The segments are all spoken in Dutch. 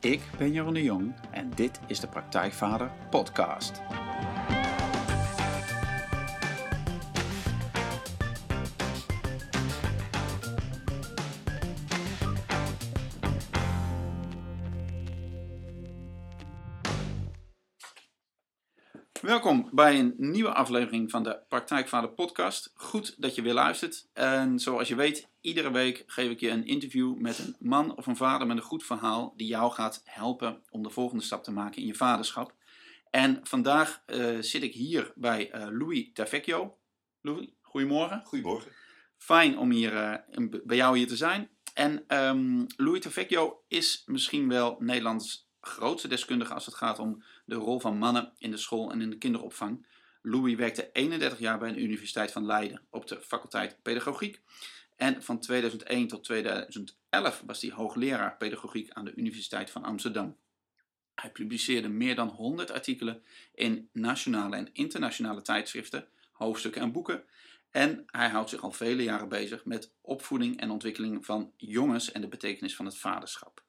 Ik ben Jeroen de Jong en dit is de Praktijkvader Podcast. Welkom bij een nieuwe aflevering van de Praktijkvader Podcast. Goed dat je weer luistert. En zoals je weet, iedere week geef ik je een interview met een man of een vader met een goed verhaal die jou gaat helpen om de volgende stap te maken in je vaderschap. En vandaag eh, zit ik hier bij uh, Louis Tavecchio. Louis, goedemorgen. Goedemorgen. Fijn om hier, uh, bij jou hier te zijn. En um, Louis Tavecchio is misschien wel Nederlands grootste deskundige als het gaat om de rol van mannen in de school en in de kinderopvang. Louis werkte 31 jaar bij de Universiteit van Leiden op de faculteit Pedagogiek. En van 2001 tot 2011 was hij hoogleraar pedagogiek aan de Universiteit van Amsterdam. Hij publiceerde meer dan 100 artikelen in nationale en internationale tijdschriften, hoofdstukken en boeken. En hij houdt zich al vele jaren bezig met opvoeding en ontwikkeling van jongens en de betekenis van het vaderschap.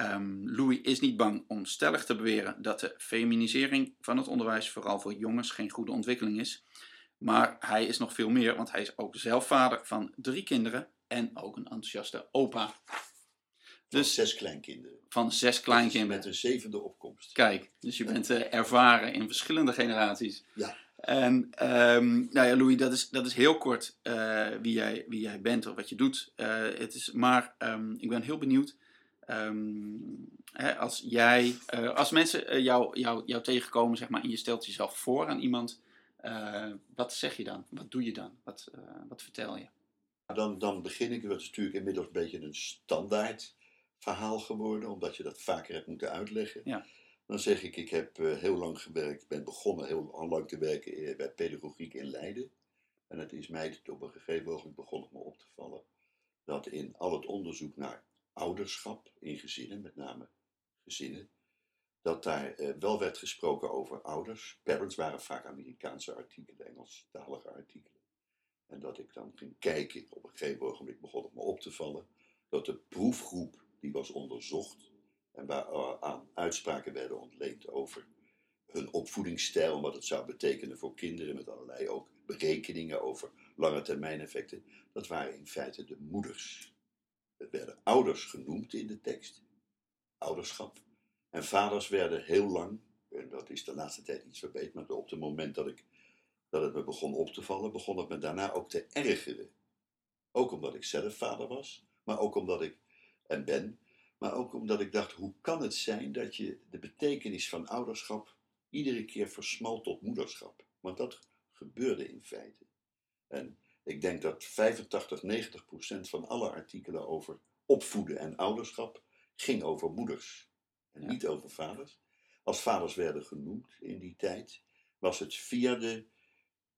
Um, Louis is niet bang om stellig te beweren dat de feminisering van het onderwijs vooral voor jongens geen goede ontwikkeling is. Maar hij is nog veel meer, want hij is ook zelf vader van drie kinderen en ook een enthousiaste opa. Dus, van zes kleinkinderen. Van zes kleinkinderen. Met een zevende opkomst. Kijk, dus je bent uh, ervaren in verschillende generaties. Ja. En um, nou ja, Louis, dat is, dat is heel kort uh, wie, jij, wie jij bent of wat je doet. Uh, het is, maar um, ik ben heel benieuwd Um, hè, als, jij, uh, als mensen uh, jou, jou, jou tegenkomen zeg maar, en je stelt jezelf voor aan iemand, uh, wat zeg je dan? Wat doe je dan? Wat, wat vertel je? Dan, dan begin ik, dat is natuurlijk inmiddels een beetje een standaard verhaal geworden, omdat je dat vaker hebt moeten uitleggen. Ja. Dan zeg ik, ik heb heel lang gewerkt, ben begonnen heel lang te werken bij pedagogiek in Leiden. En het is mij op een gegeven moment begonnen me op te vallen dat in al het onderzoek naar ouderschap in gezinnen, met name gezinnen, dat daar eh, wel werd gesproken over ouders. Parents waren vaak Amerikaanse artikelen, Engelstalige artikelen. En dat ik dan ging kijken, op een gegeven moment begon het me op te vallen, dat de proefgroep die was onderzocht en waar uh, aan uitspraken werden ontleend over hun opvoedingsstijl wat het zou betekenen voor kinderen, met allerlei ook berekeningen over lange termijn effecten, dat waren in feite de moeders. Het werden ouders genoemd in de tekst, ouderschap. En vaders werden heel lang, en dat is de laatste tijd iets verbeterd, maar op het moment dat, ik, dat het me begon op te vallen, begon het me daarna ook te ergeren. Ook omdat ik zelf vader was, maar ook omdat ik, en ben, maar ook omdat ik dacht, hoe kan het zijn dat je de betekenis van ouderschap iedere keer versmalt tot moederschap? Want dat gebeurde in feite. En ik denk dat 85, 90 procent van alle artikelen over opvoeden en ouderschap ging over moeders en niet over vaders. Als vaders werden genoemd in die tijd, was het via de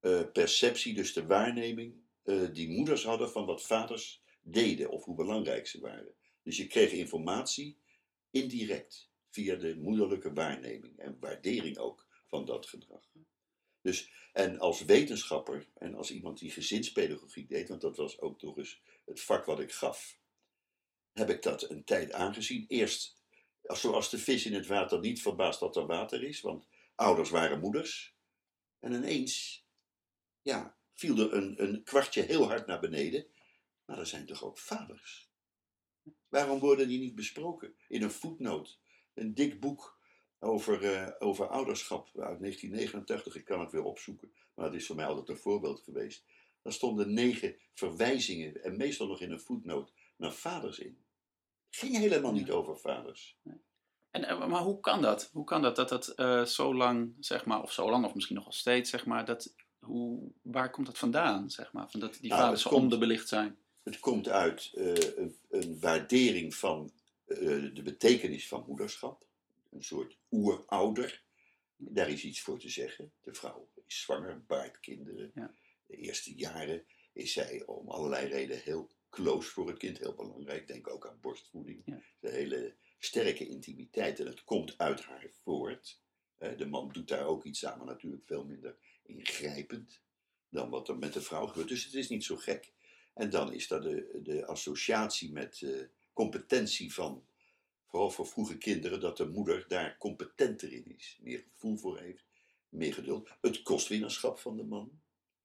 uh, perceptie, dus de waarneming, uh, die moeders hadden van wat vaders deden of hoe belangrijk ze waren. Dus je kreeg informatie indirect via de moederlijke waarneming en waardering ook van dat gedrag. Dus, en als wetenschapper en als iemand die gezinspedagogiek deed, want dat was ook toch eens het vak wat ik gaf, heb ik dat een tijd aangezien. Eerst, zoals de vis in het water, niet verbaasd dat er water is, want ouders waren moeders. En ineens, ja, viel er een, een kwartje heel hard naar beneden. Maar er zijn toch ook vaders? Waarom worden die niet besproken in een voetnoot? Een dik boek over, uh, over ouderschap uit 1989. Ik kan het weer opzoeken, maar dat is voor mij altijd een voorbeeld geweest. Daar stonden negen verwijzingen, en meestal nog in een voetnoot, naar vaders in. Het ging helemaal niet over vaders. En, eh, maar hoe kan dat? Hoe kan dat dat dat uh, zo lang, zeg maar, of zo lang, of misschien nog wel steeds, zeg maar, dat, hoe, waar komt dat vandaan, zeg maar, van dat die nou, vaders zo onderbelicht zijn? Het komt uit uh, een, een, waardering van de betekenis van moederschap een soort oerouder. Daar is iets voor te zeggen. De vrouw is zwanger, baart kinderen. Ja. De eerste jaren is zij om allerlei redenen heel close voor het kind, heel belangrijk. Denk ook aan borstvoeding. Ja. De hele sterke intimiteit en het komt uit haar voort. De man doet daar ook iets aan, maar natuurlijk veel minder ingrijpend dan wat er met de vrouw gebeurt. Dus het is niet zo gek. En dan is dat de, de associatie met uh, competentie van vooral voor vroege kinderen, dat de moeder daar competenter in is. Meer gevoel voor heeft, meer geduld. Het kostwinnerschap van de man.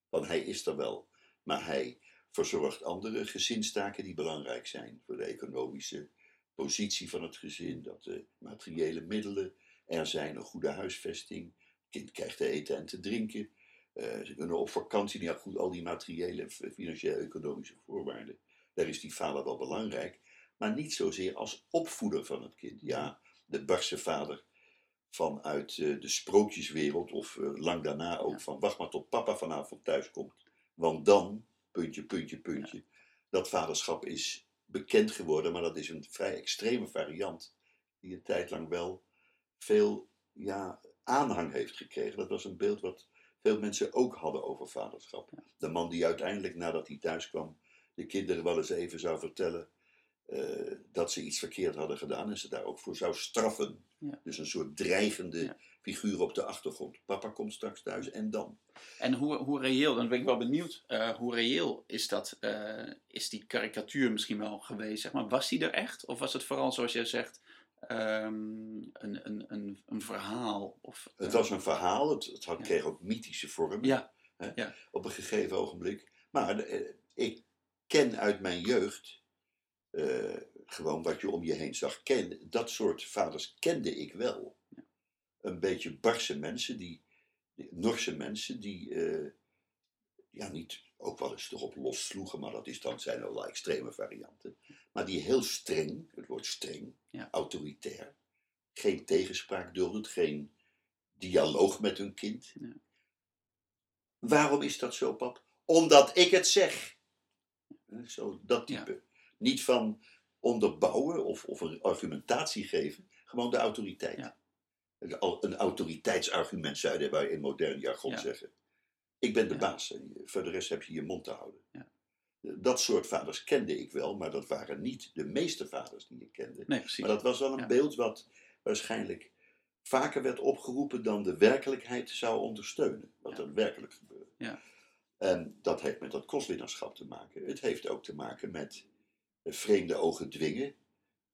Want hij is er wel, maar hij verzorgt andere gezinstaken die belangrijk zijn voor de economische positie van het gezin. Dat de materiële middelen er zijn, een goede huisvesting. Het kind krijgt te eten en te drinken. Eh, ze kunnen op vakantie, ja goed, al die materiële, financiële, economische voorwaarden. Daar is die vader wel belangrijk maar niet zozeer als opvoeder van het kind. Ja, de barse vader vanuit uh, de sprookjeswereld, of uh, lang daarna ook van wacht maar tot papa vanavond thuis komt. Want dan, puntje, puntje, puntje. Dat vaderschap is bekend geworden, maar dat is een vrij extreme variant, die een tijd lang wel veel ja, aanhang heeft gekregen. Dat was een beeld wat veel mensen ook hadden over vaderschap. De man die uiteindelijk, nadat hij thuis kwam, de kinderen wel eens even zou vertellen uh, dat ze iets verkeerd hadden gedaan en ze daar ook voor zou straffen. Ja. Dus een soort dreigende ja. figuur op de achtergrond. Papa komt straks thuis en dan. En hoe, hoe reëel, dan ben ik wel benieuwd, uh, hoe reëel is, dat, uh, is die karikatuur misschien wel geweest? Zeg maar. Was die er echt? Of was het vooral, zoals jij zegt, um, een, een, een, een verhaal? Of, het was een verhaal, het, het had, kreeg ook mythische vormen ja. Hè, ja. op een gegeven ogenblik. Maar ik ken uit mijn jeugd uh, gewoon wat je om je heen zag. Ken, dat soort vaders kende ik wel. Ja. Een beetje barse mensen, die, die Norse mensen, die uh, ja, niet ook wel eens erop lossloegen, maar dat is dan, zijn allerlei extreme varianten. Maar die heel streng, het woord streng, ja. autoritair, geen tegenspraak dulden, geen dialoog met hun kind. Ja. Waarom is dat zo, pap? Omdat ik het zeg. Zo, dat type. Niet van onderbouwen of, of een argumentatie geven, gewoon de autoriteit. Ja. Een autoriteitsargument zouden wij in modern jargon ja. zeggen. Ik ben de ja. baas en voor de rest heb je je mond te houden. Dat soort vaders kende ik wel, maar dat waren niet de meeste vaders die ik kende. Nee, maar dat was wel een beeld wat waarschijnlijk vaker werd opgeroepen dan de werkelijkheid zou ondersteunen. Wat er werkelijk gebeurde. Ja. En dat heeft met dat kostwinnerschap te maken. Het heeft ook te maken met vreemde ogen dwingen.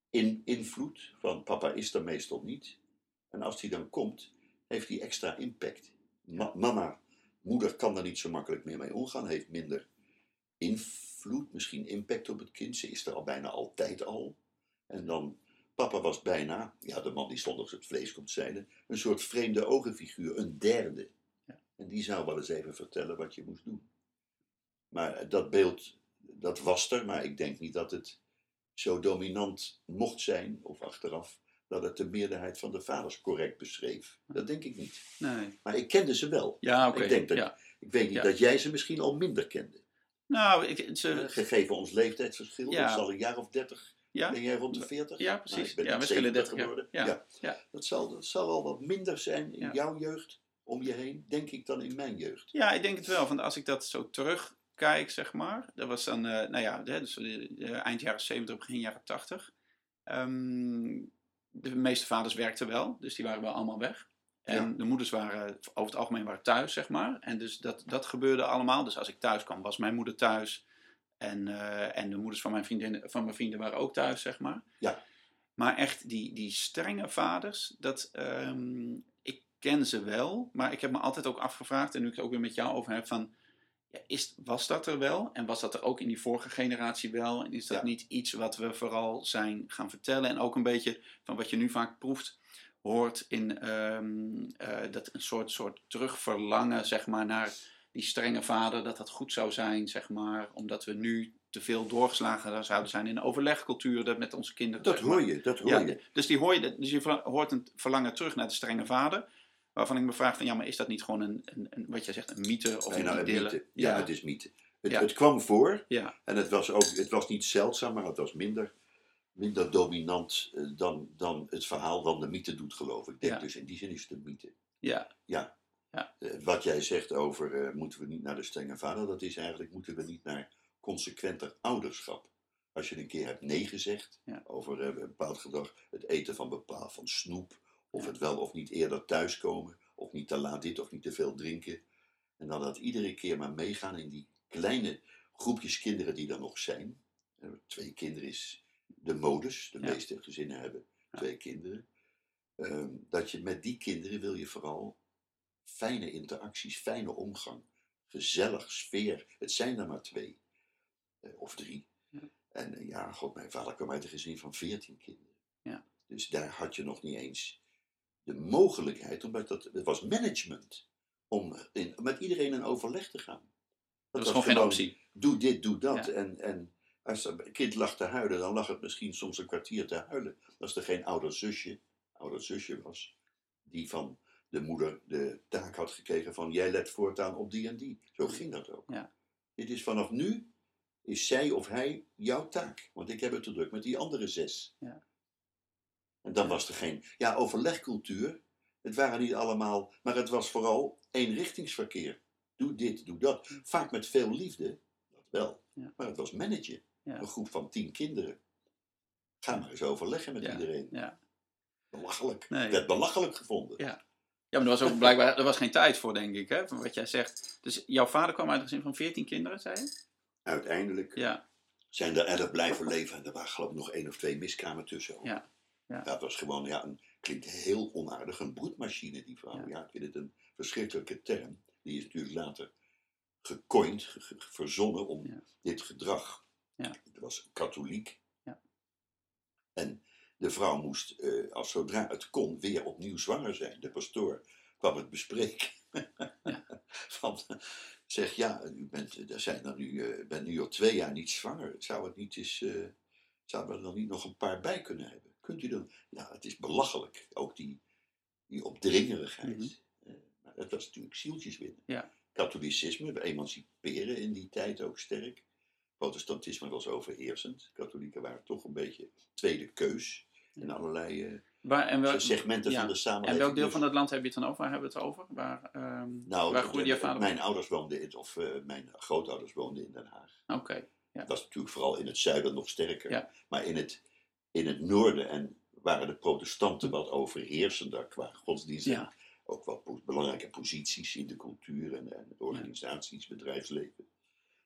In invloed van papa is er meestal niet. En als hij dan komt, heeft hij extra impact. Ma mama, moeder kan daar niet zo makkelijk meer mee omgaan, heeft minder invloed, misschien impact op het kind. Ze is er al bijna altijd al. En dan, papa was bijna, ja, de man die zondags het vlees komt zeiden, een soort vreemde ogenfiguur, een derde. Ja. En die zou wel eens even vertellen wat je moest doen. Maar dat beeld dat was er, maar ik denk niet dat het zo dominant mocht zijn, of achteraf, dat het de meerderheid van de vaders correct beschreef. Dat denk ik niet. Nee. Maar ik kende ze wel. Ja, oké. Ik, denk dat, ja. ik weet niet Ja. dat jij ze misschien al minder kende. Nou, ik, ze, Eh, Gegeven ons leeftijdsverschil, Ja. dat is al een jaar of dertig. ja, Ben jij rond de 40? Ja, Nou, precies. ik ben Ja, 70 30 jaar. geworden. Ja. Ja. Dat, zal, dat zal wel wat minder zijn in jouw jeugd om je heen, denk ik, dan in mijn jeugd. Ja, ik denk het wel. Want als ik dat zo terugkijk, zeg maar. Dat was dan, eh, nou ja, hè, dus, eh, eh, eind jaren 70, begin jaren 80. Ehm, de meeste vaders werkten wel, dus die waren wel allemaal weg. En Ja. de moeders waren over het algemeen waren thuis, zeg maar. En dus dat, dat gebeurde allemaal. Dus als ik thuis kwam, was mijn moeder thuis. En, en de moeders van mijn, vriendinnen, van mijn vrienden waren ook thuis, zeg maar. Ja. Maar echt, die, die strenge vaders, dat, ehm, ik ken ze wel. Maar ik heb me altijd ook afgevraagd, en nu ik het ook weer met jou over heb, van... Ja, is, was dat er wel? En was dat er ook in die vorige generatie wel? En is dat Ja. niet iets wat we vooral zijn gaan vertellen? En ook een beetje van wat je nu vaak proeft, hoort in ehm, eh, dat een soort, soort terugverlangen, zeg maar, naar die strenge vader, dat dat goed zou zijn, zeg maar, omdat we nu te veel doorgeslagen zouden zijn in de overlegcultuur dat met onze kinderen. Dat zeg maar. hoor je, dat hoor Ja, je. dus, die hoor je, dus je hoort een verlangen terug naar de strenge vader. Waarvan ik me vraag van ja, maar is dat niet gewoon een, een, een wat jij zegt, een mythe of een een idylle? mythe. Ja, Ja. het is mythe. Het, Ja. het kwam voor Ja, en het was, ook, het was niet zeldzaam, maar het was minder, minder dominant eh, dan, dan het verhaal dan de mythe doet geloven. Ik denk dus in die zin is het een mythe. ja, Ja. Ja. Eh, wat jij zegt over eh, moeten we niet naar de strenge vader, dat is eigenlijk moeten we niet naar consequenter ouderschap. Als je een keer hebt nee gezegd over een bepaald gedrag, het eten van bepaald van snoep, of het wel of niet eerder thuiskomen, of niet te laat dit of niet te veel drinken. En dan dat iedere keer maar meegaan in die kleine groepjes kinderen die er nog zijn. Eh, Twee kinderen is de modus, de Ja. meeste gezinnen hebben twee kinderen. Ehm, dat je met die kinderen wil je vooral fijne interacties, fijne omgang, gezellig, sfeer. Het zijn er maar twee eh, of drie. Ja. En eh, ja, god, mijn vader kwam uit een gezin van veertien kinderen. Ja. Dus daar had je nog niet eens de mogelijkheid, omdat dat, het was management, om in, met iedereen in overleg te gaan. Dat was gewoon geen optie. Doe dit, doe dat. Ja. En, en als een kind lag te huilen, dan lag het misschien soms een kwartier te huilen. Als er geen ouder zusje, ouder zusje was, die van de moeder de taak had gekregen van jij let voortaan op die en die. Zo ging dat ook. Ja. Dit is vanaf nu, is zij of hij jouw taak. Want ik heb het te druk met die andere zes. Ja. En dan was er geen, ja, overlegcultuur. Het waren niet allemaal, maar het was vooral eenrichtingsverkeer. Doe dit, doe dat. Vaak met veel liefde, dat wel. Ja. Maar het was managen. Ja. Een groep van tien kinderen. Ga maar eens overleggen met Ja. iedereen. Ja. Belachelijk. Nee. Het werd belachelijk gevonden. Ja. Ja, maar er was ook blijkbaar er was geen tijd voor, denk ik, hè, van wat jij zegt. Dus jouw vader kwam uit een gezin van 14 kinderen, zei je? Uiteindelijk Ja, zijn er elf blijven leven. En er waren geloof ik nog één of twee miskramen tussen. ook. Ja. Ja. Dat was gewoon, ja, een, klinkt heel onaardig, een broedmachine die vrouw. Ja. Ja. ik vind het een verschrikkelijke term. Die is natuurlijk later gecoind, ge- ge- verzonnen om Ja. dit gedrag. Ja. Het was katholiek. Ja. En de vrouw moest, eh, als zodra het kon, weer opnieuw zwanger zijn. De pastoor kwam het bespreken. Van, zeg ja, u bent, er zijn er nu, eh, bent nu al twee jaar niet zwanger. Zou het niet eens, eh, zouden we er dan niet nog een paar bij kunnen hebben? Kunt u dan? Ja, het is belachelijk. Ook die, die opdringerigheid. Maar dat was natuurlijk zieltjes winnen. Ja. Katholicisme, emanciperen in die tijd ook sterk. Protestantisme was overheersend. Katholieken waren toch een beetje tweede keus in allerlei eh, Waar, en, welk, segmenten ja. van de samenleving. en welk deel Dus- van het land heb je het dan over? Waar hebben we het over? Waar, ehm, nou, waar groeide de- je vader mijn ouders woonden in, of eh, mijn grootouders woonden in Den Haag. Oké, Dat was natuurlijk vooral in het zuiden nog sterker. Ja. Maar in het, in het noorden en waren de protestanten wat overheersender qua godsdienst. ja. Ook po- belangrijke posities in de cultuur en, en organisaties, bedrijfsleven.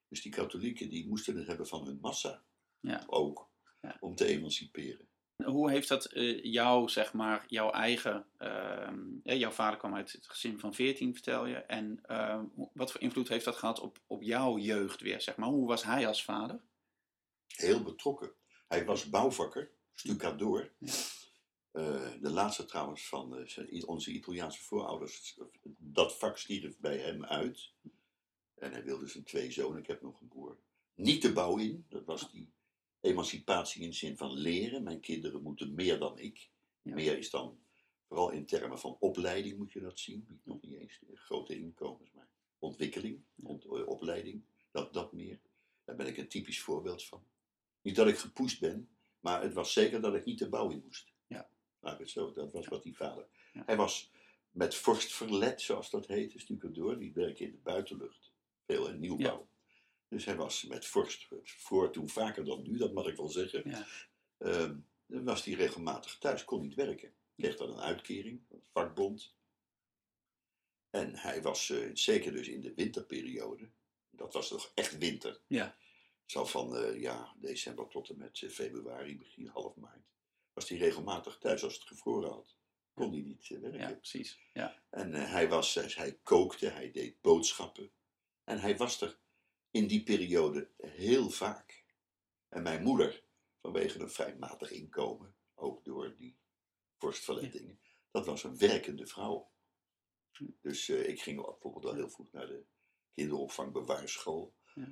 Dus die katholieken die moesten het hebben van hun massa. Ja. Ook. Ja. Om te emanciperen. Hoe heeft dat eh, jou, zeg maar, jouw eigen... ehm, jouw vader kwam uit het gezin van 14, vertel je. En ehm, wat voor invloed heeft dat gehad op, op jouw jeugd weer, zeg maar? Hoe was hij als vader? Heel betrokken. Hij was bouwvakker, stucadoor. Ja. Eh, de laatste trouwens van eh, onze Italiaanse voorouders. Dat vak stierf bij hem uit. En hij wilde zijn twee zonen, ik heb nog een broer. Niet de bouw in, dat was die emancipatie in de zin van leren. Mijn kinderen moeten meer dan ik. Ja. Meer is dan, vooral in termen van opleiding moet je dat zien. Niet nog niet eens grote inkomens, maar ontwikkeling, ont- eh, opleiding, dat, dat meer. Daar ben ik een typisch voorbeeld van. Niet dat ik gepoest ben, maar het was zeker dat ik niet de bouw in moest. Ja. Laat ik het zo, dat was wat die vader. Ja. Hij was met vorst verlet, zoals dat heet, een stukje door. Die werkte in de buitenlucht. Veel in nieuwbouw. Dus hij was met vorst, voor toen vaker dan nu, dat mag ik wel zeggen. Ja. Ehm, dan was hij regelmatig thuis, kon niet werken. Kreeg dan een uitkering, een vakbond. En hij was eh, zeker dus in de winterperiode, dat was toch echt winter. Ja. Zo van eh, ja, december tot en met eh, februari, begin half maart. Was hij regelmatig thuis als het gevroren had. Kon hij niet eh, werken. Ja, precies. Ja. En hij, was, hij kookte, hij deed boodschappen. En hij was er in die periode heel vaak. En mijn moeder, vanwege een vrij matig inkomen, ook door die vorstverlettingen, dat was een werkende vrouw. Dus ik ging bijvoorbeeld al heel vroeg naar de kinderopvang bewaarschool. Eh,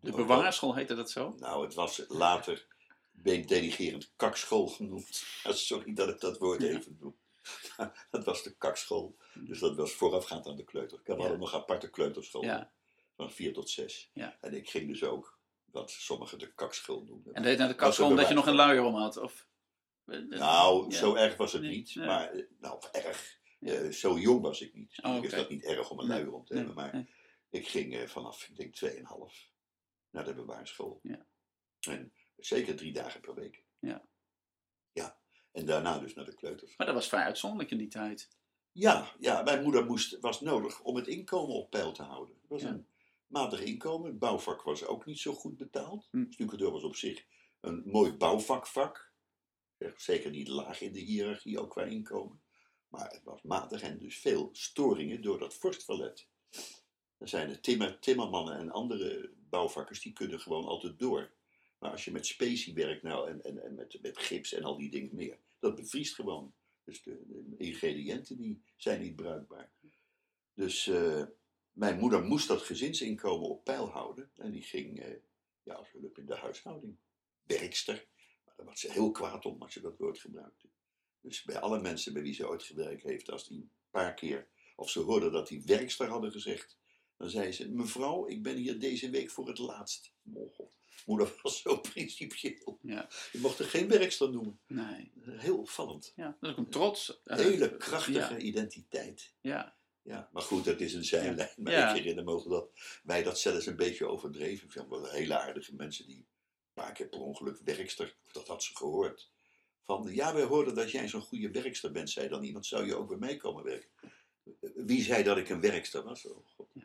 De ook bewaarschool heette dat zo? nou, het was later delegerend kakschool genoemd. Sorry dat ik dat woord Ja. even doe. dat was de kakschool. Dus dat was voorafgaand aan de kleuter. We hadden Ja. nog aparte kleuterschool. Ja. Van vier tot zes. Ja. En ik ging dus ook wat sommigen de kakschool noemden. En deed naar de kapschool omdat je nog een luier om had? Of, Nou, Ja. zo erg was het Nee, niet. nee. Maar, eh, nou, erg. Ja. Eh, zo jong was ik niet. Oh, oké. is dat niet erg om een luier om te nee, hebben. Maar nee. Ik ging eh, vanaf, ik denk, 2,5 naar de bewaarschool. Ja. En zeker drie dagen per week. Ja. Ja. En daarna dus naar de kleuters. Maar dat was vrij uitzonderlijk in die tijd. Ja, ja mijn moeder moest, was nodig om het inkomen op peil te houden. Het was Ja. een matig inkomen. Het bouwvak was ook niet zo goed betaald. Hm. Stucador was op zich een mooi bouwvakvak. Zeker niet laag in de hiërarchie, ook qua inkomen. Maar het was matig en dus veel storingen door dat vorstverlet. Er zijn de timmer, timmermannen en andere bouwvakkers, die kunnen gewoon altijd door. Maar als je met specie werkt nou, en, en, en met, met gips en al die dingen meer, dat bevriest gewoon. Dus de, de ingrediënten die zijn niet bruikbaar. Dus eh, mijn moeder moest dat gezinsinkomen op peil houden. En die ging eh, ja, als hulp in de huishouding. Werkster. Maar daar was ze heel kwaad om als ze dat woord gebruikte. Dus bij alle mensen bij wie ze ooit gewerkt heeft, als die een paar keer, of ze hoorden dat die werkster hadden gezegd, dan zei ze: Mevrouw, ik ben hier deze week voor het laatst. Mogel. Moeder was zo principieel. Ja. Je mocht er geen werkster noemen. Nee. Heel opvallend. Ja, dat is ook een trots. eh, Hele krachtige Ja, identiteit. ja. Ja, maar goed, dat is een zijlijn. Maar Ja. ik herinner me dat wij dat zelfs een beetje overdreven. Ik vind wel hele aardige mensen die een paar keer per ongeluk werkster, dat had ze gehoord. Van ja, wij hoorden dat jij zo'n goede werkster bent, zei dan iemand. Zou je ook bij mij komen werken? Wie zei dat ik een werkster was? Oh, God. Ja.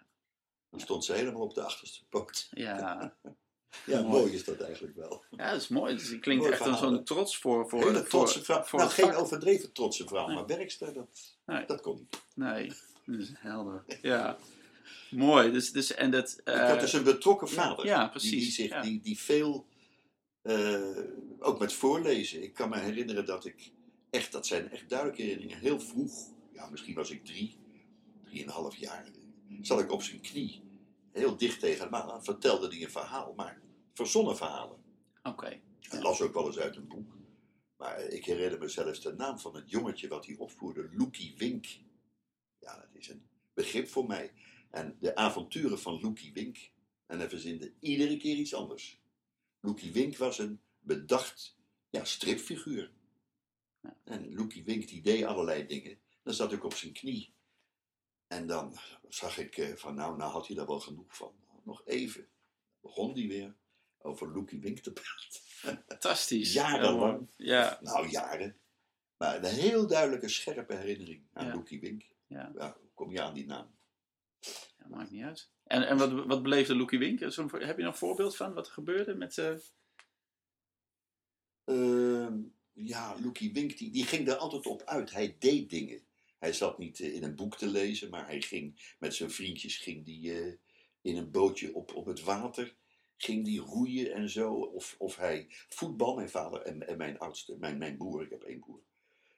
Stond ze helemaal op de achterste poot. Ja. Ja, Mooi. mooi is dat eigenlijk wel. ja, dat is mooi. Dus het klinkt Mooi echt als zo'n trots voor, voor, Hele trotse vrouw. voor nou, geen overdreven trotse vrouw, Nee. maar werkster, dat, Nee. dat kon niet. Nee, dat is helder. Ja. Mooi. Dus, dus, en dat, Ik had eh, dus een betrokken vader. ja, precies. die, zich, ja. die, die veel, eh, ook met voorlezen. Ik kan me herinneren dat ik echt, dat zijn echt duidelijke herinneringen, heel vroeg, ja, misschien was ik drie, drieënhalf jaar, zat ik op zijn knie, heel dicht tegen hem aan, vertelde hij een verhaal, maar verzonnen verhalen. Oké. Hij las ook wel eens uit een boek. Maar ik herinner me zelfs de naam van het jongetje wat hij opvoerde, Loekie Wink. Ja, dat is een begrip voor mij. En de avonturen van Loekie Wink. En hij verzinde iedere keer iets anders. Loekie Wink was een bedacht ja, stripfiguur. En Loekie Wink die deed allerlei dingen. Dan zat ik op zijn knie. En dan zag ik eh, van nou, nou had hij daar wel genoeg van. Nog even. Begon hij weer over Loekie Wink te praten. Fantastisch. Jarenlang. Ja, Nou, jaren. Maar een heel duidelijke, scherpe herinnering aan Ja. Loekie Wink. ja. Ja, hoe kom je aan die naam? ja, maakt niet uit. En, en wat, wat beleefde Loekie Wink? Heb je nog een voorbeeld van wat er gebeurde met... eh, Ehm, ja, Loekie Wink, die, die ging er altijd op uit. Hij deed dingen. Hij zat niet eh, in een boek te lezen, maar hij ging met zijn vriendjes ging die, eh, in een bootje op, op het water. Ging die roeien en zo. Of, of hij voetbal, mijn vader en, en mijn oudste, mijn, mijn broer, ik heb één broer.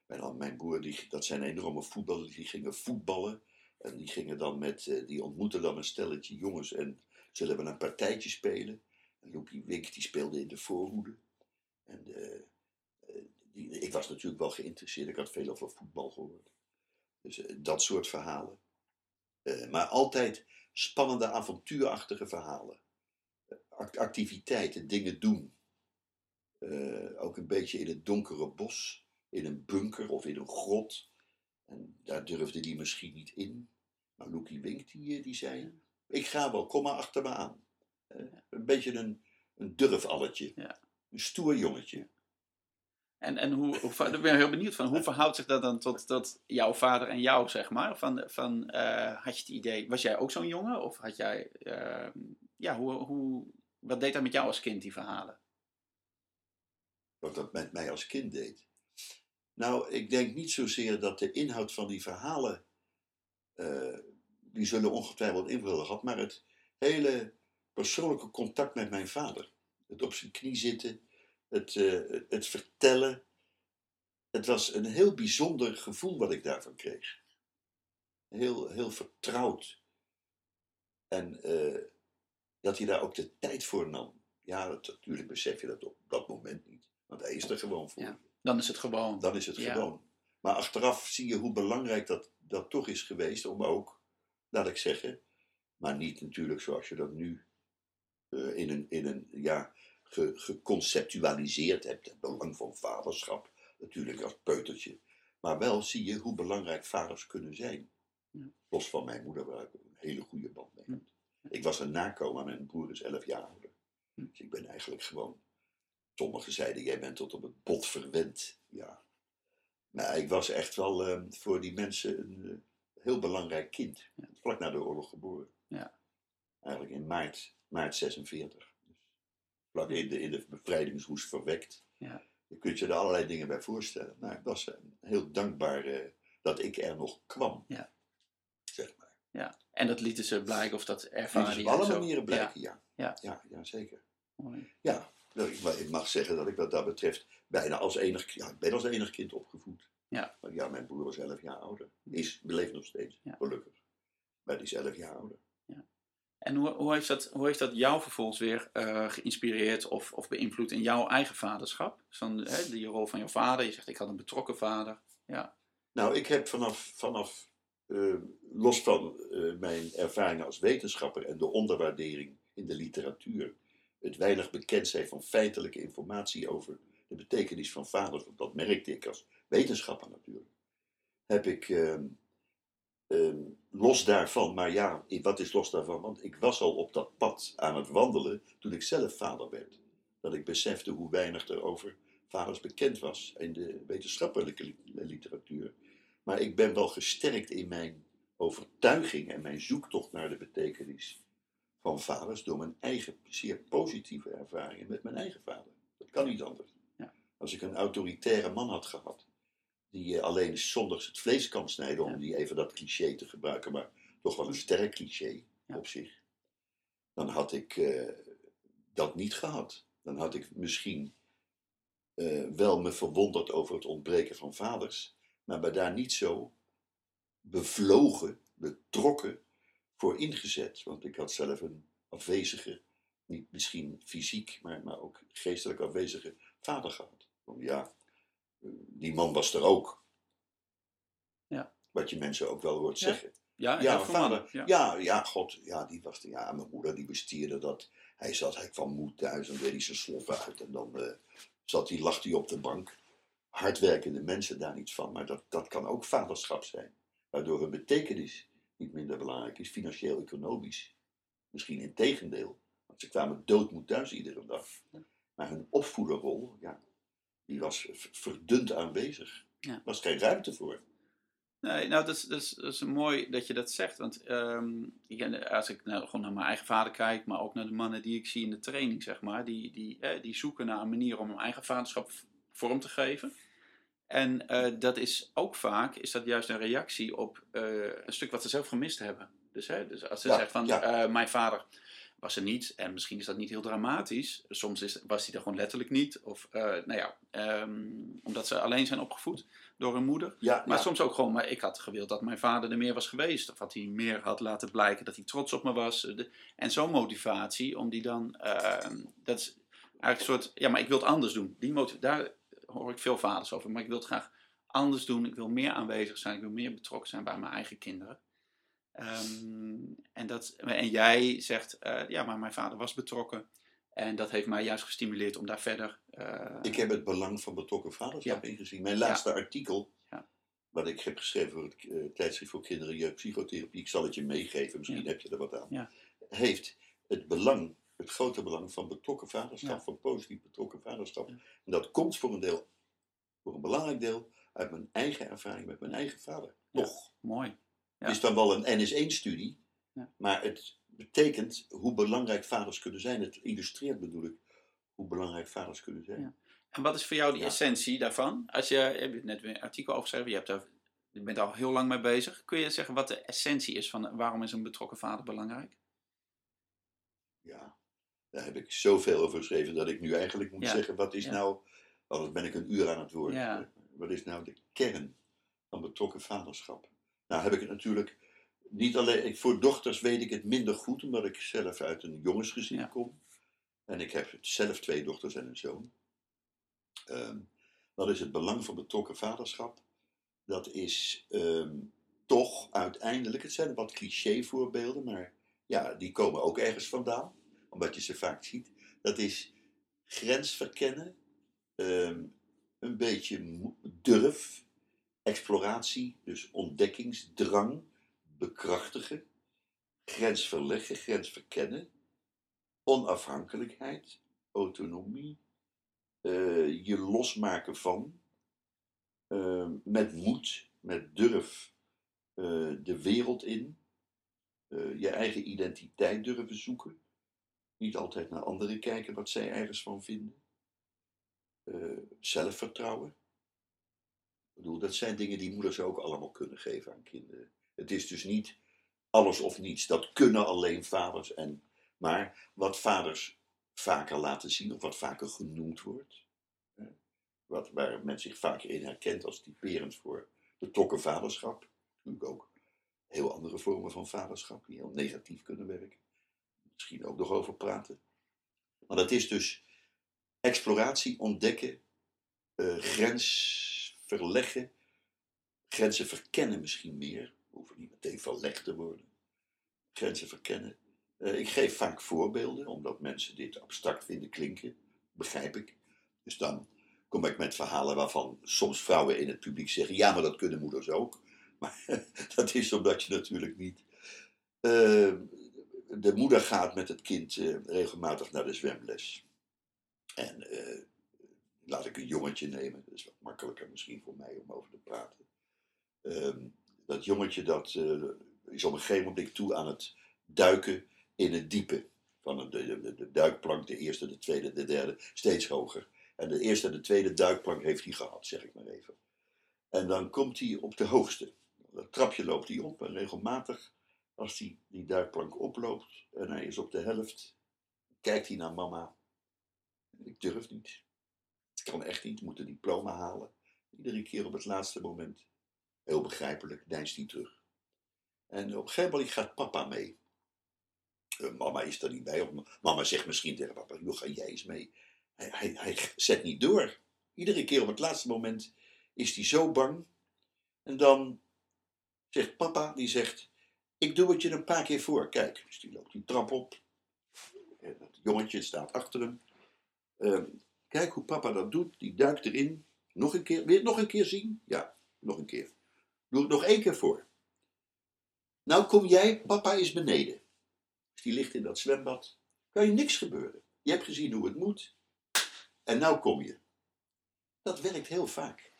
Mijn, mijn broer, die, dat zijn enorme voetballers, die gingen voetballen. En die gingen dan met, eh, die ontmoetten dan een stelletje jongens en zullen we een partijtje spelen. En Loekie Wink, die speelde in de voorhoede. En die, ik was natuurlijk wel geïnteresseerd, ik had veel over voetbal gehoord. Dus eh, dat soort verhalen. Eh, maar altijd spannende, avontuurachtige verhalen. Eh, act- activiteiten, dingen doen. Ook een beetje in het donkere bos, in een bunker of in een grot. En daar durfde die misschien niet in. Maar Loekie Wink, die, die zei: Ik ga wel, kom maar achter me aan. Een beetje een, een durfalletje. Ja. Een stoer jongetje. En, en hoe, hoe, ik ben heel benieuwd van, hoe verhoudt zich dat dan tot, jouw vader en jou, zeg maar? Van, van, eh, had je het idee, was jij ook zo'n jongen? Of had jij, eh, ja, hoe, hoe, wat deed dat met jou als kind, die verhalen? wat dat met mij als kind deed. Nou, ik denk niet zozeer dat de inhoud van die verhalen, eh, die zullen ongetwijfeld hebben gehad, maar het hele persoonlijke contact met mijn vader. Het op zijn knie zitten, het, eh, het vertellen. Het was een heel bijzonder gevoel wat ik daarvan kreeg. Heel, heel vertrouwd. En eh, dat hij daar ook de tijd voor nam. Ja, dat, natuurlijk besef je dat op dat moment niet. Want hij is er gewoon voor. Ja. Dan is het gewoon. Dan is het Ja. gewoon. Maar achteraf zie je hoe belangrijk dat, dat toch is geweest om ook, laat ik zeggen, maar niet natuurlijk zoals je dat nu eh, in een, in een ja, ge- geconceptualiseerd hebt, het belang van vaderschap, natuurlijk als peutertje. Maar wel zie je hoe belangrijk vaders kunnen zijn. Ja. Los van mijn moeder, waar ik een hele goede band mee. Ik was een nakomer, mijn broer is elf jaar ouder. Dus ik ben eigenlijk gewoon. Sommigen zeiden, jij bent tot op het bot verwend. Ja. Maar ik was echt wel eh, voor die mensen een eh, heel belangrijk kind. Ja. Vlak na de oorlog geboren. Ja. Eigenlijk in maart, maart 46. In de, in de bevrijdingswoest verwekt. Ja. Je kunt je er allerlei dingen bij voorstellen. Nou, ik was eh, heel dankbaar eh, dat ik er nog kwam. Ja. Zeg maar. Ja. En dat lieten ze blijken of dat ervaren is op je alle manieren blijken, ja. Ja. Ja, ja, zeker. Mooi. Ja, nou, ik, ma- ik mag zeggen dat ik wat dat betreft bijna als enig, ja, ik ben als enig kind opgevoed. Ja. Want ja, mijn broer was 11 jaar ouder. Is, leeft nog steeds, Ja. gelukkig. Maar die is 11 jaar ouder. En hoe, hoe, heeft dat, hoe heeft dat jou vervolgens weer eh, geïnspireerd of, of beïnvloed in jouw eigen vaderschap? Dus dan, hè, die rol van jouw vader. Je zegt, ik had een betrokken vader. Ja. Nou, ik heb vanaf, vanaf eh, los van eh, mijn ervaringen als wetenschapper en de onderwaardering in de literatuur, het weinig bekend zijn van feitelijke informatie over de betekenis van vaders, dat merkte ik als wetenschapper natuurlijk, heb ik ehm, los daarvan, maar ja, wat is los daarvan? Want ik was al op dat pad aan het wandelen toen ik zelf vader werd. Dat ik besefte hoe weinig er over vaders bekend was in de wetenschappelijke li- literatuur. Maar ik ben wel gesterkt in mijn overtuiging en mijn zoektocht naar de betekenis van vaders door mijn eigen zeer positieve ervaringen met mijn eigen vader. Dat kan niet anders. Ja. Als ik een autoritaire man had gehad, die eh, alleen zondags het vlees kan snijden, om die even dat cliché te gebruiken, maar toch wel een sterk cliché op zich, dan had ik eh, dat niet gehad. Dan had ik misschien eh, wel me verwonderd over het ontbreken van vaders, maar me daar niet zo bevlogen, betrokken voor ingezet. Want ik had zelf een afwezige, niet misschien fysiek, maar, maar ook geestelijk afwezige vader gehad. Want ja, die man was er ook. Ja. Wat je mensen ook wel hoort Ja. zeggen. Ja, Ja, mijn vader. Ja. Ja, ja, god, ja, die was er. Ja, mijn moeder die bestierde dat. Hij zat, hij kwam moe thuis en deed hij zijn sloffen uit. En dan eh, zat hij, lag hij op de bank. Hardwerkende mensen daar niets van. Maar dat, dat kan ook vaderschap zijn. Waardoor hun betekenis niet minder belangrijk is, financieel-economisch. Misschien in tegendeel. Want ze kwamen doodmoe thuis iedere dag. Maar hun opvoederrol, ja, die was verdund aanwezig. Ja. Er was geen ruimte voor. Nee, nou, dat is, dat, is, dat is mooi dat je dat zegt. Want ehm, ik- als ik nou, gewoon naar mijn eigen vader kijk, maar ook naar de mannen die ik zie in de training, zeg maar, die, die, eh, die zoeken naar een manier om hun eigen vaderschap vorm te geven. En eh, dat is ook vaak, is dat juist een reactie op eh, een stuk wat ze zelf gemist hebben. Dus, hè, dus als ze Ja, zegt van, ja. eh, mijn vader was er niet, en misschien is dat niet heel dramatisch. Soms is, was hij er gewoon letterlijk niet. Of, eh, nou ja, ehm, omdat ze alleen zijn opgevoed door hun moeder. Ja, Maar ja. soms ook gewoon, maar ik had gewild dat mijn vader er meer was geweest. Of dat hij meer had laten blijken dat hij trots op me was. Eh, de- En zo'n motivatie, om die dan, ehm, dat is eigenlijk een soort, ja, maar ik wil het anders doen. Die daar hoor ik veel vaders over. Maar ik wil het graag anders doen. Ik wil meer aanwezig zijn. Ik wil meer betrokken zijn bij mijn eigen kinderen. Ehm, en, dat, en jij zegt, eh, ja, maar mijn vader was betrokken. En dat heeft mij juist gestimuleerd om daar verder. eh, Ik heb het belang van betrokken vaderschap ingezien. Mijn laatste artikel, Ja. wat ik heb geschreven voor het eh, tijdschrift voor kinderen en jeugdpsychotherapie, ik zal het je meegeven, misschien Ja. heb je er wat aan, Ja. heeft het belang, het grote belang van betrokken vaderschap, Ja. van positief betrokken vaderschap. Ja. En dat komt voor een deel, voor een belangrijk deel, uit mijn eigen ervaring met mijn eigen vader. Ja. Toch. mooi. Ja. Het is dan wel een NS1-studie, Ja. maar het betekent hoe belangrijk vaders kunnen zijn. Het illustreert bedoel ik hoe belangrijk vaders kunnen zijn. Ja. En wat is voor jou de essentie daarvan? Als je, je hebt net weer een artikel over geschreven, je, hebt daar, je bent al heel lang mee bezig. Kun je zeggen wat de essentie is van waarom is een betrokken vader belangrijk? Ja, daar heb ik zoveel over geschreven dat ik nu eigenlijk moet zeggen, wat is nou, anders ben ik een uur aan het woord. Wat is nou de kern van betrokken vaderschap? Nou heb ik het natuurlijk niet alleen, ik, voor dochters weet ik het minder goed, omdat ik zelf uit een jongensgezin Ja. kom. En ik heb zelf twee dochters en een zoon. Ehm, wat is het belang van betrokken vaderschap? Dat is ehm, toch uiteindelijk, het zijn wat cliché voorbeelden, maar ja, die komen ook ergens vandaan, omdat je ze vaak ziet. Dat is grens verkennen, ehm, een beetje durf, exploratie, dus ontdekkingsdrang, bekrachtigen, grens verleggen, grens verkennen, onafhankelijkheid, autonomie, eh, je losmaken van, eh, met moed, met durf eh, de wereld in, je eigen identiteit durven zoeken, niet altijd naar anderen kijken wat zij ergens van vinden. zelfvertrouwen. Ik bedoel, dat zijn dingen die moeders ook allemaal kunnen geven aan kinderen. Het is dus niet alles of niets. Dat kunnen alleen vaders. En, maar wat vaders vaker laten zien, of wat vaker genoemd wordt, hè, wat, waar men zich vaker in herkent als typerend voor betrokken vaderschap, natuurlijk ook heel andere vormen van vaderschap die heel negatief kunnen werken. Misschien ook nog over praten. Maar dat is dus exploratie, ontdekken, eh, grens verleggen, grenzen verkennen misschien meer. Hoeven niet meteen verlegd te worden. Grenzen verkennen. Eh, ik geef vaak voorbeelden, omdat mensen dit abstract vinden klinken. Begrijp ik. Dus dan kom ik met verhalen waarvan soms vrouwen in het publiek zeggen: ja, maar dat kunnen moeders ook. Maar dat is omdat je natuurlijk niet. eh, de moeder gaat met het kind eh, regelmatig naar de zwemles. En laat ik een jongetje nemen, dat is wat makkelijker misschien voor mij om over te praten. Ehm, dat jongetje dat, eh, is op een gegeven moment toe aan het duiken in het diepe. Van de, de, de, duikplank, de eerste, de tweede, de derde, steeds hoger. En de eerste en de tweede duikplank heeft hij gehad, zeg ik maar even. En dan komt hij op de hoogste. Dat trapje loopt hij op en regelmatig, als hij die duikplank oploopt en hij is op de helft, kijkt hij naar mama. Ik durf niet. Het kan echt niet, moet een diploma halen. Iedere keer op het laatste moment. Heel begrijpelijk, deinst hij terug. En op een gegeven moment gaat papa mee. Eh, mama is er niet bij. Mama zegt misschien tegen papa, joh, ga jij eens mee. Hij, hij, hij zet niet door. Iedere keer op het laatste moment is hij zo bang. En dan zegt papa, die zegt, ik doe het je een paar keer voor. Kijk, dus die loopt die trap op. En dat jongetje staat achter hem. Ehm, kijk hoe papa dat doet. Die duikt erin. Nog een keer. Wil je het nog een keer zien? Ja, nog een keer. Doe het nog één keer voor. Nou kom jij, papa is beneden. Dus die ligt in dat zwembad. Kan je niks gebeuren. Je hebt gezien hoe het moet. En nou kom je. Dat werkt heel vaak.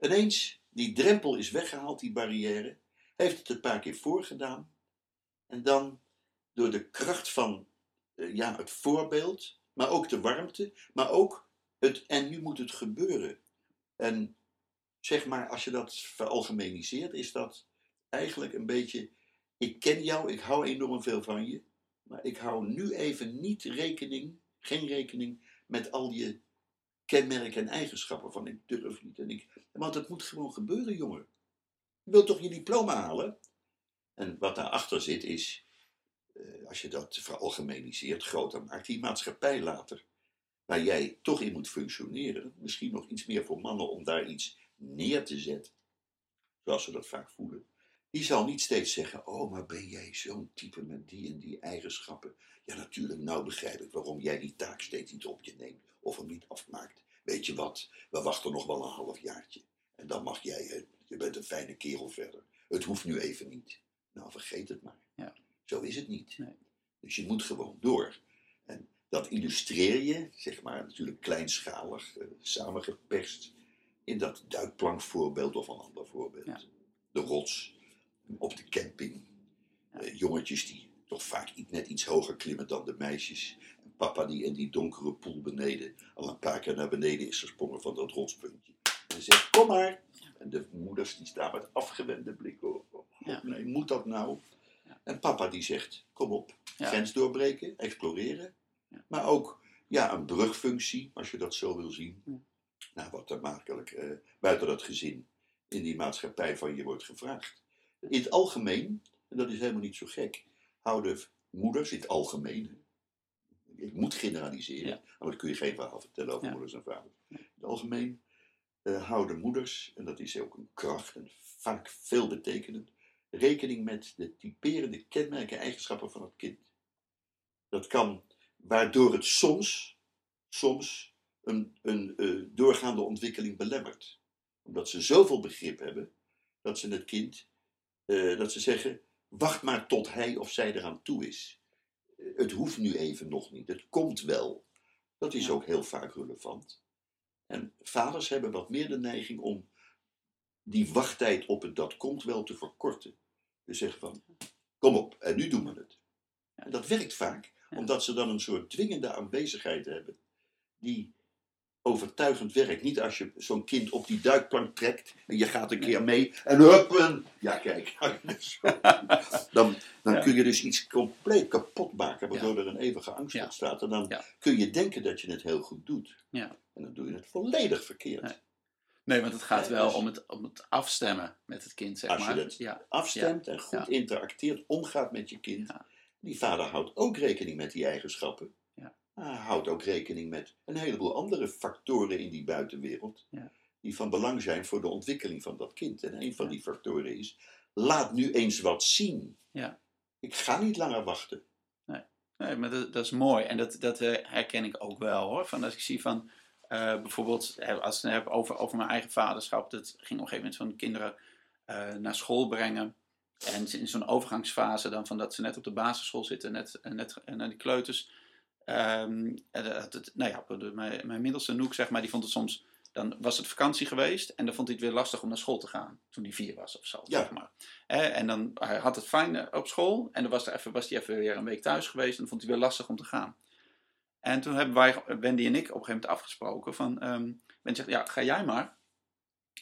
Ineens, die drempel is weggehaald, die barrière. Heeft het een paar keer voorgedaan. En dan, door de kracht van eh, ja, het voorbeeld, maar ook de warmte, maar ook het en nu moet het gebeuren. En zeg maar, als je dat veralgemeniseert, is dat eigenlijk een beetje, ik ken jou, ik hou enorm veel van je, maar ik hou nu even niet rekening, geen rekening met al je kenmerken en eigenschappen van ik durf niet. En ik, want het moet gewoon gebeuren, jongen. Je wilt toch je diploma halen? En wat daarachter zit is, als je dat veralgemeniseert, groter maakt, die maatschappij later, waar jij toch in moet functioneren, misschien nog iets meer voor mannen om daar iets neer te zetten, zoals ze dat vaak voelen, die zal niet steeds zeggen, oh, maar ben jij zo'n type met die en die eigenschappen? Ja, natuurlijk, nou begrijp ik waarom jij die taak steeds niet op je neemt of hem niet afmaakt. Weet je wat, we wachten nog wel een half jaartje. En dan mag jij, je bent een fijne kerel verder. Het hoeft nu even niet. Nou, vergeet het maar. Ja. Zo is het niet. Nee. Dus je moet gewoon door. En dat illustreer je, zeg maar, natuurlijk kleinschalig, eh, samengeperst, in dat duikplankvoorbeeld of een ander voorbeeld. Ja. De rots, op de camping. Ja. Eh, jongetjes die toch vaak net iets hoger klimmen dan de meisjes. En papa die in die donkere poel beneden al een paar keer naar beneden is gesprongen van dat rotspuntje. En zegt, kom maar. En de moeders die staan met afgewende blikken. Oh, Ja. Nee, moet dat nou? En papa die zegt, kom op. Ja. Grens doorbreken, exploreren. Ja. Maar ook ja, een brugfunctie, als je dat zo wil zien. Ja. Nou, wat er makkelijk eh, buiten dat gezin in die maatschappij van je wordt gevraagd. In het algemeen, en dat is helemaal niet zo gek, houden moeders in het algemeen. Ik moet generaliseren, Ja. anders kun je geen verhaal vertellen over moeders en vaders. In het algemeen eh, houden moeders, en dat is ook een kracht en vaak veel betekenend, rekening met de typerende kenmerken en eigenschappen van het kind. Dat kan, waardoor het soms, soms een, een eh, doorgaande ontwikkeling belemmert. Omdat ze zoveel begrip hebben, dat ze het kind, eh, dat ze zeggen, wacht maar tot hij of zij eraan toe is. Eh, het hoeft nu even nog niet, het komt wel. Dat is Ja. ook heel vaak relevant. En vaders hebben wat meer de neiging om die wachttijd op het dat komt wel te verkorten. Dus zeggen van, kom op, en nu doen we het. En dat werkt vaak, omdat ze dan een soort dwingende aanwezigheid hebben, die overtuigend werkt. Niet als je zo'n kind op die duikplank trekt en je gaat een keer mee en huppen. Ja, kijk. Dan, dan Ja. kun je dus iets compleet kapot maken, waardoor Ja. er een eeuwige angst Ja. ontstaat. En dan kun je denken dat je het heel goed doet. Ja. En dan doe je het volledig verkeerd. Nee. Nee, want het gaat Ja, wel dus- om het, om het afstemmen met het kind, zeg Als je maar. dat- Ja, Afstemt en goed interacteert, omgaat met je kind. Die vader houdt ook rekening met die eigenschappen. Hij houdt ook rekening met een heleboel andere factoren in die buitenwereld. Ja. Die van belang zijn voor de ontwikkeling van dat kind. En een van die factoren is, laat nu eens wat zien. Ja. Ik ga niet langer wachten. Nee, maar dat, dat is mooi. En dat, dat eh, herken ik ook wel hoor. Van als ik zie van eh, bijvoorbeeld, eh, als ik het heb over, over mijn eigen vaderschap, dat ging op een gegeven moment van de kinderen eh, naar school brengen. En in zo'n overgangsfase dan van dat ze net op de basisschool zitten, net, net naar die kleuters. Ehm, dat nou ja, de- mijn, mijn middelste Noek, zeg maar, die vond het soms, dan was het vakantie geweest en dan vond hij het weer lastig om naar school te gaan. Toen hij vier was of zo, Ja. zeg maar. Eh, en dan hij had het fijn op school en dan was, er even, was hij even weer een week thuis geweest en dan vond hij het weer lastig om te gaan. En toen hebben wij, Wendy en ik, op een gegeven moment afgesproken van, ehm Wendy zegt, ja, ga jij maar.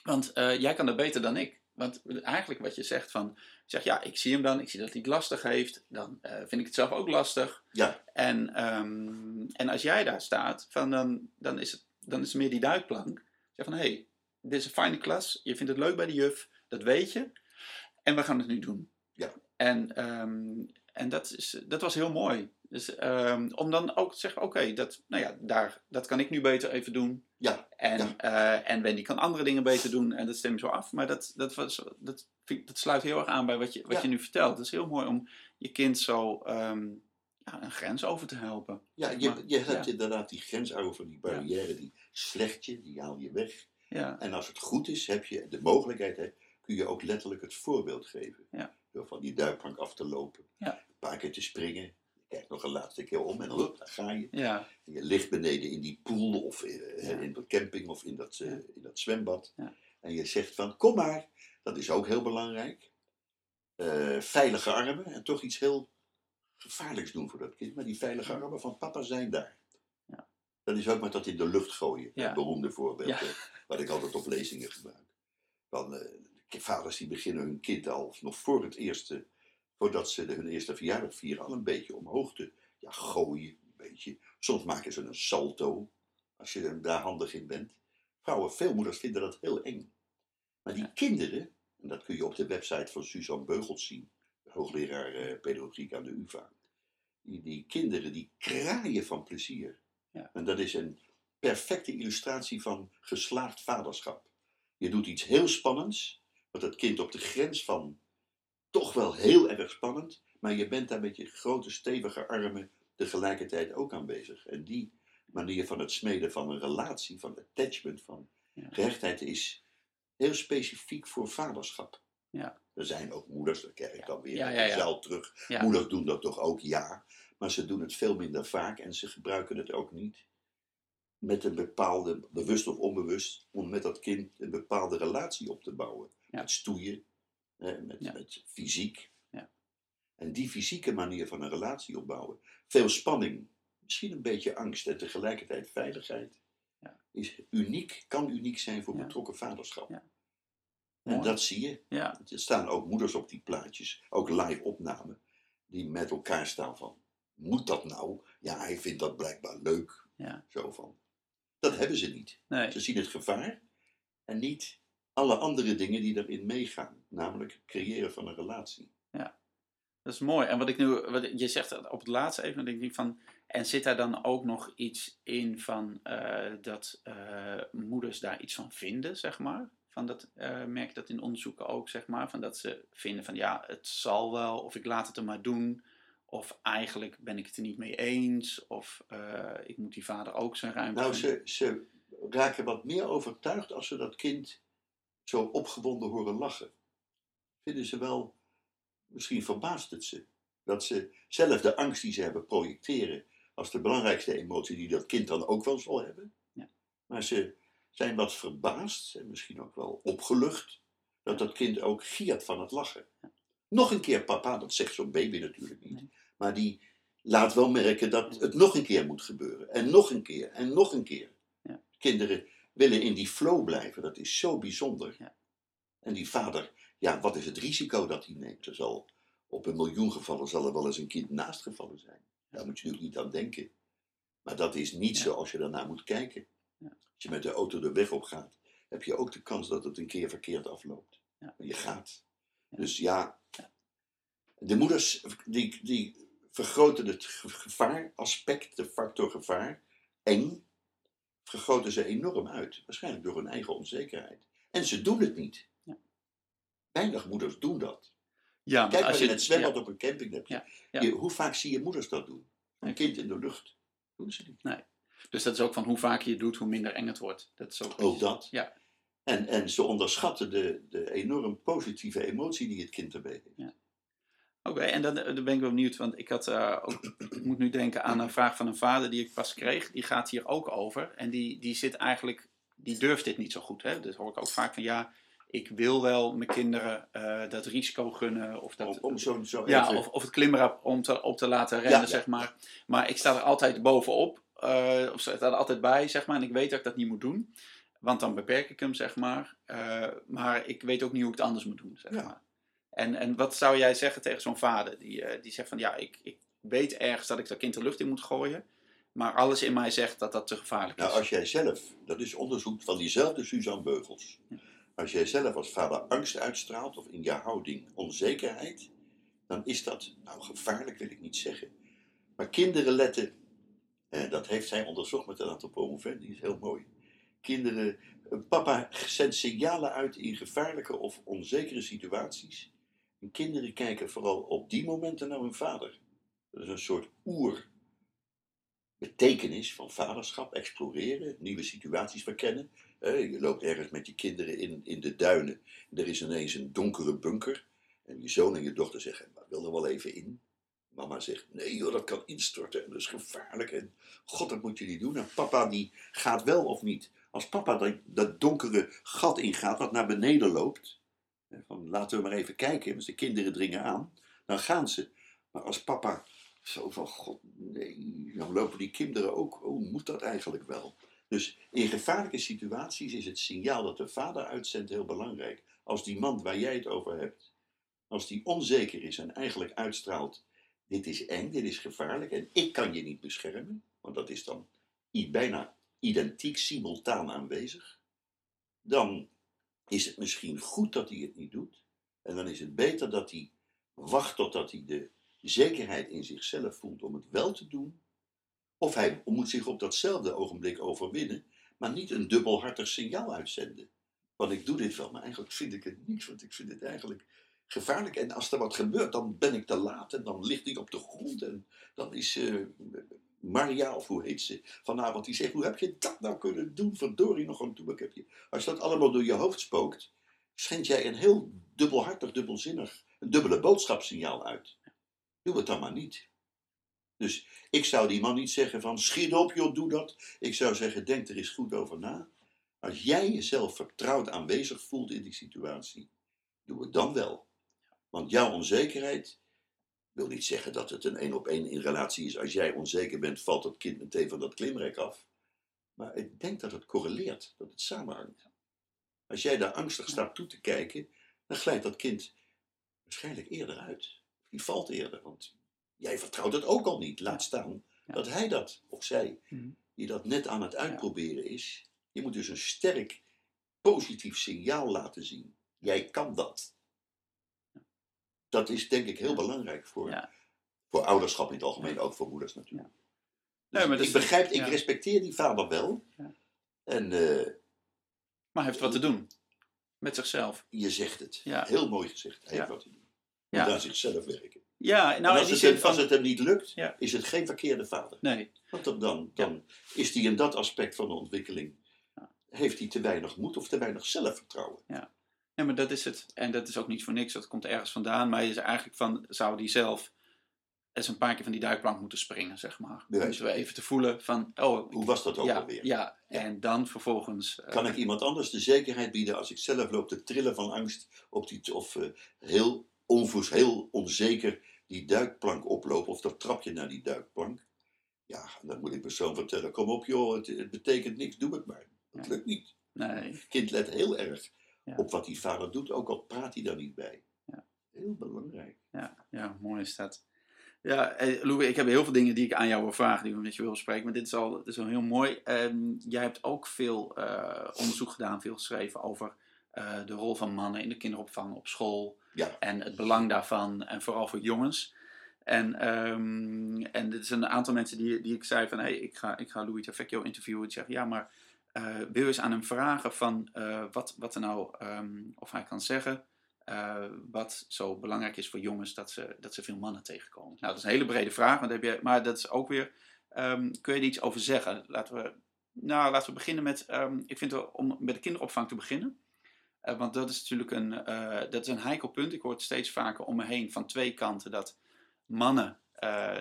Want eh, jij kan dat beter dan ik. Want eigenlijk wat je zegt van, zeg ja, ik zie hem dan, ik zie dat hij het lastig heeft, dan eh, vind ik het zelf ook lastig. Ja, En, ehm, en als jij daar staat, van dan, dan, is het, dan is het meer die duikplank. Zeg van, hé, hey, dit is een fijne klas, je vindt het leuk bij de juf, dat weet je. En we gaan het nu doen. Ja. En, ehm, en dat, is, dat was heel mooi. Dus ehm, om dan ook te zeggen, oké, dat, nou ja, daar, dat kan ik nu beter even doen. ja, En, Ja. eh, en Wendy kan andere dingen beter doen en dat stem je zo af. Maar dat, dat, was, dat, vind- dat sluit heel erg aan bij wat je, wat Ja. je nu vertelt. Het is heel mooi om je kind zo ehm, ja, een grens over te helpen. ja zeg je, maar. je hebt inderdaad die grens over, die barrière, die slecht je, die haal je weg. Ja, En als het goed is, heb je de mogelijkheid, hè, kun je ook letterlijk het voorbeeld geven. Ja. Door van die duikplank af te lopen, Ja. een paar keer te springen. Je kijkt nog een laatste keer om en daar ga je. ja, En je ligt beneden in die pool of eh, Ja. in de camping of in dat, eh, in dat zwembad. Ja. En je zegt van, kom maar. Dat is ook heel belangrijk. Eh, veilige armen en toch iets heel gevaarlijks doen voor dat kind. Maar die veilige armen van papa zijn daar. Dat is ook met dat in de lucht gooien. Het beroemde voorbeeld. Wat ik altijd op lezingen gebruik. Van vaders die beginnen hun kind al nog voor het eerste, voordat ze hun eerste verjaardag vieren, al een beetje omhoog te ja, gooien. Een beetje. Soms maken ze een salto, als je daar handig in bent. Vrouwen, veel moeders vinden dat heel eng. Maar die Ja. kinderen, en dat kun je op de website van Suzanne Beugels zien, hoogleraar eh, pedagogiek aan de UvA. Die, die kinderen die kraaien van plezier. Ja. En dat is een perfecte illustratie van geslaagd vaderschap. Je doet iets heel spannends, wat het kind op de grens van toch wel heel erg spannend, maar je bent daar met je grote stevige armen tegelijkertijd ook aanwezig. En die manier van het smeden van een relatie, van attachment, van Ja. gehechtheid is heel specifiek voor vaderschap. Ja. Er zijn ook moeders, daar krijg ik dan weer Ja, ja, ja, terug. Moeders doen dat toch ook, ja. Maar ze doen het veel minder vaak en ze gebruiken het ook niet met een bepaalde, bewust of onbewust, om met dat kind een bepaalde relatie op te bouwen. Ja. Met stoeien, hè, met, Ja. met fysiek. Ja. En die fysieke manier van een relatie opbouwen, veel spanning, misschien een beetje angst en tegelijkertijd veiligheid, Ja. is uniek, kan uniek zijn voor betrokken vaderschap. Ja. En Mooi. dat zie je. ja, Er staan ook moeders op die plaatjes, ook live opnamen, die met elkaar staan van, moet dat nou? Ja, hij vindt dat blijkbaar leuk. Ja. Zo van. Dat hebben ze niet. nee. Ze zien het gevaar en niet alle andere dingen die erin meegaan. Namelijk het creëren van een relatie. Dat is mooi. En wat ik nu, wat, je zegt dat op het laatste even, denk ik van, en zit daar dan ook nog iets in van eh, dat eh, moeders daar iets van vinden, zeg maar? Van dat eh, merk je dat in onderzoeken ook, zeg maar, van dat ze vinden van ja, het zal wel, of ik laat het er maar doen, of eigenlijk ben ik het er niet mee eens, of ik moet die vader ook zijn ruimte. Nou, ze, ze raken wat meer overtuigd als ze dat kind zo opgewonden horen lachen. Vinden ze wel, misschien verbaast het ze, dat ze zelf de angst die ze hebben projecteren als de belangrijkste emotie die dat kind dan ook wel zal hebben. Ja. Maar ze zijn wat verbaasd en misschien ook wel opgelucht dat dat kind ook giert van het lachen. Nog een keer papa, dat zegt zo'n baby natuurlijk niet, Nee. maar die laat wel merken dat het nog een keer moet gebeuren. En nog een keer, en nog een keer. Ja. Kinderen willen in die flow blijven. Dat is zo bijzonder. Ja. En die vader, ja, wat is het risico dat hij neemt? Er zal, op een miljoen gevallen zal er wel eens een kind naast gevallen zijn. Daar moet je natuurlijk niet aan denken. Maar dat is niet Ja. zo als je daarnaar moet kijken. Ja. Als je met de auto de weg op gaat, heb je ook de kans dat het een keer verkeerd afloopt. Ja. Je gaat. Dus ja, de moeders die, die vergroten het ge- gevaaraspect, de factor gevaar, eng, vergroten ze enorm uit. Waarschijnlijk door hun eigen onzekerheid. En ze doen het niet. Ja. Weinig moeders doen dat. Ja, maar Kijk als maar je het zwembad ja, op een camping. Heb je. Ja, ja. Je- hoe vaak zie je moeders dat doen? Een Nee. kind in de lucht. Doen ze niet. Dus dat is ook van hoe vaker je het doet, hoe minder eng het wordt. Dat is ook, Ook dat. Ja. En, en ze onderschatten de, de enorm positieve emotie die het kind erbij heeft. Oké, en dan, dan ben ik wel benieuwd, want ik, had, eh, ook, ik moet nu denken aan een vraag van een vader die ik pas kreeg. Die gaat hier ook over. En die, die zit eigenlijk, die durft dit niet zo goed. Hè? Dat hoor ik ook vaak van, ja, ik wil wel mijn kinderen eh, dat risico gunnen. Of dat, Om, om zo, zo ja, even- of, of het klimrad om te, op te laten rennen, Ja, ja, zeg maar. Maar ik sta er altijd bovenop, eh of sta er altijd bij, zeg maar. En ik weet dat ik dat niet moet doen. Want dan beperk ik hem, zeg maar. Eh, maar ik weet ook niet hoe ik het anders moet doen, zeg Ja. maar. En, en wat zou jij zeggen tegen zo'n vader? Die, eh, die zegt van, ja, ik, ik weet ergens dat ik dat kind de lucht in moet gooien. Maar alles in mij zegt dat dat te gevaarlijk is. Nou, als jij zelf, dat is onderzoek van diezelfde Suzanne Beugels. Als jij zelf als vader angst uitstraalt of in je houding onzekerheid, dan is dat, nou gevaarlijk wil ik niet zeggen. Maar kinderen letten, eh, dat heeft hij onderzocht met een aantal promovendi, die is heel mooi. Kinderen, eh, papa zendt signalen uit in gevaarlijke of onzekere situaties. En kinderen kijken vooral op die momenten naar hun vader. Dat is een soort oer betekenis van vaderschap, exploreren, nieuwe situaties verkennen. Je loopt ergens met je kinderen in, in de duinen. En er is ineens een donkere bunker. En je zoon en je dochter zeggen, "Maar wil er wel even in. Mama zegt, nee joh, dat kan instorten en dat is gevaarlijk. En god, dat moet je niet doen. En papa die gaat wel of niet. Als papa dat, dat donkere gat ingaat wat naar beneden loopt. Van, laten we maar even kijken, want de kinderen dringen aan. Dan gaan ze. Maar als papa zo van, god nee, dan lopen die kinderen ook. Oh, moet dat eigenlijk wel? Dus in gevaarlijke situaties is het signaal dat de vader uitzendt heel belangrijk. Als die man waar jij het over hebt, als die onzeker is en eigenlijk uitstraalt, dit is eng, dit is gevaarlijk en ik kan je niet beschermen, want dat is dan bijna identiek simultaan aanwezig, dan is het misschien goed dat hij het niet doet. En dan is het beter dat hij wacht totdat hij de zekerheid in zichzelf voelt om het wel te doen. Of hij moet zich op datzelfde ogenblik overwinnen, maar niet een dubbelhartig signaal uitzenden. Want ik doe dit wel, maar eigenlijk vind ik het niet, want ik vind het eigenlijk gevaarlijk. En als er wat gebeurt, dan ben ik te laat en dan ligt ik op de grond. En dan is eh, Maria, of hoe heet ze, vanavond, die zegt, hoe heb je dat nou kunnen doen? Verdorie nog een toe. Heb je. Als dat allemaal door je hoofd spookt, schendt jij een heel dubbelhartig, dubbelzinnig, een dubbele boodschapssignaal uit. Doe het dan maar niet. Dus ik zou die man niet zeggen van schiet op joh, doe dat. Ik zou zeggen, denk er eens goed over na. Als jij jezelf vertrouwd aanwezig voelt in die situatie, doe het dan wel. Want jouw onzekerheid wil niet zeggen dat het een één op één in relatie is. Als jij onzeker bent, valt dat kind meteen van dat klimrek af. Maar ik denk dat het correleert, dat het samenhangt. Als jij daar angstig staat toe te kijken, dan glijdt dat kind waarschijnlijk eerder uit. Die valt eerder, want jij vertrouwt het ook al niet. Laat staan dat hij dat, of zij, Mhm. die dat net aan het uitproberen is. Je moet dus een sterk positief signaal laten zien. Jij kan dat. Dat is denk ik heel belangrijk voor, Ja. voor ouderschap in het algemeen, ook voor moeders natuurlijk. Ja. Dus Nee, maar dat ik is- begrijp, ik respecteer die vader wel. Ja. En eh, Maar hij heeft wat te doen. Met zichzelf. je zegt het. Ja. Heel mooi gezegd. Hij heeft wat te doen. Ja. Moet aan zichzelf werken. Ja, nou als, het hem, van... als het hem niet lukt, Ja. is het geen verkeerde vader. Nee. Want dan, dan, dan is hij in dat aspect van de ontwikkeling, heeft hij te weinig moed of te weinig zelfvertrouwen. Ja, maar dat is het. En dat is ook niet voor niks. Dat komt ergens vandaan. Maar je is eigenlijk van, zou die zelf eens een paar keer van die duikplank moeten springen, zeg maar. Bij Om zo even te voelen van, oh, Hoe was dat ook ja, alweer? ja, en dan vervolgens... eh, Kan ik iemand anders de zekerheid bieden als ik zelf loop te trillen van angst op die, of eh, heel onvoes, heel onzeker die duikplank oploop of dat trapje naar die duikplank? Ja, dan moet ik persoon vertellen, kom op joh, het, het betekent niks, doe het maar. Dat Ja. lukt niet. Nee. Het kind let heel erg Ja. op wat die vader doet, ook al praat hij daar niet bij. Ja. Heel belangrijk. Ja, ja, mooi is dat. Ja, eh, Louis, ik heb heel veel dingen die ik aan jou wil vragen, die ik met je wil bespreken. Maar dit is al, dit is al heel mooi. Ehm, jij hebt ook veel eh, onderzoek gedaan, veel geschreven over eh, de rol van mannen in de kinderopvang op school. Ja. En het belang daarvan, en vooral voor jongens. En, ehm en dit is een aantal mensen die, die ik zei van, hey, ik ga, ik ga Louis Tavecchio interviewen. Die zeggen, ja, maar eh, wil je eens aan hem vragen van eh, wat, wat er nou, ehm, of hij kan zeggen, eh, wat zo belangrijk is voor jongens dat ze, dat ze veel mannen tegenkomen. Nou, dat is een hele brede vraag, want heb je, maar dat is ook weer, ehm, kun je er iets over zeggen? Laten we, nou, laten we beginnen met, ehm, ik vind het om met de kinderopvang te beginnen. Want dat is natuurlijk een, dat is een heikel punt. Ik hoor het steeds vaker om me heen van twee kanten dat mannen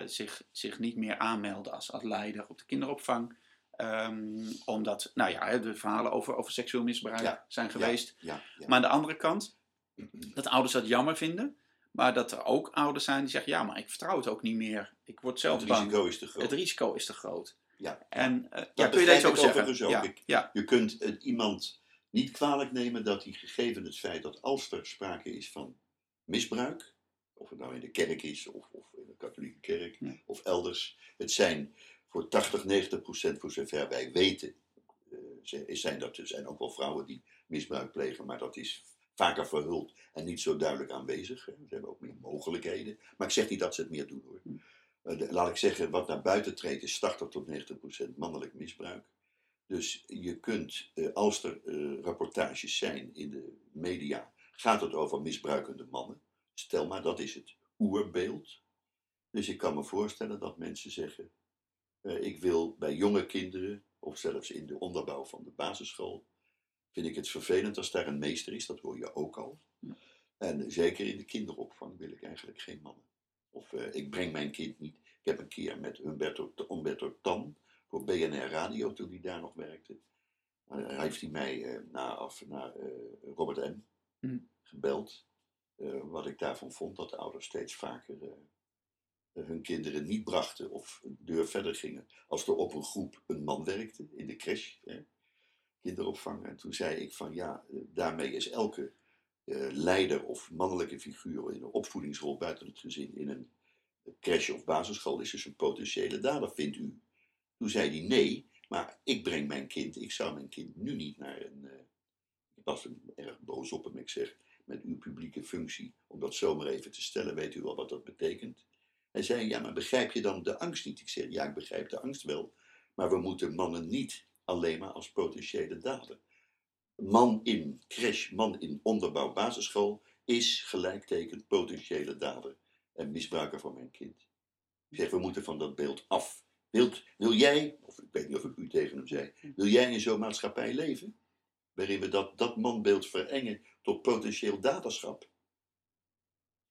zich, zich niet meer aanmelden als, als leider op de kinderopvang. Ehm, omdat, nou ja, de verhalen over, over seksueel misbruik Ja, zijn geweest. Ja, ja. Maar aan de andere kant, dat ouders dat jammer vinden. Maar dat er ook ouders zijn die zeggen, ja, maar ik vertrouw het ook niet meer. Ik word zelf het bang. risico is te groot. Het risico is te groot. Ja. En eh, ja, kun je over ik zeggen? ook. Ik- Je kunt het iemand niet kwalijk nemen dat hij gegeven het feit dat als er sprake is van misbruik, of het nou in de kerk is of, of in de katholieke kerk of elders, het zijn voor 80, 90 procent voor zover wij weten, eh, zijn dat er zijn ook wel vrouwen die misbruik plegen, maar dat is vaker verhuld en niet zo duidelijk aanwezig. Ze hebben ook meer mogelijkheden. Maar ik zeg niet dat ze het meer doen hoor. Hm. Eh, laat ik zeggen, wat naar buiten treedt is 80 tot 90 procent mannelijk misbruik. Dus je kunt, eh, als er rapportages zijn in de media, gaat het over misbruikende mannen. Stel maar, dat is het oerbeeld. Dus ik kan me voorstellen dat mensen zeggen, ik wil bij jonge kinderen, of zelfs in de onderbouw van de basisschool, vind ik het vervelend als daar een meester is, dat hoor je ook al. Ja. En zeker in de kinderopvang wil ik eigenlijk geen mannen. Of eh, ik breng mijn kind niet. Ik heb een keer met Humberto, Humberto Tan voor BNR Radio, toen hij daar nog werkte. eh, heeft hij mij eh, na, af, naar eh, Robert M. Hm. gebeld. eh, wat ik daarvan vond, dat de ouders steeds vaker eh, eh, hun kinderen niet brachten of deur verder gingen. Als er op een groep een man werkte in de crash, hè, kinderopvang. En toen zei ik van ja, eh, daarmee is elke eh, leider of mannelijke figuur in een opvoedingsrol buiten het gezin in een crash of basisschool is dus een potentiële dader, vindt u? Toen zei hij nee, maar ik breng mijn kind, ik zou mijn kind nu niet naar een. eh, ik was er erg boos op hem, ik zeg, met uw publieke functie, om dat zomaar even te stellen, weet u wel wat dat betekent? Hij zei, ja, maar begrijp je dan de angst niet? Ik zeg, ja, ik begrijp de angst wel, maar we moeten mannen niet alleen maar als potentiële dader. Man in crash, man in onderbouw basisschool is gelijktekend potentiële dader en misbruiker van mijn kind. Ik zeg, we moeten van dat beeld af. Wil jij, of ik weet niet of ik u tegen hem zei, wil jij in zo'n maatschappij leven? Waarin we dat, dat manbeeld verengen tot potentieel daderschap?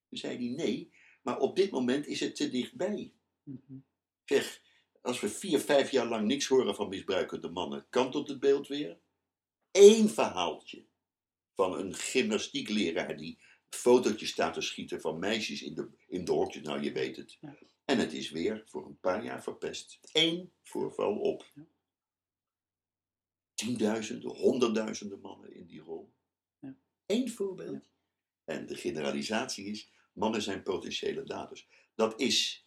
Toen zei hij nee, maar op dit moment is het te dichtbij. Mhm. Zeg, als we vier, vijf jaar lang niks horen van misbruikende mannen, kantelt het beeld weer? Eén verhaaltje van een gymnastiekleraar die fotootjes staat te schieten van meisjes in de, in de hokjes, nou je weet het. Ja. En het is weer voor een paar jaar verpest. Eén voorval op. Ja. Tienduizenden, honderdduizenden mannen in die rol. Ja. Eén voorbeeld. En de generalisatie is, mannen zijn potentiële daders. Dat is,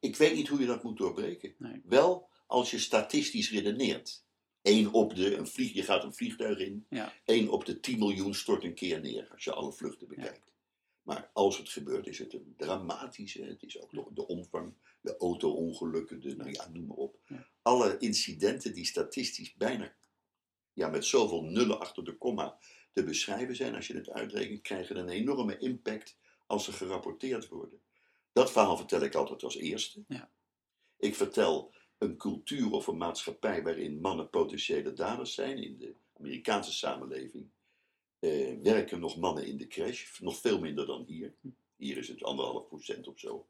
ik weet niet hoe je dat moet doorbreken. Nee. Wel als je statistisch redeneert. Eén op de, een vlieg, je gaat een vliegtuig in. Ja. Op de 10 miljoen stort een keer neer, als je alle vluchten bekijkt. Maar als het gebeurt, is het een dramatische. Het is ook nog de omvang, de auto-ongelukken, de, nou ja, noem maar op. Ja. Alle incidenten die statistisch bijna ja, met zoveel nullen achter de komma te beschrijven zijn, als je het uitrekent, krijgen een enorme impact als ze gerapporteerd worden. Dat verhaal vertel ik altijd als eerste. Ja. Ik vertel een cultuur of een maatschappij waarin mannen potentiële daders zijn. In de Amerikaanse samenleving eh, werken nog mannen in de crash, nog veel minder dan hier. Hier is het anderhalf procent of zo.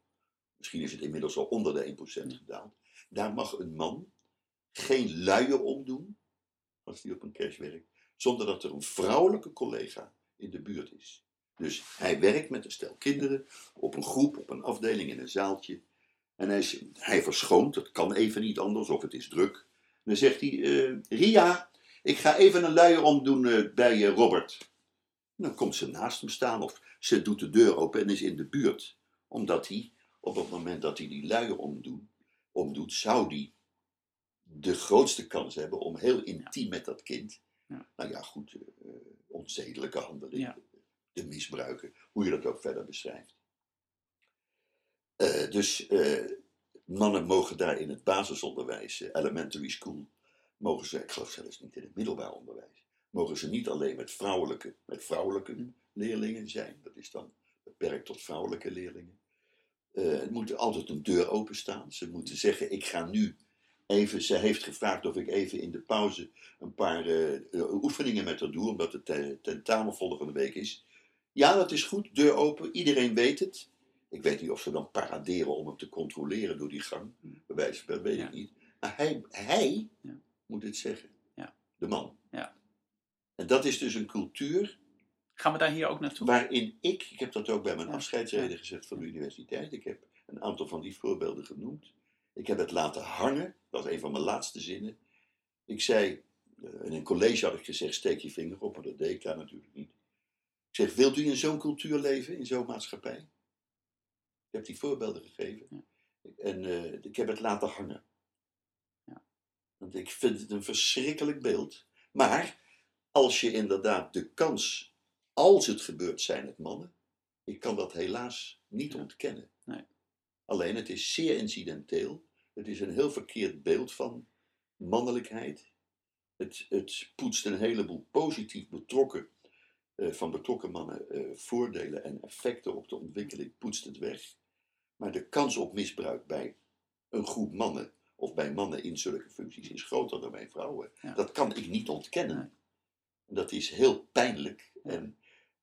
Misschien is het inmiddels al onder de 1% gedaald. Daar mag een man geen luier omdoen als hij op een crash werkt, zonder dat er een vrouwelijke collega in de buurt is. Dus hij werkt met een stel kinderen op een groep, op een afdeling in een zaaltje. En hij, is, hij verschoont, het kan even niet anders of het is druk. dan zegt hij, eh, Ria, ik ga even een luier omdoen eh, bij eh, Robert. Dan komt ze naast hem staan of ze doet de deur open en is in de buurt. Omdat hij, op het moment dat hij die luier omdoen, omdoet, zou die de grootste kans hebben om heel intiem met dat kind. Ja. Nou ja, goed, onzedelijke handelingen, Ja. De misbruiken, hoe je dat ook verder beschrijft. Eh, dus eh, mannen mogen daar in het basisonderwijs, eh, elementary school, mogen ze, ik geloof zelfs niet in het middelbaar onderwijs, mogen ze niet alleen met vrouwelijke, met vrouwelijke leerlingen zijn. Dat is dan beperkt tot vrouwelijke leerlingen. Het moet altijd een deur openstaan. Ze moeten zeggen, ik ga nu even, ze heeft gevraagd of ik even in de pauze een paar oefeningen met haar doe, omdat het te- tentamen volgende week is. Ja, dat is goed, deur open, iedereen weet het. Ik weet niet of ze dan paraderen om hem te controleren door die gang. Bij wijze van, weet Ja. ik niet. Maar hij, hij Ja. moet het zeggen. Ja. De man. Ja. En dat is dus een cultuur Gaan we daar hier ook naartoe? waarin ik, ik heb dat ook bij mijn afscheidsreden gezegd van de universiteit, ik heb een aantal van die voorbeelden genoemd. Ik heb het laten hangen, dat was een van mijn laatste zinnen. Ik zei, eh, in een college had ik gezegd, steek je vinger op, maar dat deed ik daar natuurlijk niet. Ik zeg, wilt u in zo'n cultuur leven, in zo'n maatschappij? Ik heb die voorbeelden gegeven. En eh, ik heb het laten hangen. Ja. Want ik vind het een verschrikkelijk beeld. Maar als je inderdaad de kans, als het gebeurt, zijn het mannen. Ik kan dat helaas niet Ja. ontkennen. Nee. Alleen het is zeer incidenteel. Het is een heel verkeerd beeld van mannelijkheid. Het, het poetst een heleboel positief betrokken, van betrokken mannen eh, voordelen en effecten op de ontwikkeling, poetst het weg. Maar de kans op misbruik bij een groep mannen of bij mannen in zulke functies is groter dan bij vrouwen. Ja. Dat kan ik niet ontkennen. Dat is heel pijnlijk. En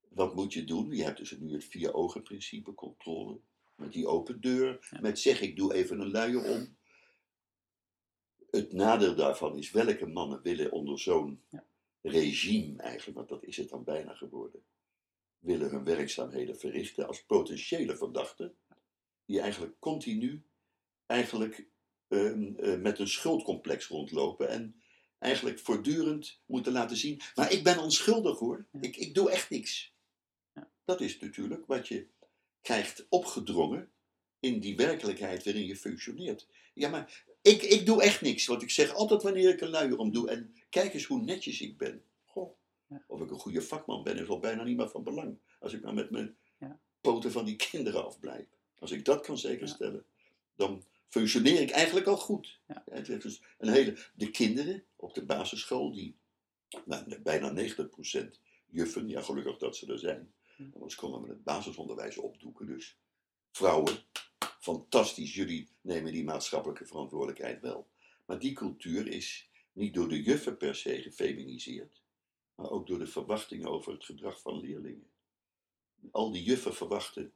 wat moet je doen? Je hebt dus nu het vier ogen principe, controle. Met die open deur. Ja. Met zeg ik doe even een luier om. Het nadeel daarvan is welke mannen willen onder zo'n Ja. Regime eigenlijk, want dat is het dan bijna geworden, willen hun werkzaamheden verrichten als potentiële verdachten. Die eigenlijk continu eigenlijk ehm, eh, met een schuldcomplex rondlopen en eigenlijk voortdurend moeten laten zien. Maar ik ben onschuldig hoor. Ik, ik doe echt niks. Dat is natuurlijk wat je krijgt opgedrongen in die werkelijkheid waarin je functioneert. Ja, maar ik, ik doe echt niks. Want ik zeg altijd wanneer ik een luier om doe. En kijk eens hoe netjes ik ben. Goh, Ja. of ik een goede vakman ben is al bijna niet meer van belang. Als ik maar met mijn Ja. poten van die kinderen afblijf. Als ik dat kan zekerstellen, dan functioneer ik eigenlijk al goed. Ja. Het dus een hele, de kinderen op de basisschool, die nou, bijna 90% juffen, ja gelukkig dat ze er zijn. Anders konden we het basisonderwijs opdoeken. Dus vrouwen, fantastisch, jullie nemen die maatschappelijke verantwoordelijkheid wel. Maar die cultuur is niet door de juffen per se gefeminiseerd, maar ook door de verwachtingen over het gedrag van leerlingen. Al die juffen verwachten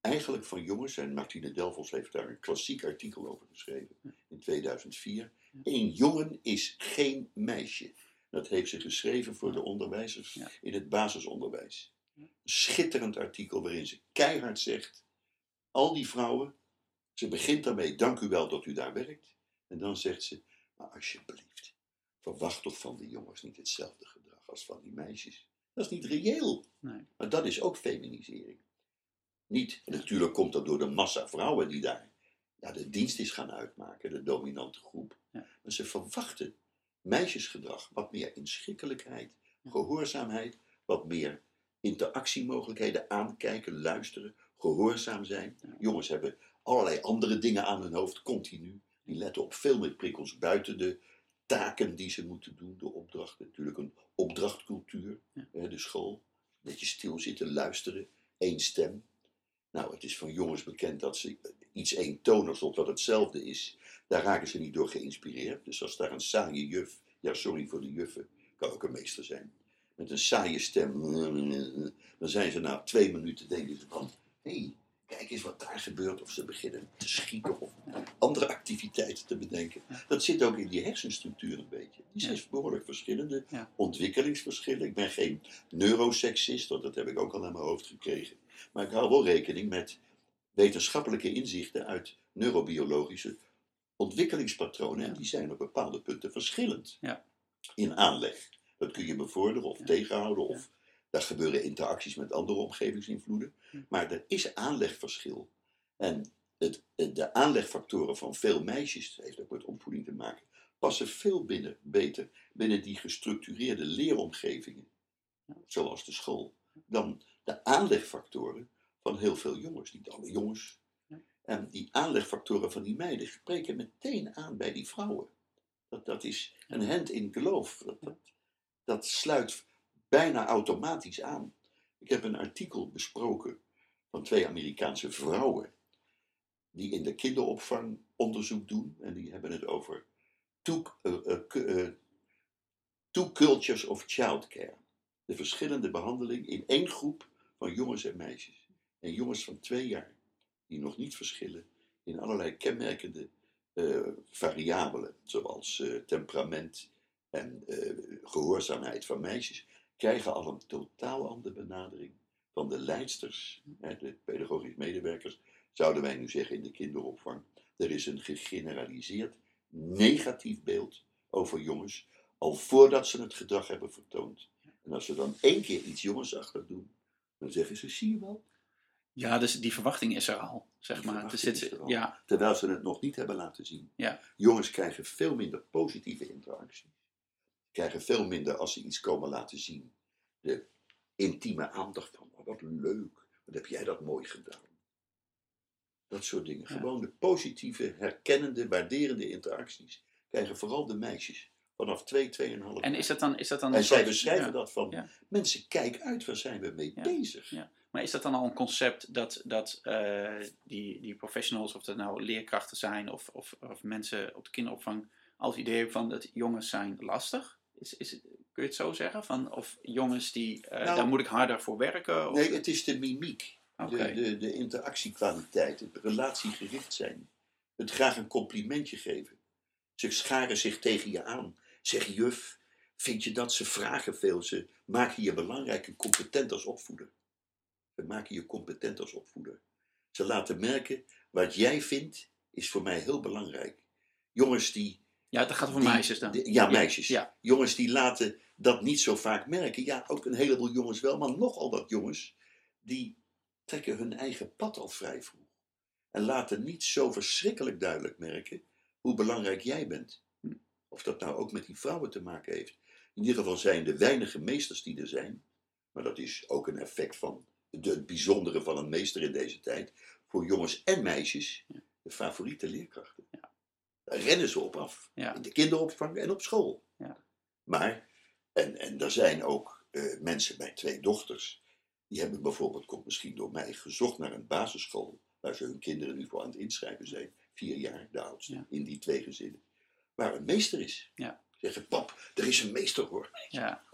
eigenlijk van jongens, en Martine Delvos heeft daar een klassiek artikel over geschreven in 2004. Een jongen is geen meisje. Dat heeft ze geschreven voor de onderwijzers in het basisonderwijs. Een schitterend artikel waarin ze keihard zegt: al die vrouwen, ze begint daarmee, dank u wel dat u daar werkt. En dan zegt ze, maar alsjeblieft, verwacht toch van die jongens niet hetzelfde gedrag als van die meisjes. Dat is niet reëel. Nee. Maar dat is ook feminisering. Niet, natuurlijk komt dat door de massa vrouwen die daar ja, de dienst is gaan uitmaken, de dominante groep. Ja. Maar ze verwachten meisjesgedrag, wat meer inschikkelijkheid, gehoorzaamheid, wat meer interactiemogelijkheden, aankijken, luisteren, gehoorzaam zijn. Jongens hebben allerlei andere dingen aan hun hoofd, continu. Die letten op veel meer prikkels buiten de taken die ze moeten doen, de opdrachten. Natuurlijk een opdrachtcultuur, Ja. de school. Beetje stilzitten, luisteren, één stem. Nou, het is van jongens bekend dat ze iets eentonigs of dat hetzelfde is. Daar raken ze niet door geïnspireerd. Dus als daar een saaie juf, ja sorry voor de juffen, kan ook een meester zijn. Met een saaie stem, dan zijn ze na twee minuten denken ze van, hey, kijk eens wat daar gebeurt. Of ze beginnen te schieten of andere activiteiten te bedenken. Dat zit ook in die hersenstructuur een beetje. Die zijn behoorlijk verschillende ontwikkelingsverschillen. Ik ben geen neuroseksist, want dat heb ik ook al aan mijn hoofd gekregen. Maar ik hou wel rekening met wetenschappelijke inzichten uit neurobiologische ontwikkelingspatronen. En die zijn op bepaalde punten verschillend Ja. in aanleg. Dat kun je bevorderen of tegenhouden. Of daar gebeuren interacties met andere omgevingsinvloeden. Hm. Maar er is aanlegverschil. En het, het- de aanlegfactoren van veel meisjes, dat heeft ook met opvoeding te maken, passen veel binnen, beter binnen die gestructureerde leeromgevingen, zoals de school, dan de aanlegfactoren van heel veel jongens. Niet alle jongens. En die aanlegfactoren van die meiden spreken meteen aan bij die vrouwen. Dat, dat is een hand in geloof. Dat, dat, dat sluit bijna automatisch aan. Ik heb een artikel besproken van twee Amerikaanse vrouwen die in de kinderopvang onderzoek doen. En die hebben het over two, eh, eh, eh, cultures of childcare. De verschillende behandeling in één groep van jongens en meisjes. En jongens van twee jaar, die nog niet verschillen in allerlei kenmerkende variabelen, zoals temperament en eh, gehoorzaamheid van meisjes, krijgen al een totaal andere benadering van de leidsters, hè, de pedagogisch medewerkers, zouden wij nu zeggen in de kinderopvang. Er is een gegeneraliseerd negatief beeld over jongens, al voordat ze het gedrag hebben vertoond. En als ze dan één keer iets jongensachtig doen, dan zeggen ze, zie je wel, Ja, dus die verwachting is er al, zeg Die maar. Al. ja, terwijl ze het nog niet hebben laten zien. Ja. Jongens krijgen veel minder positieve interactie. Krijgen veel minder als ze iets komen laten zien. De intieme aandacht van, oh, wat leuk, wat heb jij dat mooi gedaan. Dat soort dingen. Ja. Gewoon de positieve, herkennende, waarderende interacties krijgen vooral de meisjes. Vanaf 2, 2,5 en is dat dan, is dat dan En zij soort- beschrijven ja. dat van, Ja. mensen kijk uit, waar zijn we mee bezig? Ja. Maar is dat dan al een concept dat, dat eh, die, die professionals, of dat nou leerkrachten zijn of, of, of mensen op de kinderopvang, al het idee hebben van dat jongens zijn lastig? Is, is, kun je het zo zeggen? Van, of jongens die, eh, Nou, daar moet ik harder voor werken? Of, Nee, het is de mimiek. De, de, de interactiekwaliteit, het relatiegericht zijn. Het graag een complimentje geven. Ze scharen zich tegen je aan. Zeg juf, vind je dat ze vragen veel? Ze maken je belangrijk en competent als opvoeder. Ze maken je competent als opvoeder. Ze laten merken, wat jij vindt, is voor mij heel belangrijk. Jongens die... ja, dat gaat over die- meisjes dan. ja, meisjes. Ja, Jongens die laten dat niet zo vaak merken. Ja, ook een heleboel jongens wel, maar nogal wat jongens die trekken hun eigen pad al vrij vroeg. En laten niet zo verschrikkelijk duidelijk merken hoe belangrijk jij bent. Hm. Of dat nou ook met die vrouwen te maken heeft. In ieder geval zijn de weinige meesters die er zijn, maar dat is ook een effect van de, het bijzondere van een meester in deze tijd, voor jongens en meisjes de favoriete leerkrachten. Ja. Daar rennen ze op af. Ja. In de kinderopvang en op school. Ja. Maar, en, en er zijn ook eh, mensen, mijn twee dochters, die hebben bijvoorbeeld, komt misschien door mij, gezocht naar een basisschool waar ze hun kinderen nu voor aan het inschrijven zijn. Vier jaar, de oudste, Ja. in die twee gezinnen. Waar een meester is. Ja. Zeggen, pap, er is een meester hoor. ja,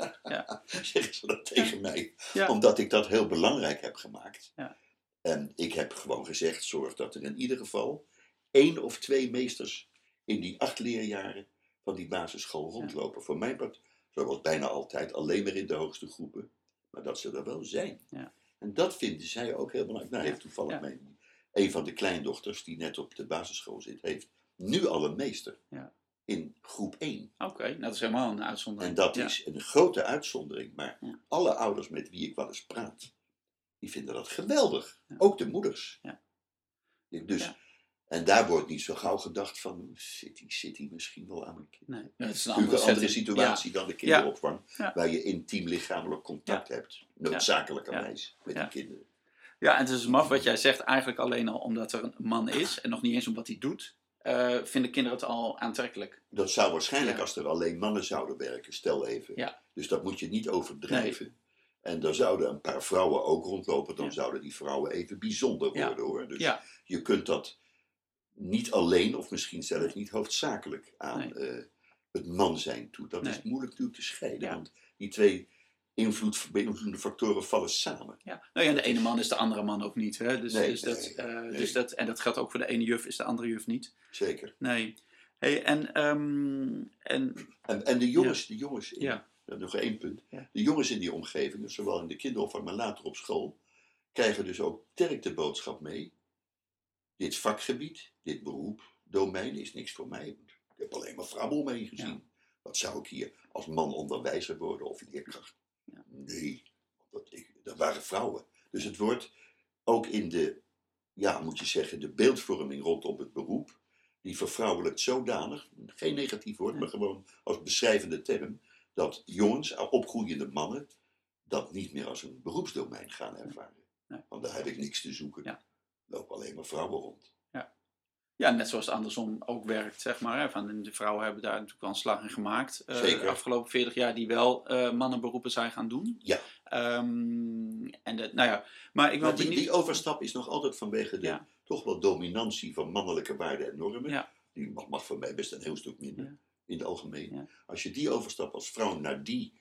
Zeggen ze dat tegen mij. ja. Omdat ik dat heel belangrijk heb gemaakt. Ja. En ik heb gewoon gezegd, zorg dat er in ieder geval één of twee meesters in die acht leerjaren van die basisschool rondlopen. Voor mijn part, zoals bijna altijd, alleen maar in de hoogste groepen. Maar dat ze er wel zijn. Ja. En dat vinden zij ook heel belangrijk. Nou, heeft toevallig mijn, een van de kleindochters, die net op de basisschool zit, heeft nu al een meester. Ja. In groep 1. Oké, nou, dat is helemaal een uitzondering. En dat is een grote uitzondering. Maar alle ouders met wie ik wel eens praat, die vinden dat geweldig. Ook de moeders. Ja. Dus. En daar wordt niet zo gauw gedacht van, zit die, zit die misschien wel aan mijn kind? Nee, ja, het is een Natuurlijk een andere situatie dan de kinderopvang, Ja. waar je intiem lichamelijk contact hebt. Noodzakelijkerwijs met Ja. die kinderen. Ja, en het is maf wat jij zegt, eigenlijk alleen al omdat er een man is en nog niet eens om wat hij doet, eh, vinden kinderen het al aantrekkelijk. Dat zou waarschijnlijk Ja. als er alleen mannen zouden werken, stel even. Ja. Dus dat moet je niet overdrijven. En er zouden een paar vrouwen ook rondlopen, dan Ja. zouden die vrouwen even bijzonder Ja. worden hoor. Dus Ja, je kunt dat niet alleen, of misschien zelfs niet hoofdzakelijk aan Nee. eh, het man zijn toe. Dat is moeilijk natuurlijk te scheiden, Ja. want die twee invloed, beïnvloedende factoren vallen samen. ja. Nou ja, de ene man is de andere man ook niet. Hè? Dus, Nee, dus dat, nee, eh, nee. dus dat, en dat geldt ook voor de ene juf, is de andere juf niet. Zeker. Nee. Hey, en, ehm, en En, en de jongens, de jongens in, Ja. eh, nog één punt. Ja. De jongens in die omgevingen, zowel in de kinderopvang, maar later op school, krijgen dus ook sterk de boodschap mee. Dit vakgebied, dit beroep, domein is niks voor mij. Ik heb alleen maar vrouwen om me heen gezien. Wat zou ik hier als man onderwijzer worden of leerkracht? Ja. Nee, dat, ik, dat waren vrouwen. Dus het wordt ook in de, ja, moet je zeggen, de beeldvorming rondom het beroep, die vervrouwelijkt zodanig, geen negatief woord, maar gewoon als beschrijvende term, dat jongens, opgroeiende mannen, dat niet meer als een beroepsdomein gaan ervaren. Want daar heb ik niks te zoeken. Ja. Lopen alleen maar vrouwen rond. Ja, net zoals het andersom ook werkt, zeg maar. Hè. Van, de vrouwen hebben daar natuurlijk wel een slag in gemaakt. eh, Zeker. De afgelopen 40 jaar die wel eh, mannenberoepen zijn gaan doen. Ja. Ehm, en de, nou ja, maar ik Maar die, benieuwd... die overstap is nog altijd vanwege de Ja. toch wel dominantie van mannelijke waarden en normen. Ja. Die mag, mag voor mij best een heel stuk minder Ja. in het algemeen. Als je die overstap als vrouw naar die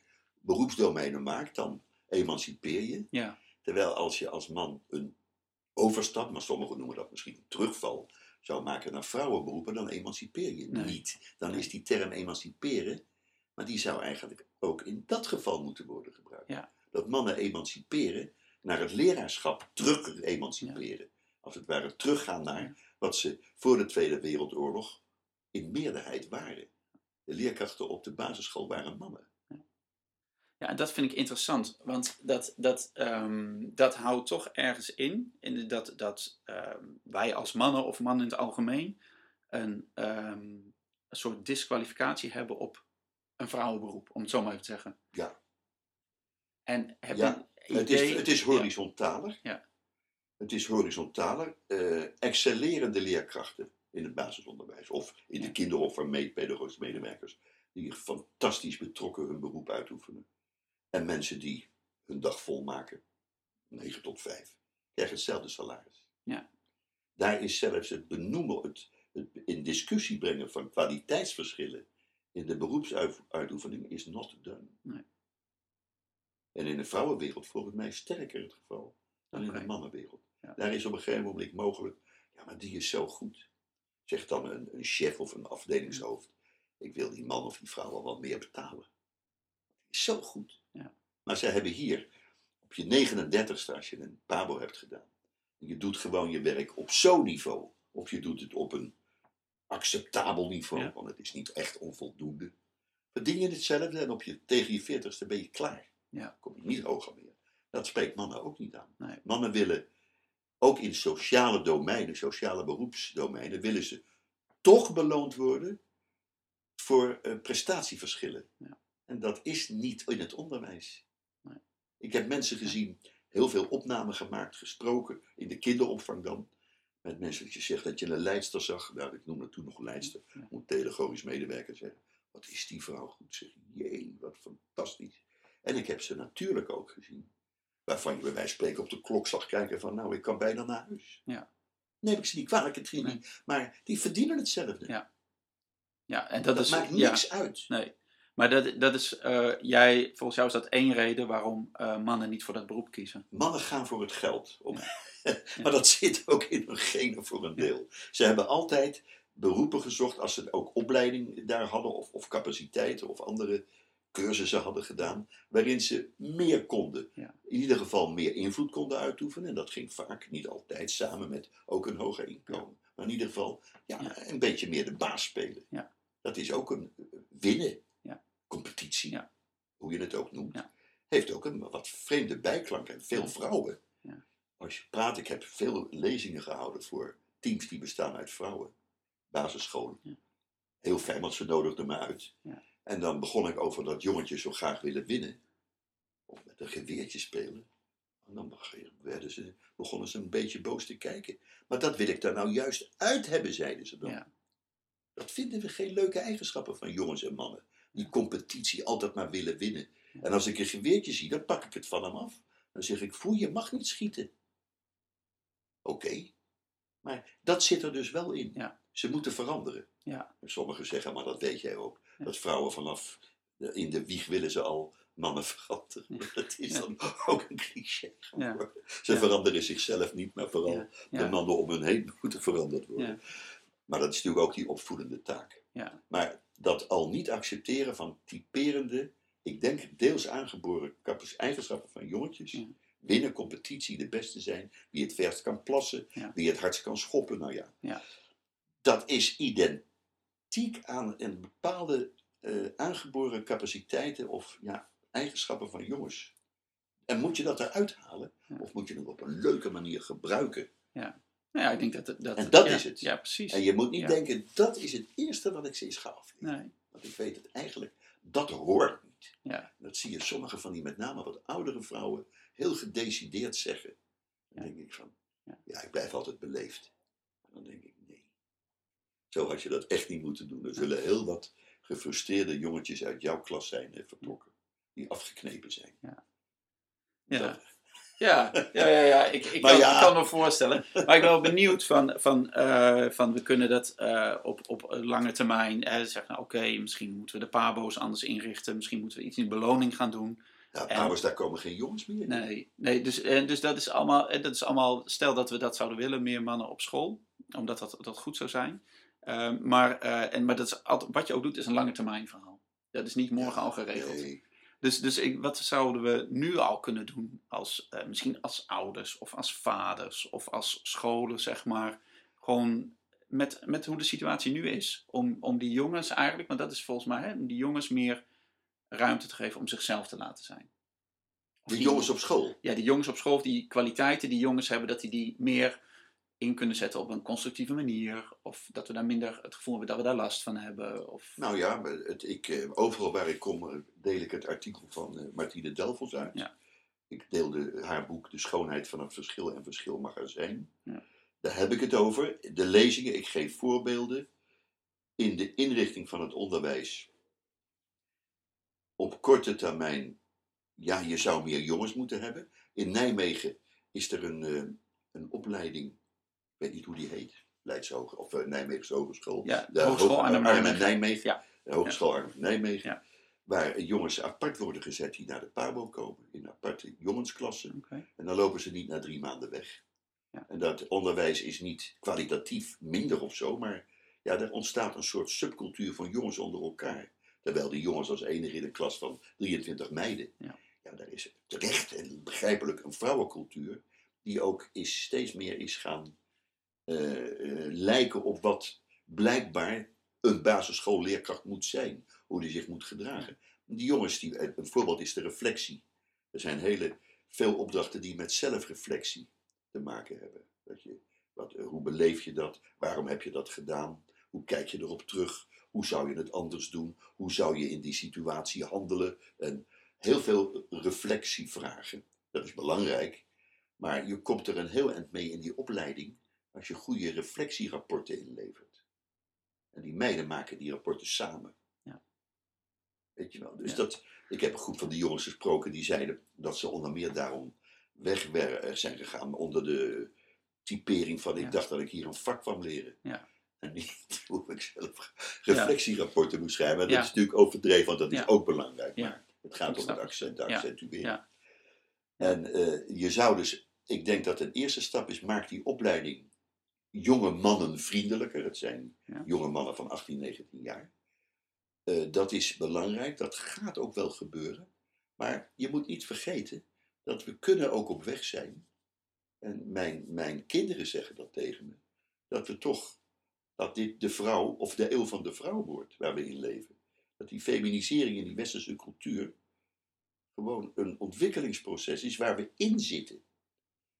beroepsdomeinen maakt, dan emancipeer je. Ja, Terwijl als je als man een overstap, maar sommigen noemen dat misschien een terugval, zou maken naar vrouwenberoepen, dan emancipeer je Nee. niet. Dan is die term emanciperen, maar die zou eigenlijk ook in dat geval moeten worden gebruikt. Ja. Dat mannen emanciperen naar het leraarschap terug emanciperen. Als het ware teruggaan naar wat ze voor de Tweede Wereldoorlog in meerderheid waren. De leerkrachten op de basisschool waren mannen. Ja, en dat vind ik interessant. Want dat, dat, ehm, dat houdt toch ergens in. in dat dat ehm, wij als mannen of mannen in het algemeen... een, ehm, een soort disqualificatie hebben op een vrouwenberoep. Om het zo maar even te zeggen. Ja. En heb Ja, je een Het idee... is, het is horizontaler. Ja. Het is horizontaler. eh, excellerende leerkrachten in het basisonderwijs of in de Ja. kinder- of mee- pedagogische medewerkers die fantastisch betrokken hun beroep uitoefenen. En mensen die hun dag volmaken, 9 tot 5, krijgen hetzelfde salaris. Ja. Daar is zelfs het benoemen, het, het in discussie brengen van kwaliteitsverschillen in de beroepsuitoefening is not done. Nee. En in de vrouwenwereld volgens mij sterker het geval dan in de mannenwereld. Ja. Daar is op een gegeven moment mogelijk, ja, maar die is zo goed. Zegt dan een, een chef of een afdelingshoofd, ik wil die man of die vrouw wel wat meer betalen. Is zo goed. Ja. Maar zij hebben hier, op je 39ste, als je een pabo hebt gedaan, en je doet gewoon je werk op zo'n niveau, of je doet het op een acceptabel niveau, Ja. want het is niet echt onvoldoende, verdien je hetzelfde en op je, tegen je 40ste ben je klaar. Ja. Kom je niet hoger meer. Dat spreekt mannen ook niet aan. Nee. Mannen willen, ook in sociale domeinen, sociale beroepsdomeinen, willen ze toch beloond worden voor eh, prestatieverschillen. Ja. En dat is niet in het onderwijs. Nee. Ik heb mensen gezien, heel veel opnamen gemaakt, gesproken, in de kinderopvang dan. Met mensen dat je zegt dat je een leidster zag. Nou, ik noemde toen nog leidster. Ja. Moet pedagogisch medewerker zeggen. Wat is die vrouw goed zeg. Jee, wat fantastisch. En ik heb ze natuurlijk ook gezien. Waarvan je bij wijze van spreken op de klok zag kijken van, nou, ik kan bijna naar huis. Ja. Nee, ik ze niet kwalijk, het Nee. niet. Maar die verdienen hetzelfde. Ja. Ja, en dat, Dat, is... maakt ja, niks uit. Nee. Maar dat, dat is, eh, jij, volgens jou is dat één reden waarom eh, mannen niet voor dat beroep kiezen. Mannen gaan voor het geld. Om- Ja. maar dat zit ook in hun genen voor een deel. Ze hebben altijd beroepen gezocht als ze ook opleiding daar hadden, of, of capaciteiten of andere cursussen hadden gedaan, waarin ze meer konden. Ja. In ieder geval meer invloed konden uitoefenen. En dat ging vaak, niet altijd, samen met ook een hoger inkomen. Maar in ieder geval ja, een beetje meer de baas spelen. Ja. Dat is ook een winnen. Competitie, Ja. hoe je het ook noemt. Ja. Heeft ook een wat vreemde bijklank. En veel vrouwen Ja. als je praat, ik heb veel lezingen gehouden voor teams die bestaan uit vrouwen, basisscholen. Heel fijn, want ze nodigden me uit. Ja. En dan begon ik over dat jongetje zo graag willen winnen. Of met een geweertje spelen. En dan werden ze, begonnen ze een beetje boos te kijken. Maar dat wil ik daar nou juist uit hebben, zeiden ze dan. Ja. Dat vinden we geen leuke eigenschappen van jongens en mannen. Die competitie, altijd maar willen winnen. En als ik een geweertje zie, dan pak ik het van hem af. Dan zeg ik, voel je mag niet schieten. Oké. Maar dat zit er dus wel in. Ja. Ze moeten veranderen. Ja. En Sommigen zeggen, maar dat weet jij ook. Ja. Dat vrouwen vanaf in de wieg willen ze al mannen veranderen. Dat is dan ook een cliché. Ze veranderen zichzelf niet, maar vooral de mannen om hen heen moeten veranderd worden. Ja. Maar dat is natuurlijk ook die opvoedende taak. Ja. Maar dat al niet accepteren van typerende, ik denk deels aangeboren eigenschappen van jongetjes. Ja. Winnen competitie, de beste zijn. Wie het verst kan plassen, Ja. wie het hardst kan schoppen. Nou ja. Ja. dat is identiek aan een bepaalde eh, aangeboren capaciteiten of ja, eigenschappen van jongens. En moet je dat eruit halen? Ja. Of moet je het op een leuke manier gebruiken? Nou ja, ik denk dat... dat En dat ja, is het. Ja, precies. En je moet niet Ja. denken, dat is het eerste wat ik ze eens ga afleren. Nee. Want ik weet het eigenlijk, dat hoort niet. Ja. Dat zie je sommige van die met name wat oudere vrouwen heel gedecideerd zeggen. Dan Ja. denk ik van, Ja. ja, ik blijf altijd beleefd. En dan denk ik, nee. Zo had je dat echt niet moeten doen. Er zullen heel wat gefrustreerde jongetjes uit jouw klas zijn vertrokken. Die afgeknepen zijn. Ja. Dat- Ja, ja, ja, ja. Ik, ik, kan, ja. ik kan me voorstellen. Maar ik ben wel benieuwd van, van, eh, van we kunnen dat eh, op, op lange termijn eh, zeggen, nou, oké, misschien moeten we de pabo's anders inrichten, misschien moeten we iets in beloning gaan doen. Ja, En- trouwens, daar komen geen jongens meer in. Nee, nee dus, eh, dus dat, is allemaal, dat is allemaal, stel dat we dat zouden willen, meer mannen op school, omdat dat, dat goed zou zijn. Ehm, maar en, maar dat is wat je ook doet, is een lange termijn verhaal. Dat is niet morgen al geregeld. Nee. Dus, dus ik, wat zouden we nu al kunnen doen, als, eh, misschien als ouders of als vaders of als scholen, zeg maar, gewoon met, met hoe de situatie nu is. Om, om die jongens eigenlijk, want dat is volgens mij, hè, om die jongens meer ruimte te geven om zichzelf te laten zijn. Of De die- jongens op school. Ja, die jongens op school, of die kwaliteiten die jongens hebben, dat die die meer in kunnen zetten op een constructieve manier. Of dat we daar minder het gevoel hebben dat we daar last van hebben. Of, Nou ja, het, ik, eh, overal waar ik kom eh, deel ik het artikel van eh, Martine Delvels uit. Ja. Ik deelde haar boek De Schoonheid van het Verschil en Verschil mag er zijn. Ja. Daar heb ik het over. De lezingen, ik geef voorbeelden. In de inrichting van het onderwijs. Op korte termijn, ja, je zou meer jongens moeten hebben. In Nijmegen is er een, een opleiding, weet niet hoe die heet. Leids Hoge, of eh, Nijmeegse Hogeschool. ja, De Hogeschool Hoge- Arnhem Arnhem Nijmegen. Ja. De Hogeschool Arnhem Nijmegen. Ja. Waar jongens apart worden gezet die naar de PABO komen. In aparte jongensklassen. En dan lopen ze niet na drie maanden weg. Ja. En dat onderwijs is niet kwalitatief minder of zo. Maar ja, er ontstaat een soort subcultuur van jongens onder elkaar. Terwijl die jongens als enige in een klas van 23 meiden. Ja. ja daar is terecht en begrijpelijk een vrouwencultuur. Die ook is, steeds meer is gaan lijken op wat blijkbaar een basisschoolleerkracht moet zijn. Hoe die zich moet gedragen. Die jongens, die, een voorbeeld is de reflectie. Er zijn hele veel opdrachten die met zelfreflectie te maken hebben. Dat je, wat, eh, hoe beleef je dat? Waarom heb je dat gedaan? Hoe kijk je erop terug? Hoe zou je het anders doen? Hoe zou je in die situatie handelen? En heel veel reflectievragen. Dat is belangrijk. Maar je komt er een heel eind mee in die opleiding als je goede reflectierapporten inlevert. En die meiden maken die rapporten samen. Ja. Weet je wel? Dus Ja. dat, ik heb een groep van die jongens gesproken die zeiden dat ze onder meer daarom weg wer- zijn gegaan onder de typering van ik Ja. dacht dat ik hier een vak kwam leren. Ja. En niet hoe ik zelf reflectierapporten moest schrijven. Dat is natuurlijk overdreven, want dat is ook belangrijk. Maar het gaat om het accent. Ja. En eh, je zou dus, ik denk dat een eerste stap is, maak die opleiding jonge mannen vriendelijker. Het zijn Ja. jonge mannen van 18, 19 jaar. Eh, dat is belangrijk, dat gaat ook wel gebeuren. Maar je moet niet vergeten dat we kunnen ook op weg zijn. En mijn, mijn kinderen zeggen dat tegen me. Dat we toch, dat dit de vrouw of de eeuw van de vrouw wordt waar we in leven. Dat die feminisering in die westerse cultuur gewoon een ontwikkelingsproces is waar we in zitten.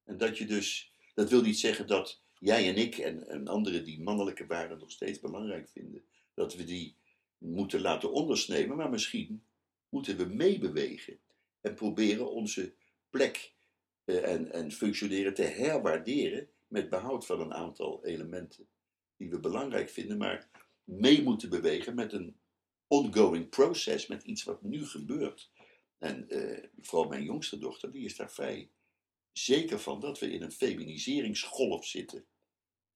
En dat je dus, dat wil niet zeggen dat jij en ik en, en anderen die mannelijke waarden nog steeds belangrijk vinden, dat we die moeten laten ondersnemen, maar misschien moeten we meebewegen en proberen onze plek eh, en, en functioneren te herwaarderen met behoud van een aantal elementen die we belangrijk vinden, maar mee moeten bewegen met een ongoing process, met iets wat nu gebeurt. En eh, vooral mijn jongste dochter, die is daar vrij zeker van dat we in een feminiseringsgolf zitten.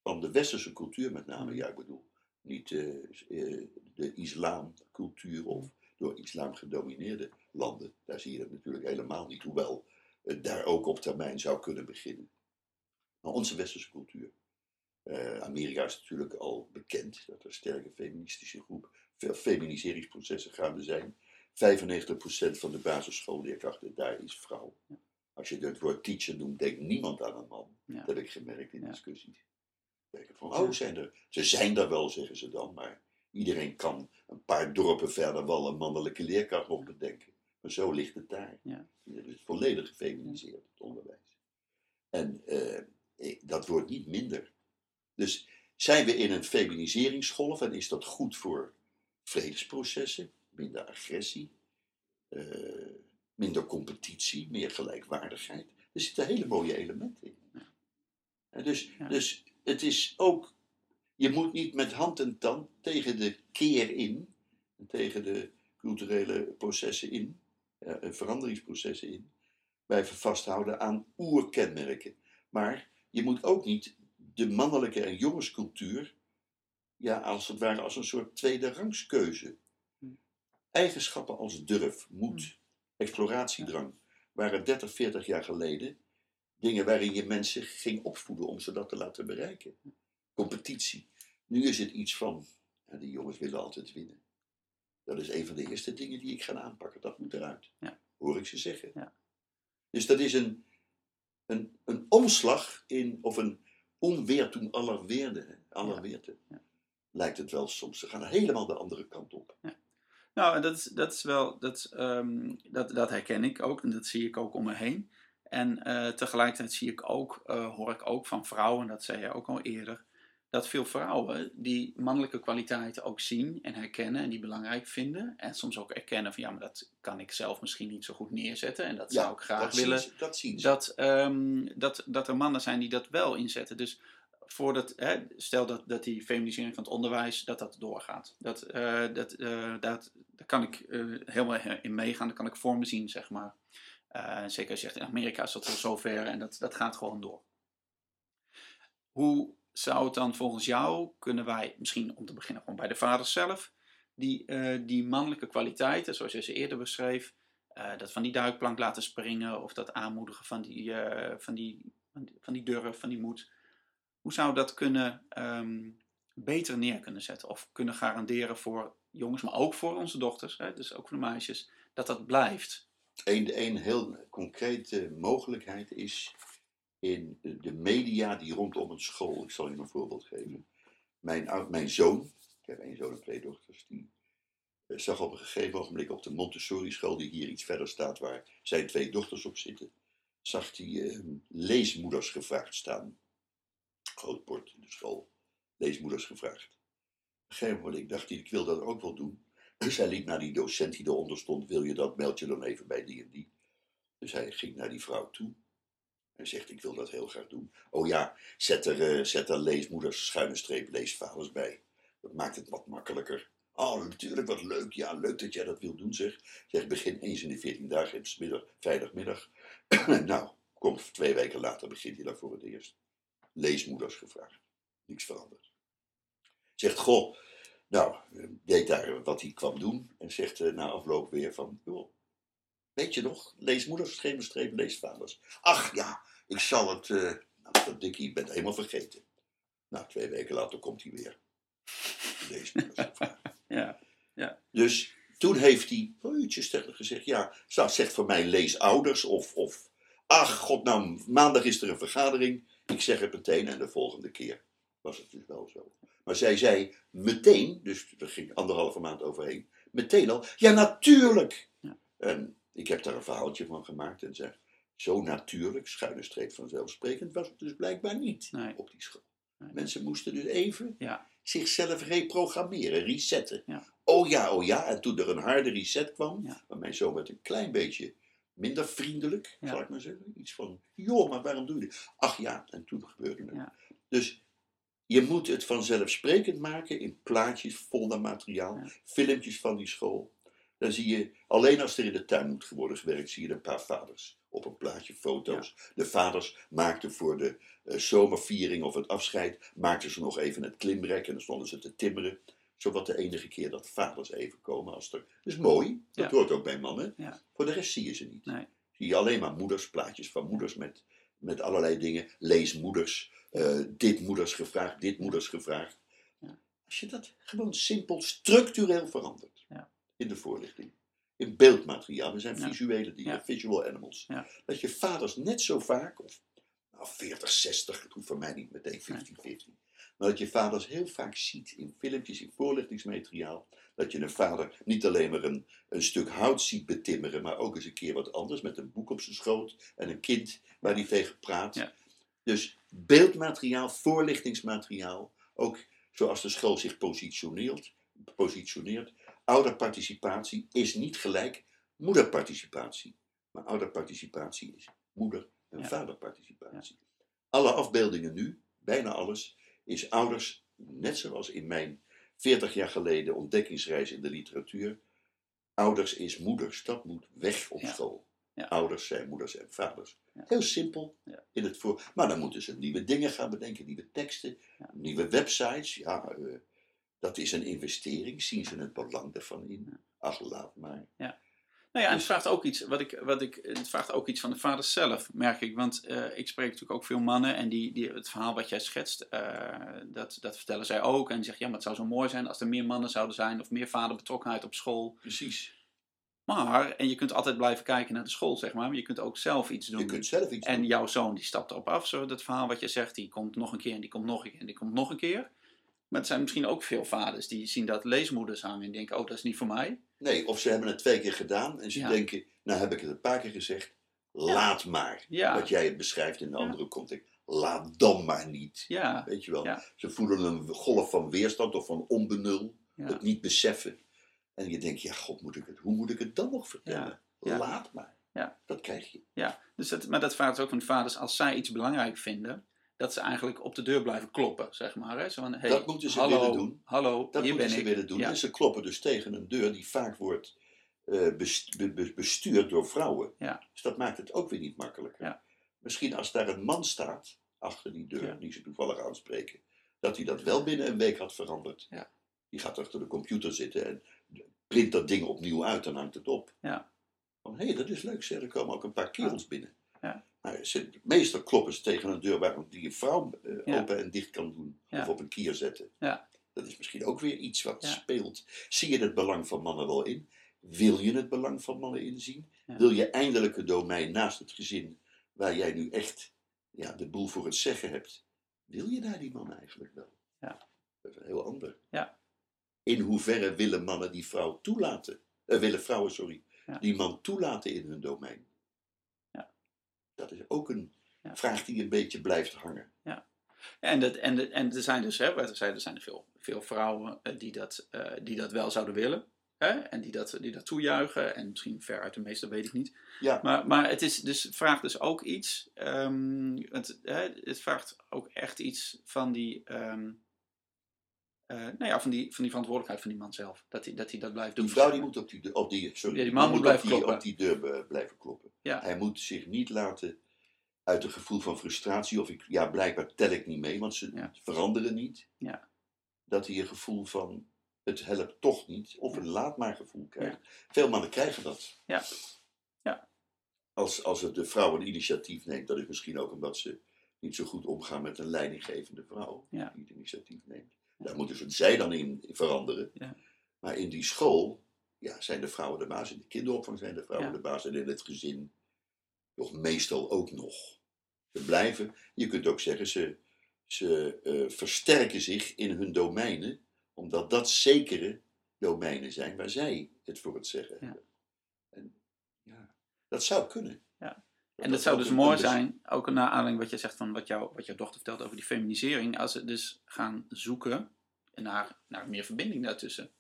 Van de westerse cultuur met name, ja ik bedoel, niet eh, eh, de islamcultuur of door islam gedomineerde landen. Daar zie je dat natuurlijk helemaal niet, hoewel het daar ook op termijn zou kunnen beginnen. Maar onze westerse cultuur. Eh, Amerika is natuurlijk al bekend dat er sterke feministische groep, veel feminiseringsprocessen gaande zijn. 95% van de basisschoolleerkrachten daar is vrouw. Als je het woord teacher noemt, denkt niemand aan een man. Ja. Dat heb ik gemerkt in Ja. discussies. Denken van, oh, zijn er, ze zijn er wel, zeggen ze dan, maar iedereen kan een paar dorpen verder wel een mannelijke leerkracht nog bedenken. Maar zo ligt het daar. Ja. Het is volledig gefeminiseerd, het onderwijs. En eh, eh, dat wordt niet minder. Dus zijn we in een feminiseringsgolf en is dat goed voor vredesprocessen, minder agressie, eh, minder competitie, meer gelijkwaardigheid. Er zitten hele mooie elementen in. En dus, Ja. dus het is ook, je moet niet met hand en tand tegen de keer in, tegen de culturele processen in, eh, veranderingsprocessen in, blijven vasthouden aan oerkenmerken. Maar je moet ook niet de mannelijke en jongenscultuur, ja, als het ware als een soort tweede rangskeuze. Hm. Eigenschappen als durf, moed, exploratiedrang, waren 30, 40 jaar geleden dingen waarin je mensen ging opvoeden om ze dat te laten bereiken. Competitie. Nu is het iets van, ja, die jongens willen altijd winnen. Dat is een van de eerste dingen die ik ga aanpakken. Dat moet eruit. Ja. Hoor ik ze zeggen. Ja. Dus dat is een, een, een omslag in, of een onweer toen aller weerde, aller Ja. weerte. Ja. Lijkt het wel soms. Ze gaan helemaal de andere kant op. Nou, dat is, dat is wel, dat, ehm, dat, dat herken ik ook en dat zie ik ook om me heen. En eh, tegelijkertijd zie ik ook, eh, hoor ik ook van vrouwen, dat zei je ook al eerder, dat veel vrouwen die mannelijke kwaliteiten ook zien en herkennen en die belangrijk vinden. En soms ook erkennen van ja, maar dat kan ik zelf misschien niet zo goed neerzetten en dat zou ik graag dat willen. Zien ze, dat zien ze. dat, ehm, dat, dat er mannen zijn die dat wel inzetten. Dus voordat, hè, stel dat, dat die feminisering van het onderwijs, dat dat doorgaat. Dat, eh, dat, eh, dat, daar kan ik eh, helemaal in meegaan, daar kan ik voor me zien, zeg maar. Zeker als je zegt, in Amerika is dat al zover en dat, dat gaat gewoon door. Hoe zou het dan volgens jou, kunnen wij, misschien om te beginnen gewoon bij de vaders zelf, die, die mannelijke kwaliteiten, zoals je ze eerder beschreef, dat van die duikplank laten springen of dat aanmoedigen van die, van die, van die, van die durf, van die moed. Hoe zou dat kunnen ehm, beter neer kunnen zetten of kunnen garanderen voor jongens, maar ook voor onze dochters, hè, dus ook voor de meisjes, dat dat blijft? Een, heel concrete mogelijkheid is in de media die rondom een school. Ik zal je een voorbeeld geven. Mijn, mijn zoon, ik heb één zoon en twee dochters, die eh, zag op een gegeven ogenblik op de Montessori school, die hier iets verder staat, waar zijn twee dochters op zitten, zag hij eh, leesmoeders gevraagd staan. Groot bord in de school, leesmoeders gevraagd. Op een moment dacht hij, ik wil dat ook wel doen. Dus hij liep naar die docent die eronder stond, wil je dat, meld je dan even bij die en die. Dus hij ging naar die vrouw toe. En zegt, ik wil dat heel graag doen. Oh ja, zet er, eh, zet er leesmoeders, schuine streep, leesvaders bij. Dat maakt het wat makkelijker. Oh, natuurlijk, wat leuk. Ja, leuk dat jij dat wil doen, zeg. Zeg, begin eens in de 14 dagen, het middag, vrijdagmiddag. nou, komt twee weken later, begint hij daar voor het eerst. Leesmoeders gevraagd. Niks veranderd. Zegt, goh, nou, eh, deed daar wat hij kwam doen. En zegt eh, na afloop weer van, joh, weet je nog, leesmoeders, geen streep, leesvaders. Ach ja, ik zal het, eh nou, dat dikkie, ik ben het helemaal vergeten. Nou, twee weken later komt hij weer. Leesmoeders gevraagd. Ja, Dus toen heeft hij tegen gezegd, ja, zo, zeg voor mij leesouders of, of, ach god, nou, maandag is er een vergadering. Ik zeg het meteen en de volgende keer was het dus wel zo. Maar zij zei meteen, dus er ging anderhalve maand overheen, meteen al, ja natuurlijk. Ja. En ik heb daar een verhaaltje van gemaakt en zeg, zo natuurlijk, schuine streep vanzelfsprekend, was het dus blijkbaar niet Nee. op die school. Nee. Mensen moesten dus even ja, zichzelf reprogrammeren, resetten. Ja. Oh ja, oh ja. En toen er een harde reset kwam, Ja. maar mijn zoon werd een klein beetje minder vriendelijk, Ja. zal ik maar zeggen. Iets van, joh, maar waarom doe je dit? Ach ja, en toen gebeurde het. Ja. Dus je moet het vanzelfsprekend maken in plaatjes, foldermateriaal, Ja. filmpjes van die school. Dan zie je, alleen als er in de tuin moet worden gewerkt, zie je een paar vaders op een plaatje, foto's. De vaders maakten voor de eh, zomerviering of het afscheid, maakten ze nog even het klimrek en dan stonden ze te timmeren. Zowat de enige keer dat vaders even komen als er. Dat is mooi, dat Ja. hoort ook bij mannen. Ja. Voor de rest zie je ze niet. Nee. Zie je alleen maar moeders, plaatjes van moeders met, met allerlei dingen. Leesmoeders, eh, dit moeders gevraagd, dit moeders gevraagd. Ja. Als je dat gewoon simpel, structureel verandert Ja. in de voorlichting. In beeldmateriaal, we zijn visuele dieren, visual animals. Dat je vaders net zo vaak, of nou, 40, 60, het hoeft voor mij niet meteen 50-50. Maar dat je vaders heel vaak ziet in filmpjes, in voorlichtingsmateriaal. Dat je een vader niet alleen maar een, een stuk hout ziet betimmeren, maar ook eens een keer wat anders. Met een boek op zijn schoot en een kind waar hij tegen praat. Ja. Dus beeldmateriaal, voorlichtingsmateriaal. Ook zoals de school zich positioneert. positioneert. Ouderparticipatie is niet gelijk moederparticipatie. Maar ouderparticipatie is moeder- en Ja. vaderparticipatie. Alle afbeeldingen nu, bijna alles, is ouders, net zoals in mijn 40 jaar geleden ontdekkingsreis in de literatuur. Ouders is moeders, dat moet weg op Ja. school. Ja. Ouders zijn moeders en vaders. Ja. Heel simpel Ja. in het voor. Maar dan moeten ze nieuwe dingen gaan bedenken, nieuwe teksten, Ja. nieuwe websites. Ja, eh, dat is een investering. Zien ze het belang daarvan in? Ach, laat maar. Nou ja, en het Dus- vraagt ook iets, wat ik, wat ik, het vraagt ook iets van de vaders zelf, merk ik. Want eh, ik spreek natuurlijk ook veel mannen en die, die, het verhaal wat jij schetst, eh, dat, dat vertellen zij ook. En die zeggen, ja, maar het zou zo mooi zijn als er meer mannen zouden zijn of meer vaderbetrokkenheid op school. Precies. Maar, en je kunt altijd blijven kijken naar de school, zeg maar, maar je kunt ook zelf iets doen. Je kunt zelf iets En doen. jouw zoon die stapt erop af, zo dat verhaal wat je zegt, die komt nog een keer en die komt nog een keer en die komt nog een keer. Maar er zijn misschien ook veel vaders die zien dat leesmoeders hangen en denken, oh, dat is niet voor mij. Nee, of ze hebben het twee keer gedaan en ze Ja. denken, nou heb ik het een paar keer gezegd, laat maar. Ja. Wat jij het beschrijft in Ja. andere context. Laat dan maar niet. Ja, Weet je wel. Ze voelen een golf van weerstand of van onbenul. Het niet beseffen. En je denkt, ja god, moet ik het, hoe moet ik het dan nog vertellen? Ja. Laat maar. Ja. Dat krijg je. Ja, dus dat, maar dat vraagt ook van de vaders, als zij iets belangrijk vinden, dat ze eigenlijk op de deur blijven kloppen, zeg maar. Hè? Zo van, hey, Dat moeten ze hallo, willen doen. Hallo, Dat hier moeten ben ze ik. willen doen. Ja. En ze kloppen dus tegen een deur die vaak wordt eh, best- be- be- bestuurd door vrouwen. Ja. Dus dat maakt het ook weer niet makkelijker. Ja. Misschien als daar een man staat, achter die deur, die ze toevallig aanspreken, dat hij dat wel binnen een week had veranderd. Ja. Die gaat achter de computer zitten en print dat ding opnieuw uit en hangt het op. Ja. Van, hé, dat is leuk zeg, er komen ook een paar kerels binnen. Ja. Maar ze, meestal kloppen ze tegen een deur waar, die een vrouw eh, Ja. open en dicht kan doen. Of op een kier zetten. Ja. Dat is misschien ook weer iets wat speelt. Zie je het belang van mannen wel in? Wil je het belang van mannen inzien? Wil je eindelijk een domein naast het gezin waar jij nu echt ja, de boel voor het zeggen hebt? Wil je daar die man eigenlijk wel? Ja. Dat is een heel ander. Ja. In hoeverre willen mannen die vrouw toelaten? Eh, willen vrouwen, sorry, Ja. die man toelaten in hun domein? Ja. Dat is ook een Ja. vraag die een beetje blijft hangen. En, dat, en, de, en er zijn dus, hè, wat ik zei, er zijn er veel, veel vrouwen eh, die, dat, eh, die dat wel zouden willen. Hè? En die dat, die dat toejuichen. En misschien ver uit de meeste, weet ik niet. Ja. Maar, maar het is dus, vraagt dus ook iets. ehm, het, hè, het vraagt ook echt iets van die, ehm, eh, nou ja, van die, van die verantwoordelijkheid van die man zelf. Dat hij dat, hij dat blijft doen. Die vrouw die moet op die, deur- op die, sorry, Ja, die man moet blijven op die, kloppen. op die deur eh, blijven kloppen. Ja. Hij moet zich niet laten uit een gevoel van frustratie, of ik, ja, blijkbaar tel ik niet mee, want ze Ja. veranderen niet. Ja. Dat hij een gevoel van het helpt toch niet, of een laat maar gevoel krijgt. Veel mannen krijgen dat. Ja. Ja. Als, als het de vrouw een initiatief neemt, dat is misschien ook omdat ze niet zo goed omgaan met een leidinggevende vrouw Ja. die het initiatief neemt. Daar moeten ze zij dan in veranderen. Ja. Maar in die school ja, zijn de vrouwen de baas. In de kinderopvang zijn de vrouwen Ja. de baas. En in het gezin nog meestal ook nog. Ze blijven, je kunt ook zeggen, ze, ze eh, versterken zich in hun domeinen. Omdat dat zekere domeinen zijn waar zij het voor het zeggen Ja. hebben. En ja, dat zou kunnen. En dat zou dus mooi bes- zijn, ook naar aanleiding wat je zegt van wat, jou, wat jouw dochter vertelt over die feminisering, als ze dus gaan zoeken naar, naar meer verbinding daartussen.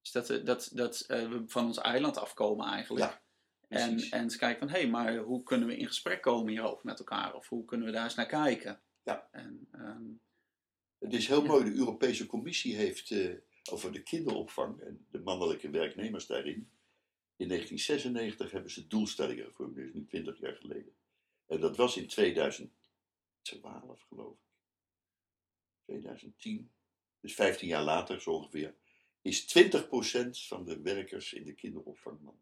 Dus dat, eh, dat, dat eh, we van ons eiland afkomen eigenlijk. Ja, en, en eens kijken van, hé, hey, maar hoe kunnen we in gesprek komen hierover met elkaar? Of hoe kunnen we daar eens naar kijken? Ja. En, ehm, Het is heel Ja. mooi, de Europese Commissie heeft eh, over de kinderopvang en de mannelijke werknemers daarin. In 1996 hebben ze doelstellingen geformuleerd, nu 20 jaar geleden. En dat was in 2012, geloof ik. 2010, dus 15 jaar later zo ongeveer, is 20% van de werkers in de kinderopvang man.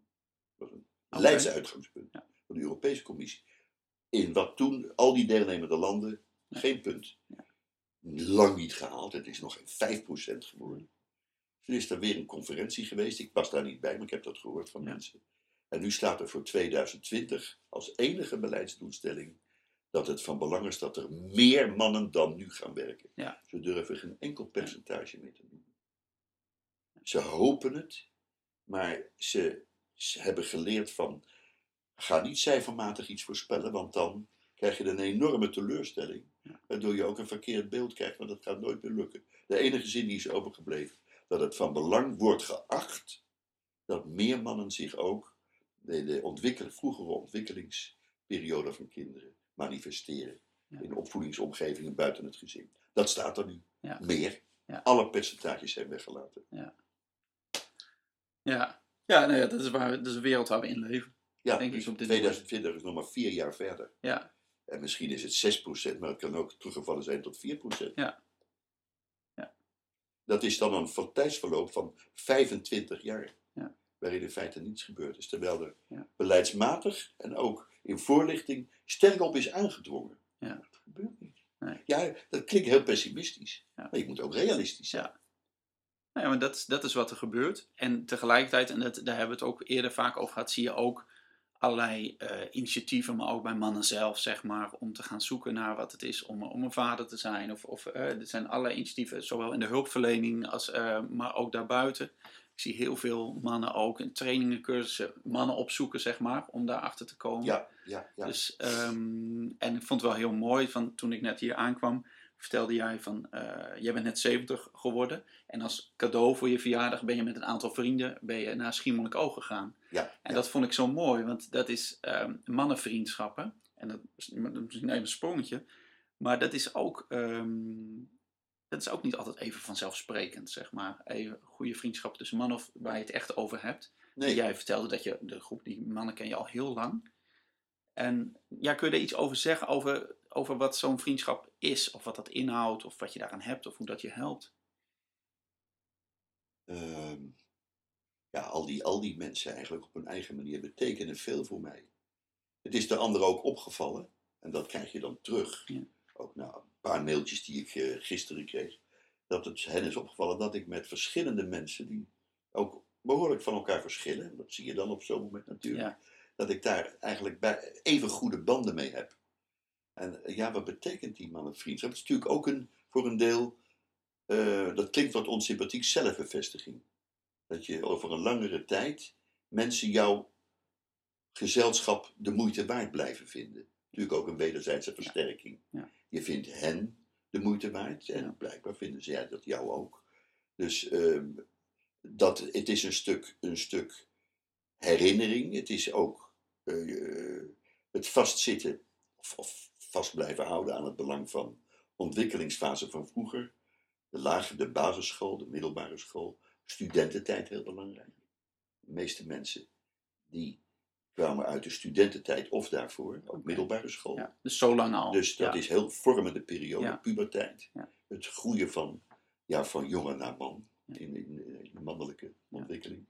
Dat was een Oké. leidsuitgangspunt Ja. van de Europese Commissie. In wat toen al die deelnemende landen Ja. geen punt. Ja. Lang niet gehaald, het is nog geen 5% geworden. Toen is er weer een conferentie geweest, ik was daar niet bij, maar ik heb dat gehoord van Ja. mensen. En nu staat er voor 2020 als enige beleidsdoelstelling dat het van belang is dat er meer mannen dan nu gaan werken. Ja. Ze durven geen enkel percentage meer te noemen. Ze hopen het, maar ze, ze hebben geleerd van, ga niet cijfermatig iets voorspellen, want dan krijg je een enorme teleurstelling, waardoor je ook een verkeerd beeld krijgt, want dat gaat nooit meer lukken. De enige zin die is overgebleven, dat het van belang wordt geacht dat meer mannen zich ook de, de ontwikkel, vroegere ontwikkelingsperiode van kinderen manifesteren. Ja. In opvoedingsomgevingen buiten het gezin. Dat staat er nu. Ja. Meer. Ja. Alle percentages zijn weggelaten. Ja, ja, nou ja dat, is waar, dat is de wereld waar we in leven. Ja, Denk ik op dit 2020 is nog maar vier jaar verder. Ja, En misschien is het 6%, maar het kan ook teruggevallen zijn tot 4%. Ja. Ja. Dat is dan een tijdsverloop van 25 jaar. Ja. Waarin in feite niets gebeurd is. Terwijl er Ja. beleidsmatig en ook in voorlichting sterk op is aangedrongen. Ja. Dat gebeurt niet. Nee. Ja, dat klinkt heel pessimistisch. Ja. Maar je moet ook realistisch zijn. Ja. Nou ja, maar dat, is- dat is wat er gebeurt. En tegelijkertijd, en dat, daar hebben we het ook eerder vaak over gehad, zie je ook allerlei eh, initiatieven, maar ook bij mannen zelf, zeg maar, om te gaan zoeken naar wat het is om, om een vader te zijn. Of, of eh, er zijn allerlei initiatieven, zowel in de hulpverlening, als, eh, maar ook daarbuiten. Ik zie heel veel mannen ook in trainingen, cursussen, mannen opzoeken, zeg maar, om daarachter te komen. Ja, ja, ja. Dus, ehm, en ik vond het wel heel mooi, van toen ik net hier aankwam, vertelde jij van, jij bent net 70 geworden. En als cadeau voor je verjaardag ben je met een aantal vrienden ben je naar Schiermonnikoog gegaan. Ja, En dat vond ik zo mooi, want dat is ehm, mannenvriendschappen. En dat is misschien even een sprongetje. Maar dat is ook, ehm, dat is ook niet altijd even vanzelfsprekend, zeg maar. Even goede vriendschap tussen mannen of waar je het echt over hebt. Nee, Jij vertelde dat je, de groep die mannen ken je al heel lang. En ja, kun je er iets over zeggen, over, over wat zo'n vriendschap is? Of wat dat inhoudt, of wat je daaraan hebt, of hoe dat je helpt? Ehm, ja, al die, al die mensen eigenlijk op hun eigen manier betekenen veel voor mij. Het is de anderen ook opgevallen, en dat krijg je dan terug. Ja. Ook na een paar mailtjes die ik eh, gisteren kreeg. Dat het hen is opgevallen dat ik met verschillende mensen, die ook behoorlijk van elkaar verschillen, dat zie je dan op zo'n moment natuurlijk, Ja. dat ik daar eigenlijk bij even goede banden mee heb. En eh, ja, wat betekent die mannenvriendschap? Het is natuurlijk ook een, voor een deel, eh, dat klinkt wat onsympathiek, zelfbevestiging. Dat je over een langere tijd mensen jouw gezelschap de moeite waard blijven vinden. Natuurlijk ook een wederzijdse versterking. Ja. Je vindt hen de moeite waard en Ja. blijkbaar vinden zij dat jou ook. Dus ehm, dat, het is een stuk, een stuk herinnering. Het is ook eh, het vastzitten of, of vast blijven houden aan het belang van ontwikkelingsfase van vroeger. De lage, de basisschool, de middelbare school. Studententijd heel belangrijk. De meeste mensen die kwamen uit de studententijd of daarvoor, ook middelbare school. Ja, dus zo lang al. Dus dat ja. is heel vormende periode, Ja. puberteit. Ja. Het groeien van, ja, van jongen naar man in, in, in de mannelijke ontwikkeling.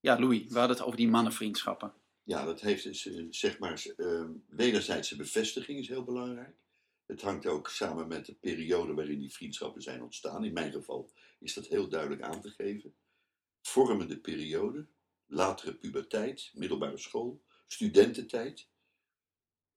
Ja, Louis, we hadden het over die mannenvriendschappen. Ja, dat heeft dus, eh, zeg maar, eh, wederzijdse bevestiging is heel belangrijk. Het hangt ook samen met de periode waarin die vriendschappen zijn ontstaan. In mijn geval is dat heel duidelijk aan te geven. Vormende periode, latere puberteit, middelbare school, studententijd.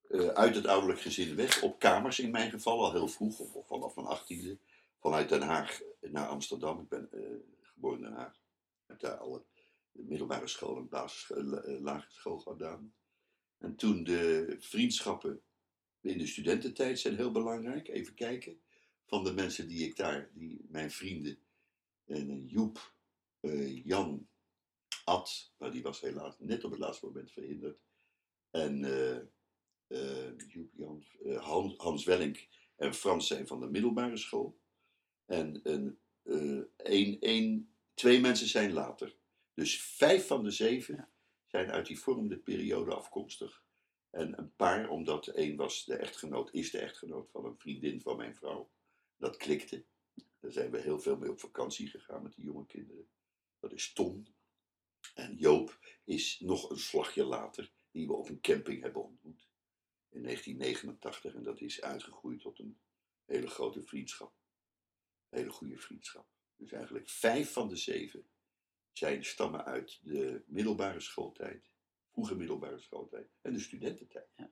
Eh, uit het ouderlijk gezin weg, op kamers in mijn geval, al heel vroeg, of, vanaf mijn achttiende. Vanuit Den Haag naar Amsterdam. Ik ben eh, geboren in Den Haag. Ik heb daar alle middelbare school en basisschool, eh, lagere school gedaan. En toen de vriendschappen in de studententijd zijn heel belangrijk. Even kijken. Van de mensen die ik daar, die, mijn vrienden, en eh, Joep, eh, Jan, Ad, maar die was helaas net op het laatste moment verhinderd. En eh, Joep, Jan, Hans, Hans Wellink en Frans zijn van de middelbare school. En een, één, twee mensen zijn later. Dus vijf van de zeven zijn uit die vormende periode afkomstig. En een paar, omdat één was de echtgenoot, is de echtgenoot van een vriendin van mijn vrouw. Dat klikte. Daar zijn we heel veel mee op vakantie gegaan met die jonge kinderen. Dat is Tom. En Joop is nog een slagje later, die we op een camping hebben ontmoet. In 1989. En dat is uitgegroeid tot een hele grote vriendschap. Een hele goede vriendschap. Dus eigenlijk vijf van de zeven zijn, stammen uit de middelbare schooltijd, vroege middelbare schooltijd en de studententijd. Ja.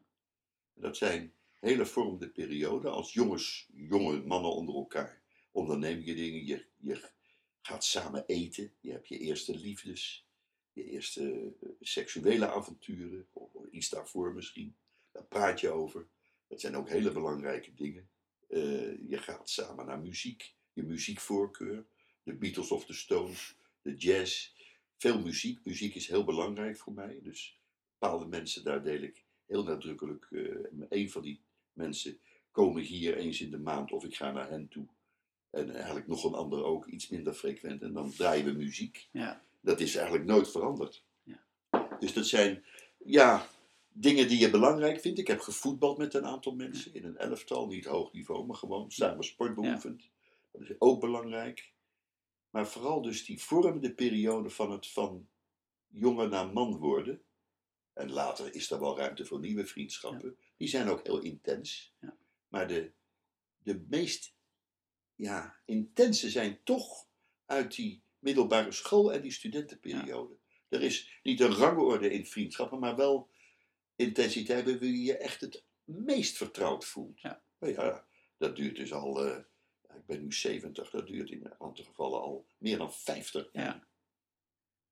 Dat zijn hele vormende perioden als jongens, jonge mannen onder elkaar. Onderneem je dingen, je, je gaat samen eten, je hebt je eerste liefdes, je eerste eh, seksuele avonturen, of iets daarvoor misschien. Daar praat je over. Dat zijn ook hele belangrijke dingen. Eh, je gaat samen naar muziek, je muziekvoorkeur, de Beatles of the Stones, de jazz. Veel muziek. Muziek is heel belangrijk voor mij. Dus bepaalde mensen, daar deel ik heel nadrukkelijk. eh een van die mensen komen hier eens in de maand of ik ga naar hen toe. En eigenlijk nog een ander ook, iets minder frequent. En dan draaien we muziek. Ja. Dat is eigenlijk nooit veranderd. Ja. Dus dat zijn, ja, dingen die je belangrijk vindt. Ik heb gevoetbald met een aantal mensen in een elftal, niet hoog niveau, maar gewoon samen sport beoefend. Dat is ook belangrijk. Maar vooral dus die vormende periode van het van jongen naar man worden. En later is er wel ruimte voor nieuwe vriendschappen. Die zijn ook heel intens. Ja. Maar de, de meest ja, intense zijn toch uit die middelbare school en die studentenperiode. Er is niet een rangorde in vriendschappen, maar wel intensiteit waarbij je je echt het meest vertrouwd voelt. Ja. Ja, dat duurt dus al, eh, ik ben nu 70, dat duurt in een aantal gevallen al meer dan 50 jaar. Ja.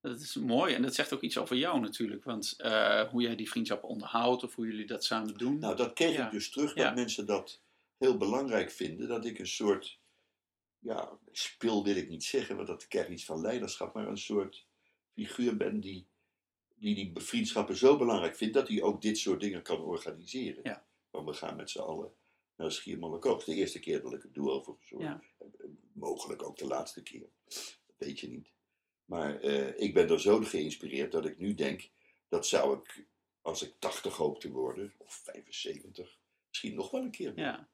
Dat is mooi en dat zegt ook iets over jou natuurlijk. Want eh, hoe jij die vriendschappen onderhoudt of hoe jullie dat samen doen. Nou, dat kreeg Ja. ik dus terug, Ja. dat mensen dat heel belangrijk vinden. Dat ik een soort, ja, spil wil ik niet zeggen, want dat krijgt iets van leiderschap, maar een soort figuur ben die die, die vriendschappen zo belangrijk vindt, dat hij ook dit soort dingen kan organiseren. Ja. Want we gaan met z'n allen naar Schiermonnikoog. De eerste keer dat ik het doe hoor. Ja. Mogelijk ook de laatste keer. Dat weet je niet. Maar eh, ik ben er zo geïnspireerd dat ik nu denk, dat zou ik, als ik 80 hoop te worden, of 75, misschien nog wel een keer doen. Ja,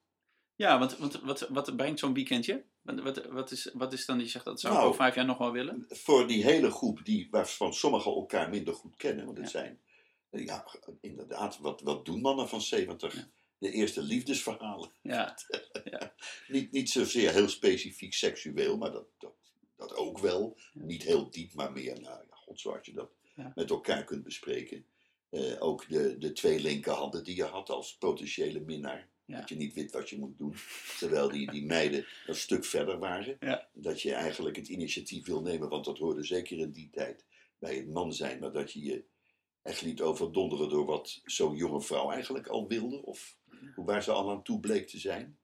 ja want, want wat, wat brengt zo'n weekendje? Wat, wat, wat, is, wat is dan die zegt dat zou ik Nou, over vijf jaar nog wel willen? Voor die hele groep die, waarvan sommigen elkaar minder goed kennen, want het Ja. zijn, eh, ja, inderdaad, wat, wat doen mannen van 70? Ja. De eerste liefdesverhalen. Ja, Niet, niet zozeer heel specifiek seksueel, maar dat, dat, dat ook wel. Ja. Niet heel diep, maar meer, nou ja, god, zoals je dat Ja. met elkaar kunt bespreken. Eh, ook de, de twee linkerhanden die je had als potentiële minnaar. Ja. Dat je niet weet wat je moet doen. Terwijl die, die meiden een stuk verder waren. Ja. Dat je eigenlijk het initiatief wil nemen, want dat hoorde zeker in die tijd bij het man zijn. Maar dat je je echt liet overdonderen door wat zo'n jonge vrouw eigenlijk al wilde. Of waar ze al aan toe bleek te zijn.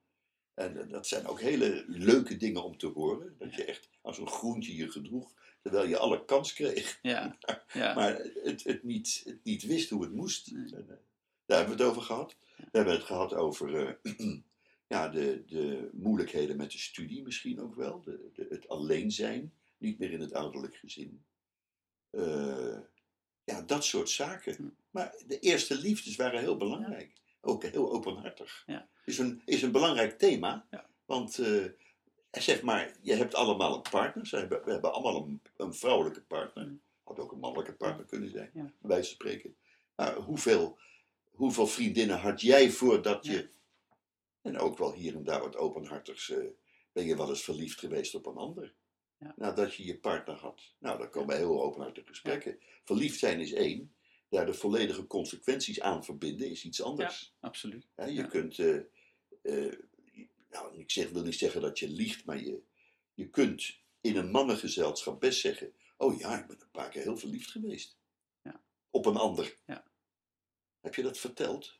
En eh, dat zijn ook hele leuke dingen om te horen. Dat je echt als een groentje je gedroeg, terwijl je alle kans kreeg. ja, ja. Maar het, het, niet, het niet wist hoe het moest. Nee. Eh, daar hebben we het over gehad. We hebben het gehad over eh, ja, de, de moeilijkheden met de studie misschien ook wel. De, de, het alleen zijn, niet meer in het ouderlijk gezin. Ja, dat soort zaken. Maar de eerste liefdes waren heel belangrijk. Ook heel openhartig. Ja. Is, een, is een belangrijk thema. Ja. Want eh, zeg maar, je hebt allemaal een partner. Ze hebben, we hebben allemaal een, een vrouwelijke partner. Hm. Had ook een mannelijke partner kunnen zijn, Ja. bij wijze van spreken. Maar hoeveel, hoeveel vriendinnen had jij voordat je... En ook wel hier en daar wat openhartigs... eh, ben je wel eens verliefd geweest op een ander? Ja. Nadat je je partner had. Nou, dan komen heel openhartige gesprekken. Verliefd zijn is één. Daar de volledige consequenties aan verbinden is iets anders. Absoluut. Hè, je Ja. kunt, eh, eh, nou, ik zeg, wil niet zeggen dat je liegt, maar je, je kunt in een mannengezelschap best zeggen: Oh ja, ik ben een paar keer heel verliefd geweest. Ja. Op een ander. Ja. Heb je dat verteld?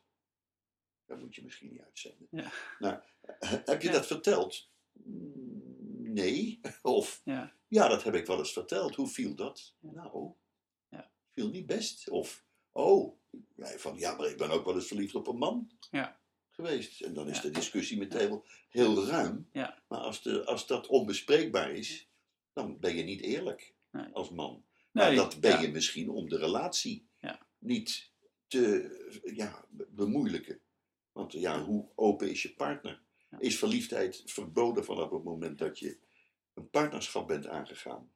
Dat moet je misschien niet uitzenden. Ja. Nou, he- heb je Ja. dat verteld? Nee. Of Ja, ja, dat heb ik wel eens verteld. Hoe viel dat? Ja. Nou, Ja. Viel niet best. Of, oh, van ja, maar ik ben ook wel eens verliefd op een man Ja. geweest. En dan is Ja. de discussie meteen wel heel ruim. Ja. Maar als, de, als dat onbespreekbaar is, dan ben je niet eerlijk Nee. als man. Nee, maar dat ben je misschien om de relatie Ja. niet te ja, be- bemoeilijken. Want ja, hoe open is je partner? Is verliefdheid verboden vanaf het moment dat je een partnerschap bent aangegaan?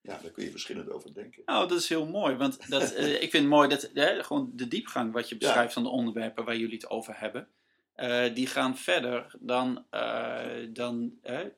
Ja, daar kun je verschillend over denken. Nou, dat is heel mooi. Want dat, eh, ik vind het mooi dat hè, gewoon de diepgang wat je beschrijft van de onderwerpen waar jullie het over hebben. eh, die gaan verder dan, eh, dan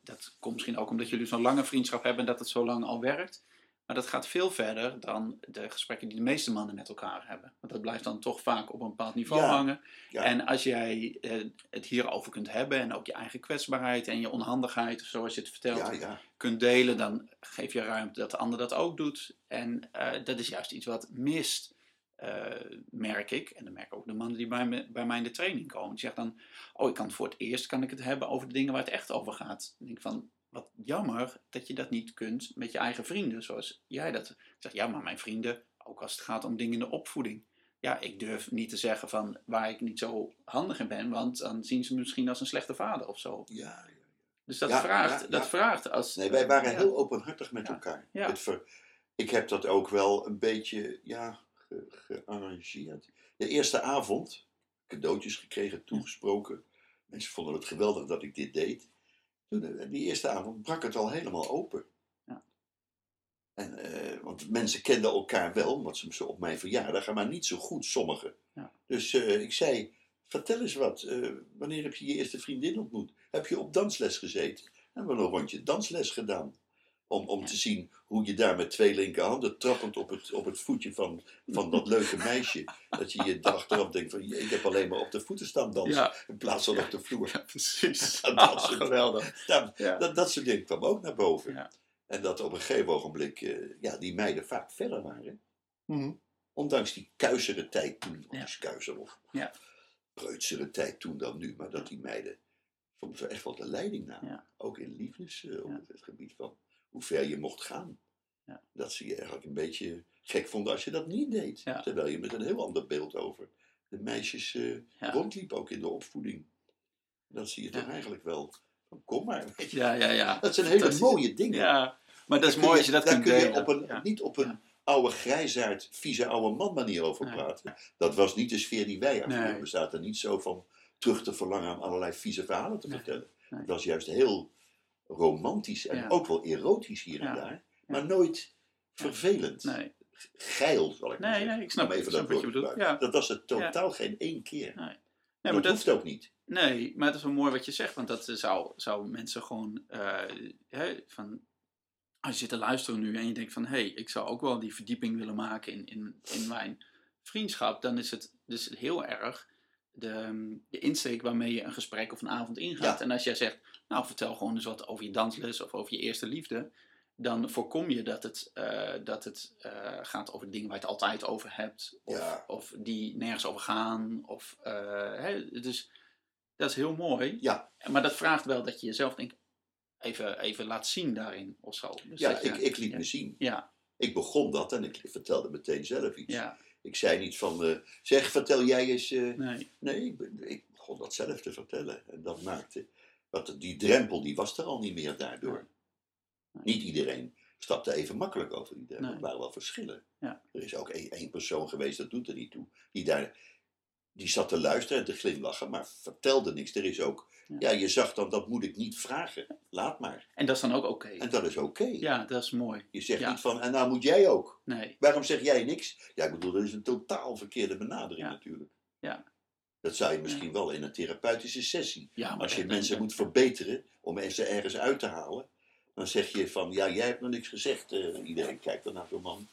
dat komt misschien ook omdat jullie zo'n lange vriendschap hebben en dat het zo lang al werkt. Maar dat gaat veel verder dan de gesprekken die de meeste mannen met elkaar hebben. Want dat blijft dan toch vaak op een bepaald niveau Ja, hangen. Ja. En als jij eh, het hierover kunt hebben en ook je eigen kwetsbaarheid en je onhandigheid, zoals je het vertelt, ja, kunt delen, dan geef je ruimte dat de ander dat ook doet. En eh, dat is juist iets wat mist, eh, merk ik. En dan merken ook de mannen die bij, me, bij mij in de training komen. Die zeggen dan, oh, ik kan voor het eerst kan ik het hebben over de dingen waar het echt over gaat. Dan denk ik van, wat jammer dat je dat niet kunt met je eigen vrienden, zoals jij dat zegt. Ja, maar mijn vrienden, ook als het gaat om dingen in de opvoeding. Ja, ik durf niet te zeggen van waar ik niet zo handig in ben, want dan zien ze me misschien als een slechte vader of zo. ja, ja. Dus dat Ja, vraagt, ja, dat vraagt als... Nee, wij waren heel openhartig met elkaar. Ja. Het ver- ik heb dat ook wel een beetje ja, ge- gearrangeerd. De eerste avond, cadeautjes gekregen, toegesproken. Mensen vonden het geweldig dat ik dit deed. Toen, eh, die eerste avond brak het al helemaal open. Ja. En, eh, want mensen kenden elkaar wel, omdat ze op mijn verjaardag, maar niet zo goed, sommigen. Ja. Dus eh, ik zei, vertel eens wat. wanneer heb je je eerste vriendin ontmoet? Heb je op dansles gezeten? En we hebben een rondje dansles gedaan. Om, om te zien hoe je daar met twee linkerhanden trappend op het, op het voetje van, van dat leuke meisje. dat je je achteraf denkt van, ik heb alleen maar op de voeten staan dansen. Ja, In plaats van op de vloer. ja precies. Dat Ah, soort- geweldig. Ja. dat, dat soort dingen kwam ook naar boven. Ja. En dat op een gegeven ogenblik eh, ja, die meiden vaak verder waren. Ondanks die kuisere tijd toen, of Ja. is kuiser of Ja. preutsere tijd toen dan nu, maar dat die meiden soms echt wel de leiding namen. Ook in liefdes, eh, op het gebied van hoe ver je mocht gaan. Ja. Dat ze je eigenlijk een beetje gek vonden als je dat niet deed. Ja. Terwijl je met een heel ander beeld over de meisjes Ja. rondliep, ook in de opvoeding. Dat zie je toch eigenlijk wel. Kom maar, weet je. Ja, ja, ja. Dat zijn hele mooie dingen. Ja, maar dat is Daar mooi als je dat kunt kun je delen. op een, niet op een oude grijzaard, vieze oude man manier over praten. Dat was niet de sfeer die wij ervoeren. Nee. We zaten niet zo van terug te verlangen aan allerlei vieze verhalen te Nee. vertellen. Nee. Het was juist heel romantisch en Ja. ook wel erotisch hier en Ja. daar. Maar nooit vervelend. Nee, Geil, zal ik maar nee, zeggen. nee, ik snap, ik even snap dat wat je bedoelt. Dat was het totaal geen één keer. Nee, dat, maar dat, hoeft ook niet. nee, maar het is wel mooi wat je zegt, want dat zou, zou mensen gewoon eh, hè, van. Als je zit te luisteren nu en je denkt van hé, hey, ik zou ook wel die verdieping willen maken in, in, in mijn vriendschap, dan is het dus heel erg de, de insteek waarmee je een gesprek of een avond ingaat. Ja. En als jij zegt, nou vertel gewoon eens wat over je dansles of over je eerste liefde, dan voorkom je dat het, eh, dat het eh, gaat over dingen waar je het altijd over hebt, of, Ja. of die nergens over gaan. Of, eh, hè, dus dat is heel mooi. Ja. Maar dat vraagt wel dat je jezelf denk, even, even laat zien daarin of zo. Dus Ja, je- ik, ik liet me zien. Ja, Ik begon dat en ik vertelde meteen zelf iets. ja, Ik zei niet van, eh, zeg, vertel jij eens... eh, nee. Nee, ik, begon dat zelf te vertellen. En dat maakte. Want die drempel die was er al niet meer daardoor. Nee. Niet iedereen stapte even makkelijk over die drempel. Nee. Er waren wel verschillen. Ja. Er is ook één persoon geweest, dat doet er niet toe. Die daar. Die zat te luisteren en te glimlachen, maar vertelde niks. Er is ook. Ja. Ja, je zag dan, dat moet ik niet vragen. Laat maar. En dat is dan ook oké. En dat is oké. Ja, dat is mooi. Je zegt Ja. niet van, en nou moet jij ook. Nee, Waarom zeg jij niks? Ja, ik bedoel, dat is een totaal verkeerde benadering Ja. natuurlijk. Ja. Dat zou je misschien wel in een therapeutische sessie ja, maar Als je mensen moet verbeteren om mensen ergens uit te halen, dan zeg je van ja, jij hebt nog niks gezegd. Eh, iedereen kijkt dan naar zo'n man.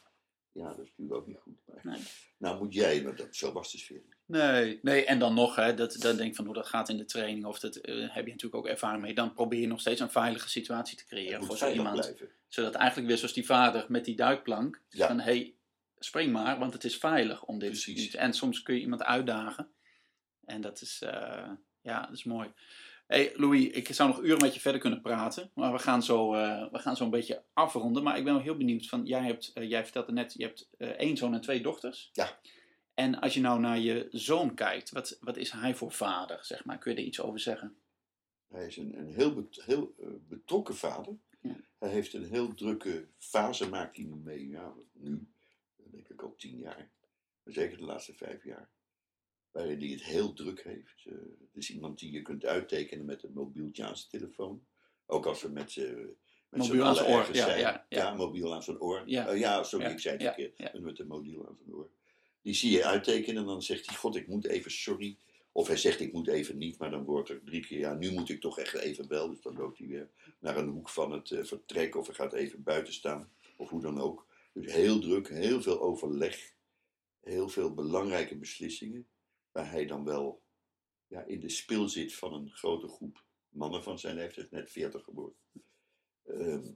Ja, dat is natuurlijk ook niet goed. Maar, Nee. Nou moet jij, maar dat, zo was de sfeer. Nee, nee, en dan nog, hè, dat, dan denk ik van hoe dat gaat in de training, of dat eh, heb je natuurlijk ook ervaring mee. Dan probeer je nog steeds een veilige situatie te creëren voor zo iemand. blijven. Zodat eigenlijk weer zoals die vader met die duikplank, Ja. van hé, hey, spring maar, want het is veilig om dit Precies. niet. En soms kun je iemand uitdagen. En dat is, eh, ja, dat is mooi. Hey Louis, ik zou nog uren met je verder kunnen praten, maar we gaan zo, eh, we gaan zo een beetje afronden. Maar ik ben wel heel benieuwd van, jij, hebt, eh, jij vertelde net, je hebt eh, één zoon en twee dochters. Ja. En als je nou naar je zoon kijkt, wat, wat is hij voor vader, zeg maar? Kun je er iets over zeggen? Hij is een, een heel, bet- heel betrokken vader. Ja. Hij heeft een heel drukke fase, maakt hij nu mee. Ja, nu, denk ik al tien jaar. Maar zeker de laatste vijf jaar. Waarin hij het heel druk heeft. Eh, het is iemand die je kunt uittekenen met een mobieltje aan zijn telefoon. Ook als we met z'n met Mobiel aan zijn oor, ja, zijn. ja, ja. mobiel aan zijn oor. Ja. Eh, ja sorry, Ja, ik zei het ja, verkeerd. ja. En met een mobiel aan zijn oor. Die zie je uittekenen en dan zegt hij, god ik moet even sorry. Of hij zegt ik moet even niet, maar dan wordt er drie keer, ja nu moet ik toch echt even wel. Dus dan loopt hij weer naar een hoek van het eh, vertrek of hij gaat even buiten staan. Of hoe dan ook. Dus heel druk, heel veel overleg, heel veel belangrijke beslissingen, hij dan wel ja, in de spil zit van een grote groep mannen van zijn leeftijd, net 40 geworden. Ehm,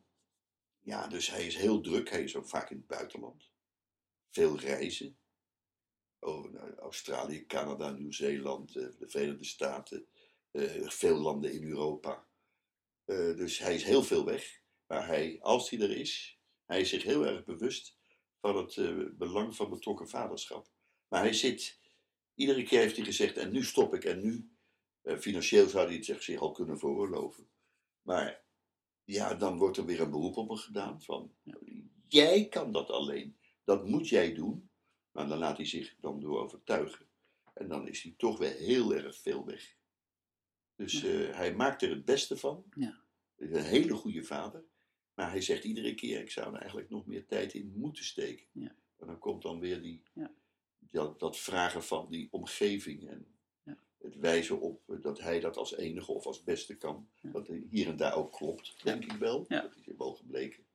ja, dus hij is heel druk, hij is ook vaak in het buitenland. Veel reizen. Over naar Australië, Canada, Nieuw-Zeeland, eh, de Verenigde Staten, eh, veel landen in Europa. Eh, dus hij is heel veel weg. Maar hij, als hij er is, hij is zich heel erg bewust van het belang van betrokken vaderschap. Maar hij zit, iedere keer heeft hij gezegd, en nu stop ik, en nu, eh, financieel zou hij het zich, zich al kunnen veroorloven. Maar ja, dan wordt er weer een beroep op hem gedaan van, jij kan dat alleen, dat moet jij doen. Maar dan laat hij zich dan door overtuigen. En dan is hij toch weer heel erg veel weg. Dus Ja. eh, hij maakt er het beste van. Ja. Is een hele goede vader. Maar hij zegt iedere keer, ik zou er eigenlijk nog meer tijd in moeten steken. Ja. En dan komt dan weer die, Ja. Dat, dat vragen van die omgeving. En Ja. het wijzen op dat hij dat als enige of als beste kan. Ja. Wat hier en daar ook klopt, denk ik wel. Dat is wel gebleken.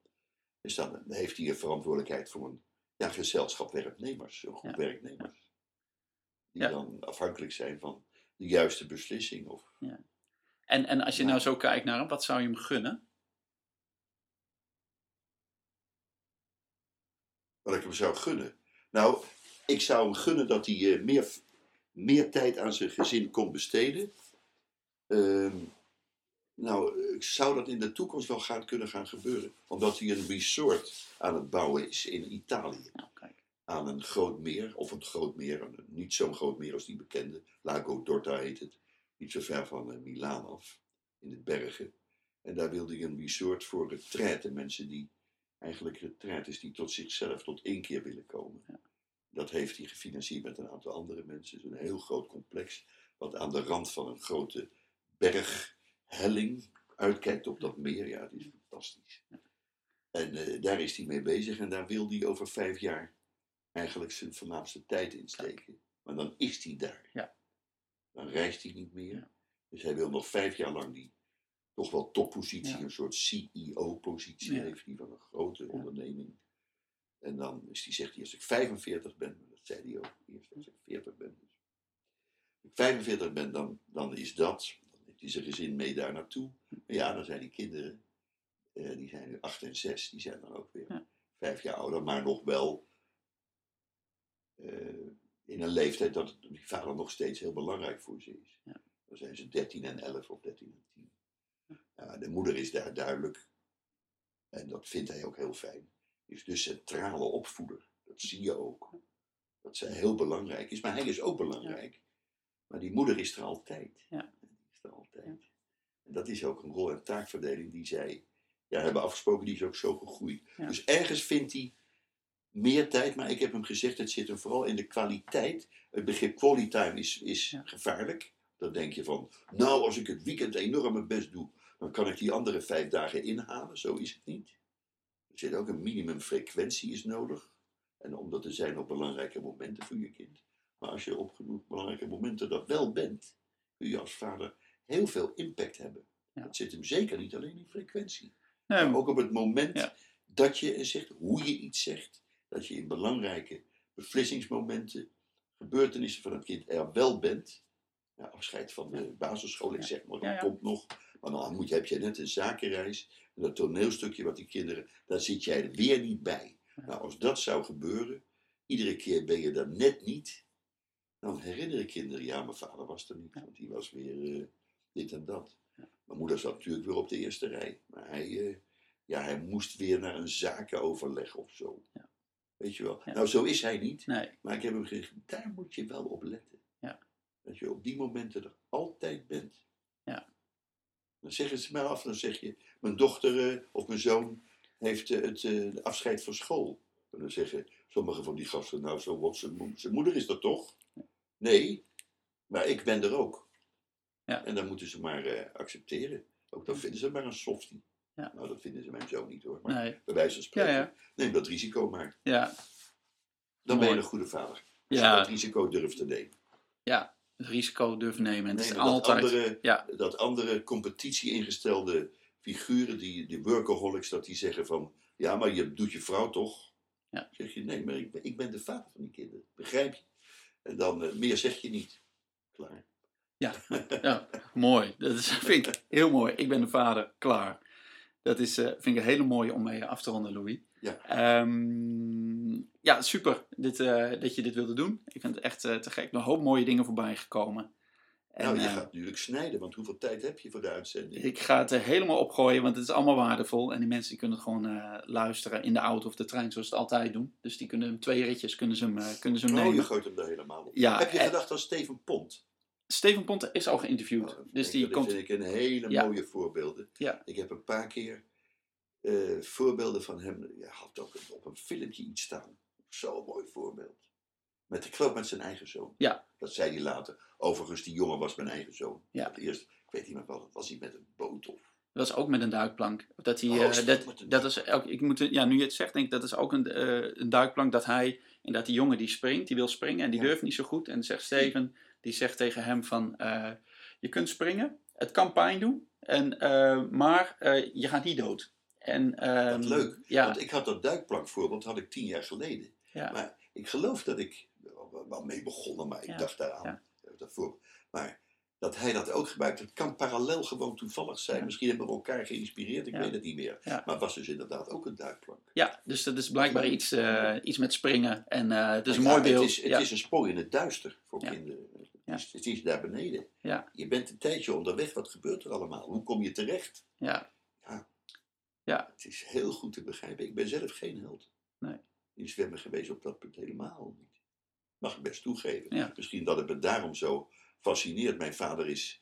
Dus dan heeft hij een verantwoordelijkheid voor een ja, gezelschap werknemers, een groep Ja. werknemers. Die Ja. dan afhankelijk zijn van de juiste beslissing. Of, En, en als je nou zo kijkt naar hem, wat zou je hem gunnen? wat ik hem zou gunnen. Nou, ik zou hem gunnen dat hij eh, meer, meer tijd aan zijn gezin kon besteden. Ehm, nou, ik zou dat in de toekomst wel gaan, kunnen gaan gebeuren. Omdat hij een resort aan het bouwen is in Italië. Nou. Aan een groot meer, of een groot meer, een- niet zo'n groot meer als die bekende. Lago d'Orta heet het. Niet zo ver van eh, Milaan af, in de bergen. En daar wilde hij een resort voor retraite. Mensen die eigenlijk retraites die tot zichzelf tot één keer willen komen. Ja. Dat heeft hij gefinancierd met een aantal andere mensen. Het is een heel groot complex. Wat aan de rand van een grote berghelling uitkijkt op dat meer. Ja, het is fantastisch. En eh, daar is hij mee bezig. En daar wil hij over vijf jaar eigenlijk zijn voornaamste tijd in steken. Maar dan is hij daar. Ja. Dan reist hij niet meer. Ja. Dus hij wil nog vijf jaar lang die toch wel toppositie, Ja. een soort CEO-positie heeft hij van een grote onderneming. En dan is hij, zegt hij, als ik 45 ben, dat zei hij ook eerst, als ik 40 ben. Dus. Als ik 45 ben, dan, dan is dat, dan heeft hij zijn gezin mee daar naartoe. Maar ja, dan zijn die kinderen, eh, die zijn nu 8 en 6, die zijn dan ook weer Ja. vijf jaar ouder, maar nog wel eh, in een leeftijd dat die vader nog steeds heel belangrijk voor ze is. Ja. Dan zijn ze 13 en 11 of 13 en 10. Ja, de moeder is daar duidelijk, en dat vindt hij ook heel fijn, is de centrale opvoeder. Dat zie je ook. Dat zij heel belangrijk is, maar hij is ook belangrijk. Maar die moeder is er altijd. Ja. Die is er altijd. En dat is ook een rol- en taakverdeling die zij ja, hebben afgesproken, die is ook zo gegroeid. Ja. Dus ergens vindt hij meer tijd, maar ik heb hem gezegd, het zit hem vooral in de kwaliteit. Het begrip quality time is, is Ja. gevaarlijk. Dan denk je van, nou, als ik het weekend enorm mijn best doe, dan kan ik die andere vijf dagen inhalen. Zo is het niet. Er zit ook een minimumfrequentie is nodig. En omdat er zijn ook belangrijke momenten voor je kind. Maar als je op genoeg belangrijke momenten dat wel bent, kun je als vader heel veel impact hebben. Ja. Dat zit hem zeker niet alleen in frequentie. Nee, Maar ook op het moment Ja. dat je zegt, hoe je iets zegt, dat je in belangrijke beslissingsmomenten, gebeurtenissen van het kind er wel bent. Ja, afscheid van de basisschool, ik zeg maar, dat komt nog. Maar dan moet je, heb je net een zakenreis. En dat toneelstukje wat die kinderen, daar zit jij er weer niet bij. Nou, als dat zou gebeuren, iedere keer ben je er net niet. Dan herinneren kinderen, ja, mijn vader was er niet, want die was weer eh, dit en dat. Ja. Mijn moeder zat natuurlijk weer op de eerste rij. Maar hij, eh, ja, hij moest weer naar een zakenoverleg of zo. Ja. Weet je wel. Ja. Nou, zo is hij niet. nee. Maar ik heb hem gezegd, daar moet je wel op letten. Ja. Dat je op die momenten er altijd bent. Dan zeggen ze maar af, dan zeg je, mijn dochter eh, of mijn zoon heeft eh, het eh, afscheid van school. En dan zeggen sommige van die gasten, nou zo wat, zijn, mo- zijn moeder is dat toch? Nee, maar ik ben er ook. Ja. En dan moeten ze maar accepteren. Ook dan vinden ze maar een softie. Ja. Nou, dat vinden ze mijn zoon niet hoor. Maar Nee. bij wijze van spreken, Ja, neem dat risico maar. Ja. Dan ben je een goede vader. Als je dat risico durft te nemen. ja. Risico durven nemen. En het Nee, is dat altijd... andere, Ja. dat andere competitie ingestelde figuren, die, die workaholics, dat die zeggen van, ja, maar je doet je vrouw toch? Ja. Zeg je, nee, maar ik ben, ik ben de vader van die kinderen. Begrijp je? En dan, eh, meer zeg je niet. Klaar. Ja, ja mooi. Dat is, vind ik heel mooi. Ik ben de vader, klaar. Dat is, eh, vind ik een hele mooie om mee af te ronden, Louis. Ja. Ehm, ja, super dit, eh, dat je dit wilde doen. Ik vind het echt eh, te gek. Een hoop mooie dingen voorbij gekomen. En, nou, je eh, gaat natuurlijk snijden, want hoeveel tijd heb je voor de uitzending? ik ga het er helemaal opgooien, want het is allemaal waardevol. En die mensen die kunnen het gewoon luisteren in de auto of de trein, zoals ze het altijd doen. Dus die kunnen hem twee ritjes kunnen ze hem, kunnen ze hem oh, nemen. je gooit hem er helemaal op. Ja, heb je en- gedacht aan Steven Pont? Steven Ponte is al geïnterviewd. Dat dus die dat komt. vind ik een hele Ja. mooie voorbeelden. Ja. Ik heb een paar keer eh, voorbeelden van hem. Hij had ook op een filmpje iets staan. Zo'n mooi voorbeeld. Met, ik geloof met zijn eigen zoon. Ja. Dat zei hij later. Overigens, die jongen was mijn eigen zoon. Ja. Dat Eerst, ik weet niet meer wat, was hij met een boot of... Dat was ook met een duikplank. Dat hij, Oh, eh, dat dat, een dat is ook, ik moet, ja, nu je het zegt, denk ik dat is ook een, eh, een duikplank dat hij, inderdaad die jongen die springt, die wil springen en die Ja. durft niet zo goed. En zegt Steven, die zegt tegen hem van, eh, je kunt springen, het kan pijn doen, en, eh, maar eh, je gaat niet dood. En, ehm, Wat leuk. Ja, Want ik had dat duikplankvoorbeeld had ik tien jaar geleden. ja, Maar ik geloof dat ik wel- mee begonnen, maar ik Ja, dacht daaraan. eh, Daarvoor. Maar dat hij dat ook gebruikt, het kan parallel gewoon toevallig zijn. Misschien hebben we elkaar geïnspireerd, ik weet het niet meer. Maar het was dus inderdaad ook een duikplank. ja, dus dat is blijkbaar iets, eh, iets met springen. En eh, het is een mooi beeld. Het is, het is een spoor in het duister voor kinderen. Ja. Het, is, het is daar beneden. Ja. Je bent een tijdje onderweg, wat gebeurt er allemaal? Hoe kom je terecht? ja, Het is heel goed te begrijpen. Ik ben zelf geen held. Nee. In zwemmen geweest op dat punt helemaal niet. Mag ik best toegeven. Ja. Misschien dat het me daarom zo fascineert. Mijn vader is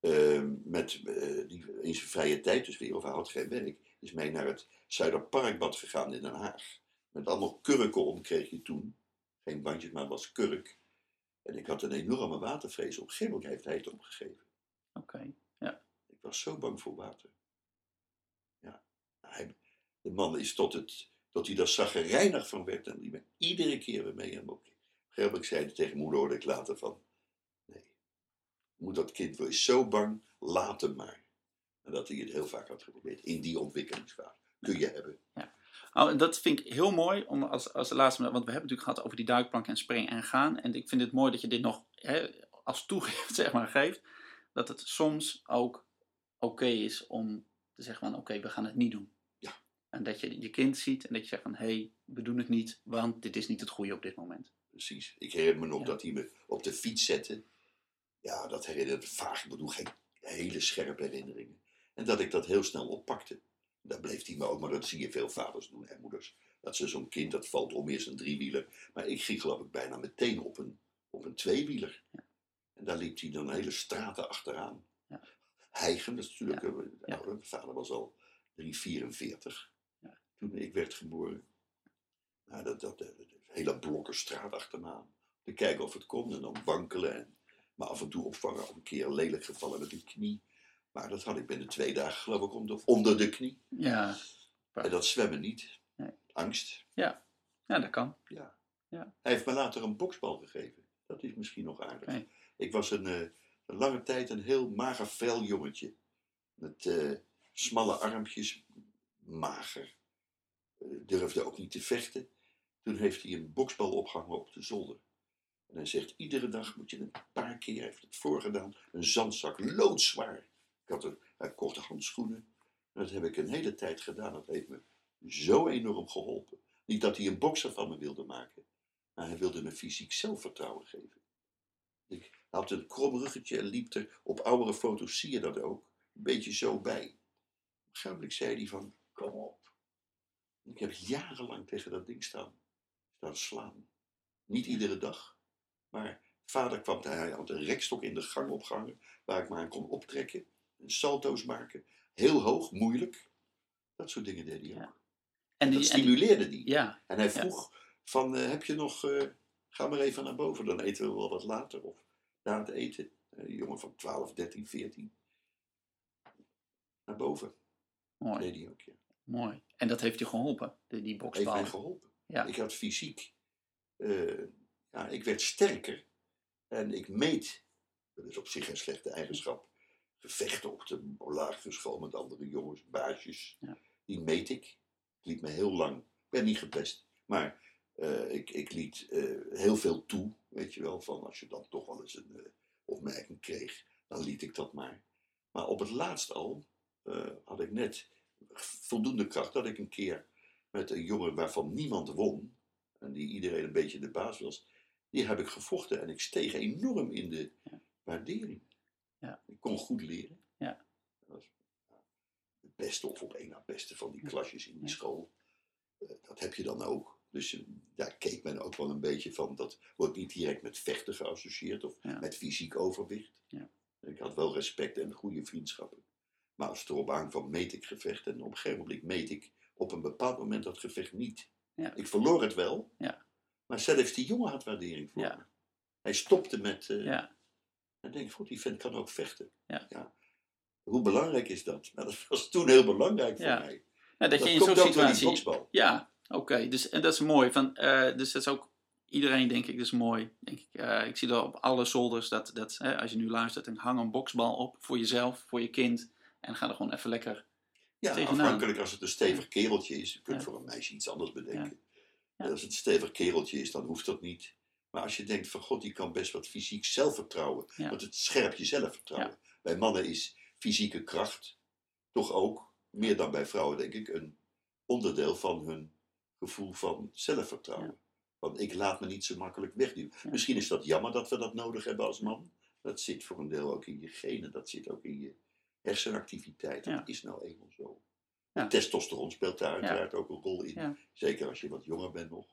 eh, met, eh, die, in zijn vrije tijd, dus weer, of hij had geen werk, is mee naar het Zuiderparkbad gegaan in Den Haag. Met allemaal kurken om kreeg je toen. Geen bandjes, maar het was kurk. En ik had een enorme watervrees. Op een gegeven moment heeft hij het opgegeven. oké. Ik was zo bang voor water. Ja, hij, de man is tot, het, tot hij daar zaggerijnig van werd en die ben iedere keer weer mee. Gegeven moment zei tegen moeder, hoorde ik later van, nee, moet dat kind wel zo bang, laat hem maar. En dat hij het heel vaak had geprobeerd in die ontwikkelingsfase. Kun je hebben. Nou, en dat vind ik heel mooi, om als, als laatste, want we hebben het natuurlijk gehad over die duikplank en springen en gaan. En ik vind het mooi dat je dit nog hè, als toegift zeg maar, geeft. Dat het soms ook oké is om te zeggen van oké, we gaan het niet doen. En dat je je kind ziet en dat je zegt van hé, hey, we doen het niet, want dit is niet het goede op dit moment. Precies. Ik herinner me nog Ja. dat hij me op de fiets zette. Ja, dat herinnert vaag. Ik bedoel, geen hele scherpe herinneringen. En dat ik dat heel snel oppakte. Daar bleef hij me ook, maar dat zie je veel vaders doen en moeders. Dat ze zo'n kind, dat valt om, eerst een driewieler. Maar ik ging geloof ik bijna meteen op een, op een tweewieler. Ja. En daar liep hij dan hele straten achteraan. Ja. Hijgen, dat is natuurlijk, Ja. eh, ouder. Mijn vader was al 344 Ja. Toen ik werd geboren. Nou, dat, dat, hele blokken straat achterna. Te kijken of het kon en dan wankelen. En, maar af en toe opvangen. Of een keer lelijk gevallen met een knie. Maar dat had ik binnen twee dagen geloof ik onder, onder de knie. Ja, En dat zwemmen niet. Nee. Angst. ja dat kan. Ja. Ja. Hij heeft me later een boksbal gegeven. Dat is misschien nog aardig. Ik was een, eh, een lange tijd een heel mager fel jongetje. Met eh, smalle armpjes, mager. Eh, durfde ook niet te vechten. Toen heeft hij een boksbal opgehangen op de zolder. En hij zegt, iedere dag moet je een paar keer, hij heeft het voorgedaan, een zandzak, loodzwaar. Ik had een, hij korte handschoenen. En dat heb ik een hele tijd gedaan. Dat heeft me zo enorm geholpen. Niet dat hij een bokser van me wilde maken. Maar hij wilde me fysiek zelfvertrouwen geven. Ik had een krom ruggetje en liep er, op oudere foto's zie je dat ook, een beetje zo bij. Op zei hij van, kom op. Ik heb jarenlang tegen dat ding staan, staan slaan. Niet iedere dag, maar vader kwam, hij had een rekstok in de gang opgehangen, waar ik me aan kon optrekken, en salto's maken. Heel hoog, moeilijk. Dat soort dingen deed hij ook. Ja. En dat die, en die- stimuleerde die. ja, En hij vroeg van, eh, heb je nog, eh, ga maar even naar boven, dan eten we wel wat later. Of na het eten, Eh, een jongen van 12, 13, 14. Naar boven, mooi, deed hij ook, ja. Mooi. En dat heeft je geholpen, die, die Heeft boksbal. mij geholpen. Ja. Ik had fysiek, eh, ja, ik werd sterker. En ik meet, dat is op zich een slechte eigenschap, gevechten op de lagere school met andere jongens, baasjes. Ja. Die meet ik. Ik liep me heel lang, ik ben niet gepest, Maar eh, ik, ik liet eh, heel veel toe, weet je wel, van als je dan toch wel eens een opmerking kreeg, dan liet ik dat maar. Maar op het laatst al had ik net voldoende kracht dat ik een keer met een jongen waarvan niemand won, en die iedereen een beetje de baas was, die heb ik gevochten en ik steeg enorm in de Ja. waardering. Ja. Ik kon goed leren. Ja. Dat was het beste of op één na beste van die klasjes in die school. Eh, dat heb je dan ook. Dus eh, daar keek men ook wel een beetje van. Dat wordt niet direct met vechten geassocieerd of met fysiek overwicht. Ja. Ik had wel respect en goede vriendschappen. Maar als erop aankwam, meet ik gevecht. En op een gegeven moment meet ik op een bepaald moment dat gevecht niet. Ja. Ik verloor het wel. Ja. Maar zelfs die jongen had waardering voor Ja. me. Hij stopte met... eh Ja, En denk ik, goed, die vent kan ook vechten. Ja. Hoe belangrijk is dat? Nou, dat was toen heel belangrijk voor mij. nou, dat, Dat je in zo'n situatie... Ja, oké. Dus, en dat is mooi. Van, eh, dus dat is ook iedereen, denk ik, dat is mooi. Denk ik, Eh, ik zie dat op alle zolders, dat, dat hè, als je nu luistert, dan hang een boksbal op voor jezelf, voor je kind. En ga er gewoon even lekker. Ja, tegenaan. afhankelijk als het een stevig kereltje is. Je kunt Ja. voor een meisje iets anders bedenken. Ja. Als het een stevig kereltje is, dan hoeft dat niet. Maar als je denkt van god, die kan best wat fysiek zelfvertrouwen. Want het scherpt je zelfvertrouwen. Bij mannen is fysieke kracht toch ook, meer dan bij vrouwen denk ik, een onderdeel van hun gevoel van zelfvertrouwen. Want ik laat me niet zo makkelijk wegduwen. Misschien is dat jammer dat we dat nodig hebben als man. Dat zit voor een deel ook in je genen, dat zit ook in je hersenactiviteit. Dat is nou eenmaal zo. Ja. Testosteron speelt daar uiteraard ook een rol in. Zeker als je wat jonger bent nog,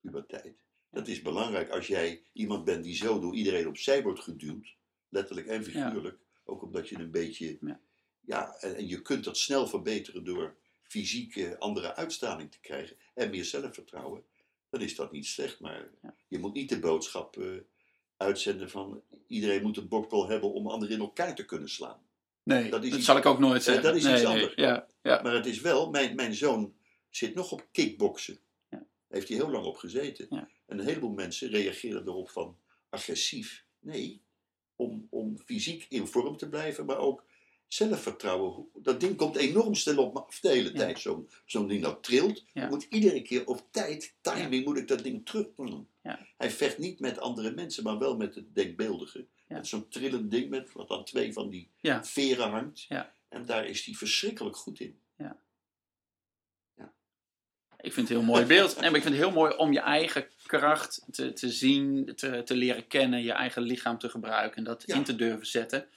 puberteit. Dat is belangrijk als jij iemand bent die zo door iedereen opzij wordt geduwd, letterlijk en figuurlijk. Ook omdat je een beetje, Ja. en, en je kunt dat snel verbeteren door fysiek andere uitstraling te krijgen en meer zelfvertrouwen. Dan is dat niet slecht, maar Ja. je moet niet de boodschap eh, uitzenden van iedereen moet een bokbal hebben om anderen in elkaar te kunnen slaan. Nee, Dat iets- zal ik ook nooit Eh, zeggen. dat is nee, iets nee. anders. Ja, ja. Maar het is wel, mijn, mijn zoon zit nog op kickboksen. Ja. Heeft hij heel lang op gezeten. En een heleboel mensen reageren erop van agressief. Nee, om, om fysiek in vorm te blijven, maar ook zelfvertrouwen. Dat ding komt enorm snel op me af de hele Ja. tijd. Zo'n zo'n ding dat trilt. Ja. Moet iedere keer op tijd, timing, moet ik dat ding terug doen. Ja. Hij vecht niet met andere mensen, maar wel met het denkbeeldige. Met zo'n trillend ding met wat aan twee van die veren hangt. En daar is hij verschrikkelijk goed in. Ik vind het een heel mooi beeld. Maar ik vind het heel mooi om je eigen kracht te, te zien, te, te leren kennen, je eigen lichaam te gebruiken en dat in te durven zetten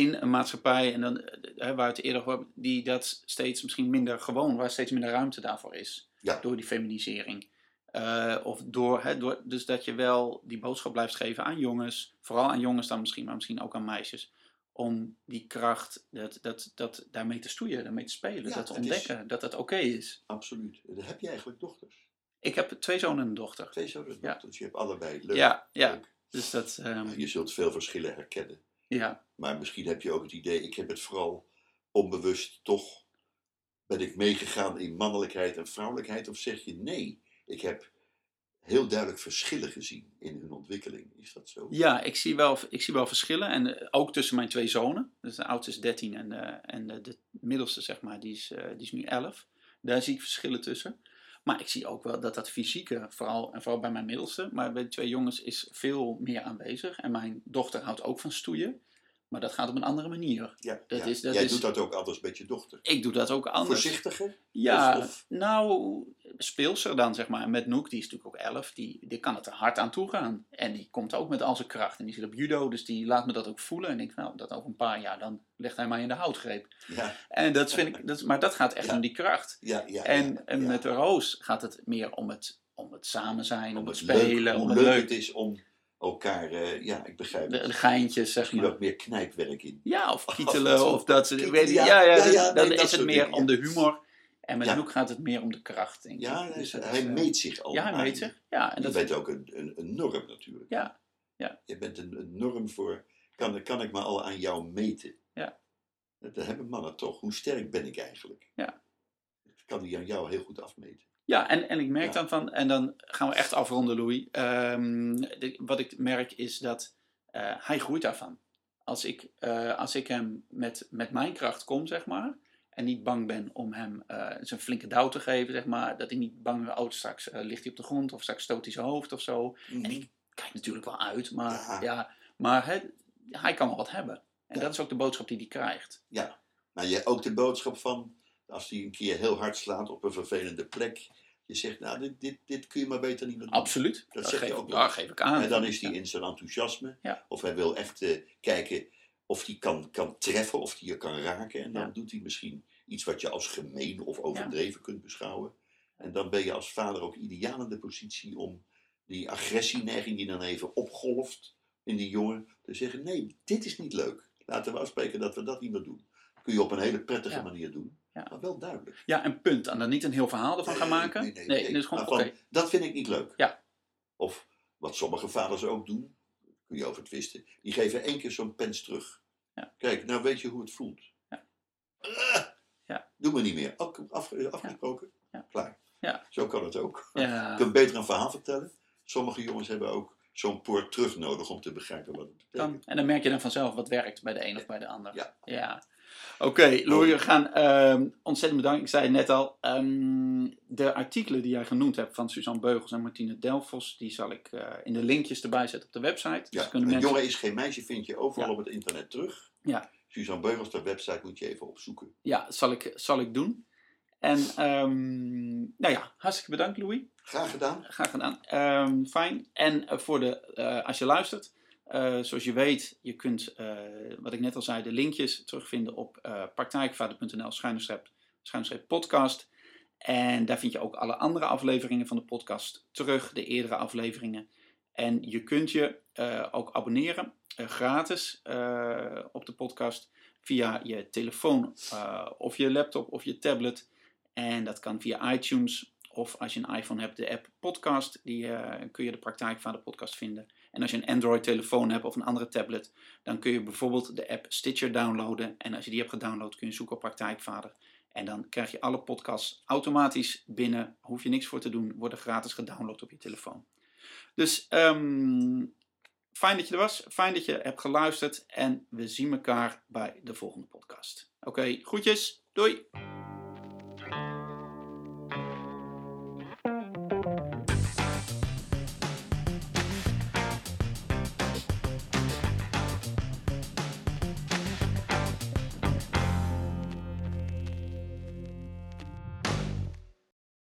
in een maatschappij, en dan, eh, hè, waar het eerder over die dat steeds misschien minder gewoon, waar steeds minder ruimte daarvoor is. Ja. Door die feminisering. Eh, of door, hè, door, dus dat je wel die boodschap blijft geven aan jongens, vooral aan jongens dan misschien, maar misschien ook aan meisjes, om die kracht, dat, dat, dat daarmee te stoeien, daarmee te spelen, Ja, dat te is- ontdekken, dat dat oké is. Absoluut. En dan heb je eigenlijk dochters. Ik heb twee zonen en een dochter. Twee zonen Ja. dochters. Je hebt allebei. Leuk. Ja, ja. Leuk. Dus dat, ehm, Je zult veel verschillen herkennen. Ja, Maar misschien heb je ook het idee, ik heb het vooral onbewust toch. Ben ik meegegaan in mannelijkheid en vrouwelijkheid? Of zeg je nee? Ik heb heel duidelijk verschillen gezien in hun ontwikkeling. Is dat zo? ja ik, zie wel, ik zie wel verschillen. En eh, ook tussen mijn twee zonen. Dus de oudste is 13 en, eh, en de, de middelste, zeg maar, die is, eh, die is nu 11. Daar zie ik verschillen tussen. Maar ik zie ook wel dat dat fysieke, vooral, en vooral bij mijn middelste, maar bij de twee jongens is veel meer aanwezig. En mijn dochter houdt ook van stoeien. Maar dat gaat op een andere manier. Ja, Dat ja. is- dat Jij is- doet dat ook anders met je dochter. Ik doe dat ook anders. Voorzichtiger? Ja, Of- nou, speelser dan zeg maar. Met Noek, die is natuurlijk ook 11, die, die kan het er hard aan toe gaan. En die komt ook met al zijn kracht. En die zit op judo, dus die laat me dat ook voelen. En ik denk, nou, dat over een paar jaar, dan legt hij mij in de houtgreep. Ja, En dat vind ik, dat, maar dat gaat echt Ja. om die kracht. ja, ja. En, en met de Roos gaat het meer om het, om het samen zijn, om, om het het leuk, spelen, hoe om het leuk leuk. het is om elkaar, eh, ja, ik begrijp het. de geintjes, zeg maar. wat meer knijpwerk in. Ja, of kietelen, of dat. soort- weet, ja, ja, ja, ja, dan- nee, is het meer dingen, om de humor. En met Ja. Noek gaat het meer om de kracht, denk ik. Ja, Dus hij is, eh, meet zich al. Ja, hij aan meet zich. Ja, en Je dat, bent ook een, een, een norm natuurlijk. Ja, ja. Je bent een, een norm voor, kan, kan ik me al aan jou meten? Ja. Dat hebben mannen toch. Hoe sterk ben ik eigenlijk? Ja. Dat kan hij aan jou heel goed afmeten. Ja, en, en ik merk Ja. dan van, en dan gaan we echt afronden, Louis. De- wat ik merk is dat eh, hij groeit daarvan. Als ik, eh, als ik hem met, met mijn kracht kom, zeg maar, En niet bang ben om hem uh, zijn flinke douw te geven, zeg maar. Dat hij niet bang is, oh, straks ligt hij op de grond of straks stoot hij zijn hoofd of zo. Mhm. En ik kijk natuurlijk wel uit, maar, Ja. ja. maar hij kan wel wat hebben. En Ja. dat is ook de boodschap die hij krijgt. Ja, maar je ook de boodschap van, als hij een keer heel hard slaat op een vervelende plek, je zegt, nou, dit, dit, dit kun je maar beter niet meer doen. Absoluut. Dat Dat, zeg je geef, ook ik- ja, geef ik aan. En dan is hij Ja. in zijn enthousiasme, Ja. of hij wil echt eh, kijken of hij kan, kan treffen, of hij je kan raken. En dan doet hij misschien iets wat je als gemeen of overdreven kunt beschouwen. En dan ben je als vader ook ideaal in de positie om die agressieneiging die dan even opgolft in die jongen, te zeggen, nee, dit is niet leuk. Laten we afspreken dat we dat niet meer doen. kun je op een hele prettige manier doen, Ja. maar wel duidelijk. Ja, en punt. En dan niet een heel verhaal ervan gaan maken. Nee, nee, nee. dus gewoon, Maar van, Dat vind ik niet leuk. Ja. Of wat sommige vaders ook doen, kun je over twisten. Die geven één keer zo'n pens terug. Ja. Kijk, nou weet je hoe het voelt. Ja. Ah! Ja. Doe me niet meer. Af- af- afgesproken? Ja. Klaar. Ja. Zo kan het ook. Ja. Je kunt beter een verhaal vertellen. Sommige jongens hebben ook zo'n poort terug nodig om te begrijpen wat het betekent. Kan. En dan merk je dan vanzelf wat werkt bij de een of bij de ander. Ja. ja. Oké, Louis, we gaan ehm, ontzettend bedanken. Ik zei het net al. ehm, de artikelen die jij genoemd hebt van Suzanne Beugels en Martine Delfos, die zal ik eh, in de linkjes erbij zetten op de website. Dus Ja, kunnen een mensen... jongen is geen meisje vind je overal Ja. op het internet terug. Ja. Suzanne Beugels, de website moet je even opzoeken. Ja, zal ik, zal ik doen. En ehm, nou ja, hartstikke bedankt Louis. Graag gedaan. Graag gedaan. Fijn. En eh, voor de, eh, als je luistert, eh, zoals je weet, je kunt, eh, wat ik net al zei, de linkjes terugvinden op eh praktijkvader.nl podcast. En daar vind je ook alle andere afleveringen van de podcast terug, de eerdere afleveringen. En je kunt je ook abonneren, gratis, op de podcast via je telefoon of je laptop of je tablet. En dat kan via iTunes of als je een iPhone hebt, de app Podcast. Die kun je de Praktijkvader podcast vinden. En als je een Android telefoon hebt of een andere tablet, dan kun je bijvoorbeeld de app Stitcher downloaden. En als je die hebt gedownload, kun je zoeken op Praktijkvader. En dan krijg je alle podcasts automatisch binnen. Hoef je niks voor te doen. Worden gratis gedownload op je telefoon. Dus ehm, fijn dat je er was. Fijn dat je hebt geluisterd. En we zien elkaar bij de volgende podcast. Oké, groetjes. Doei.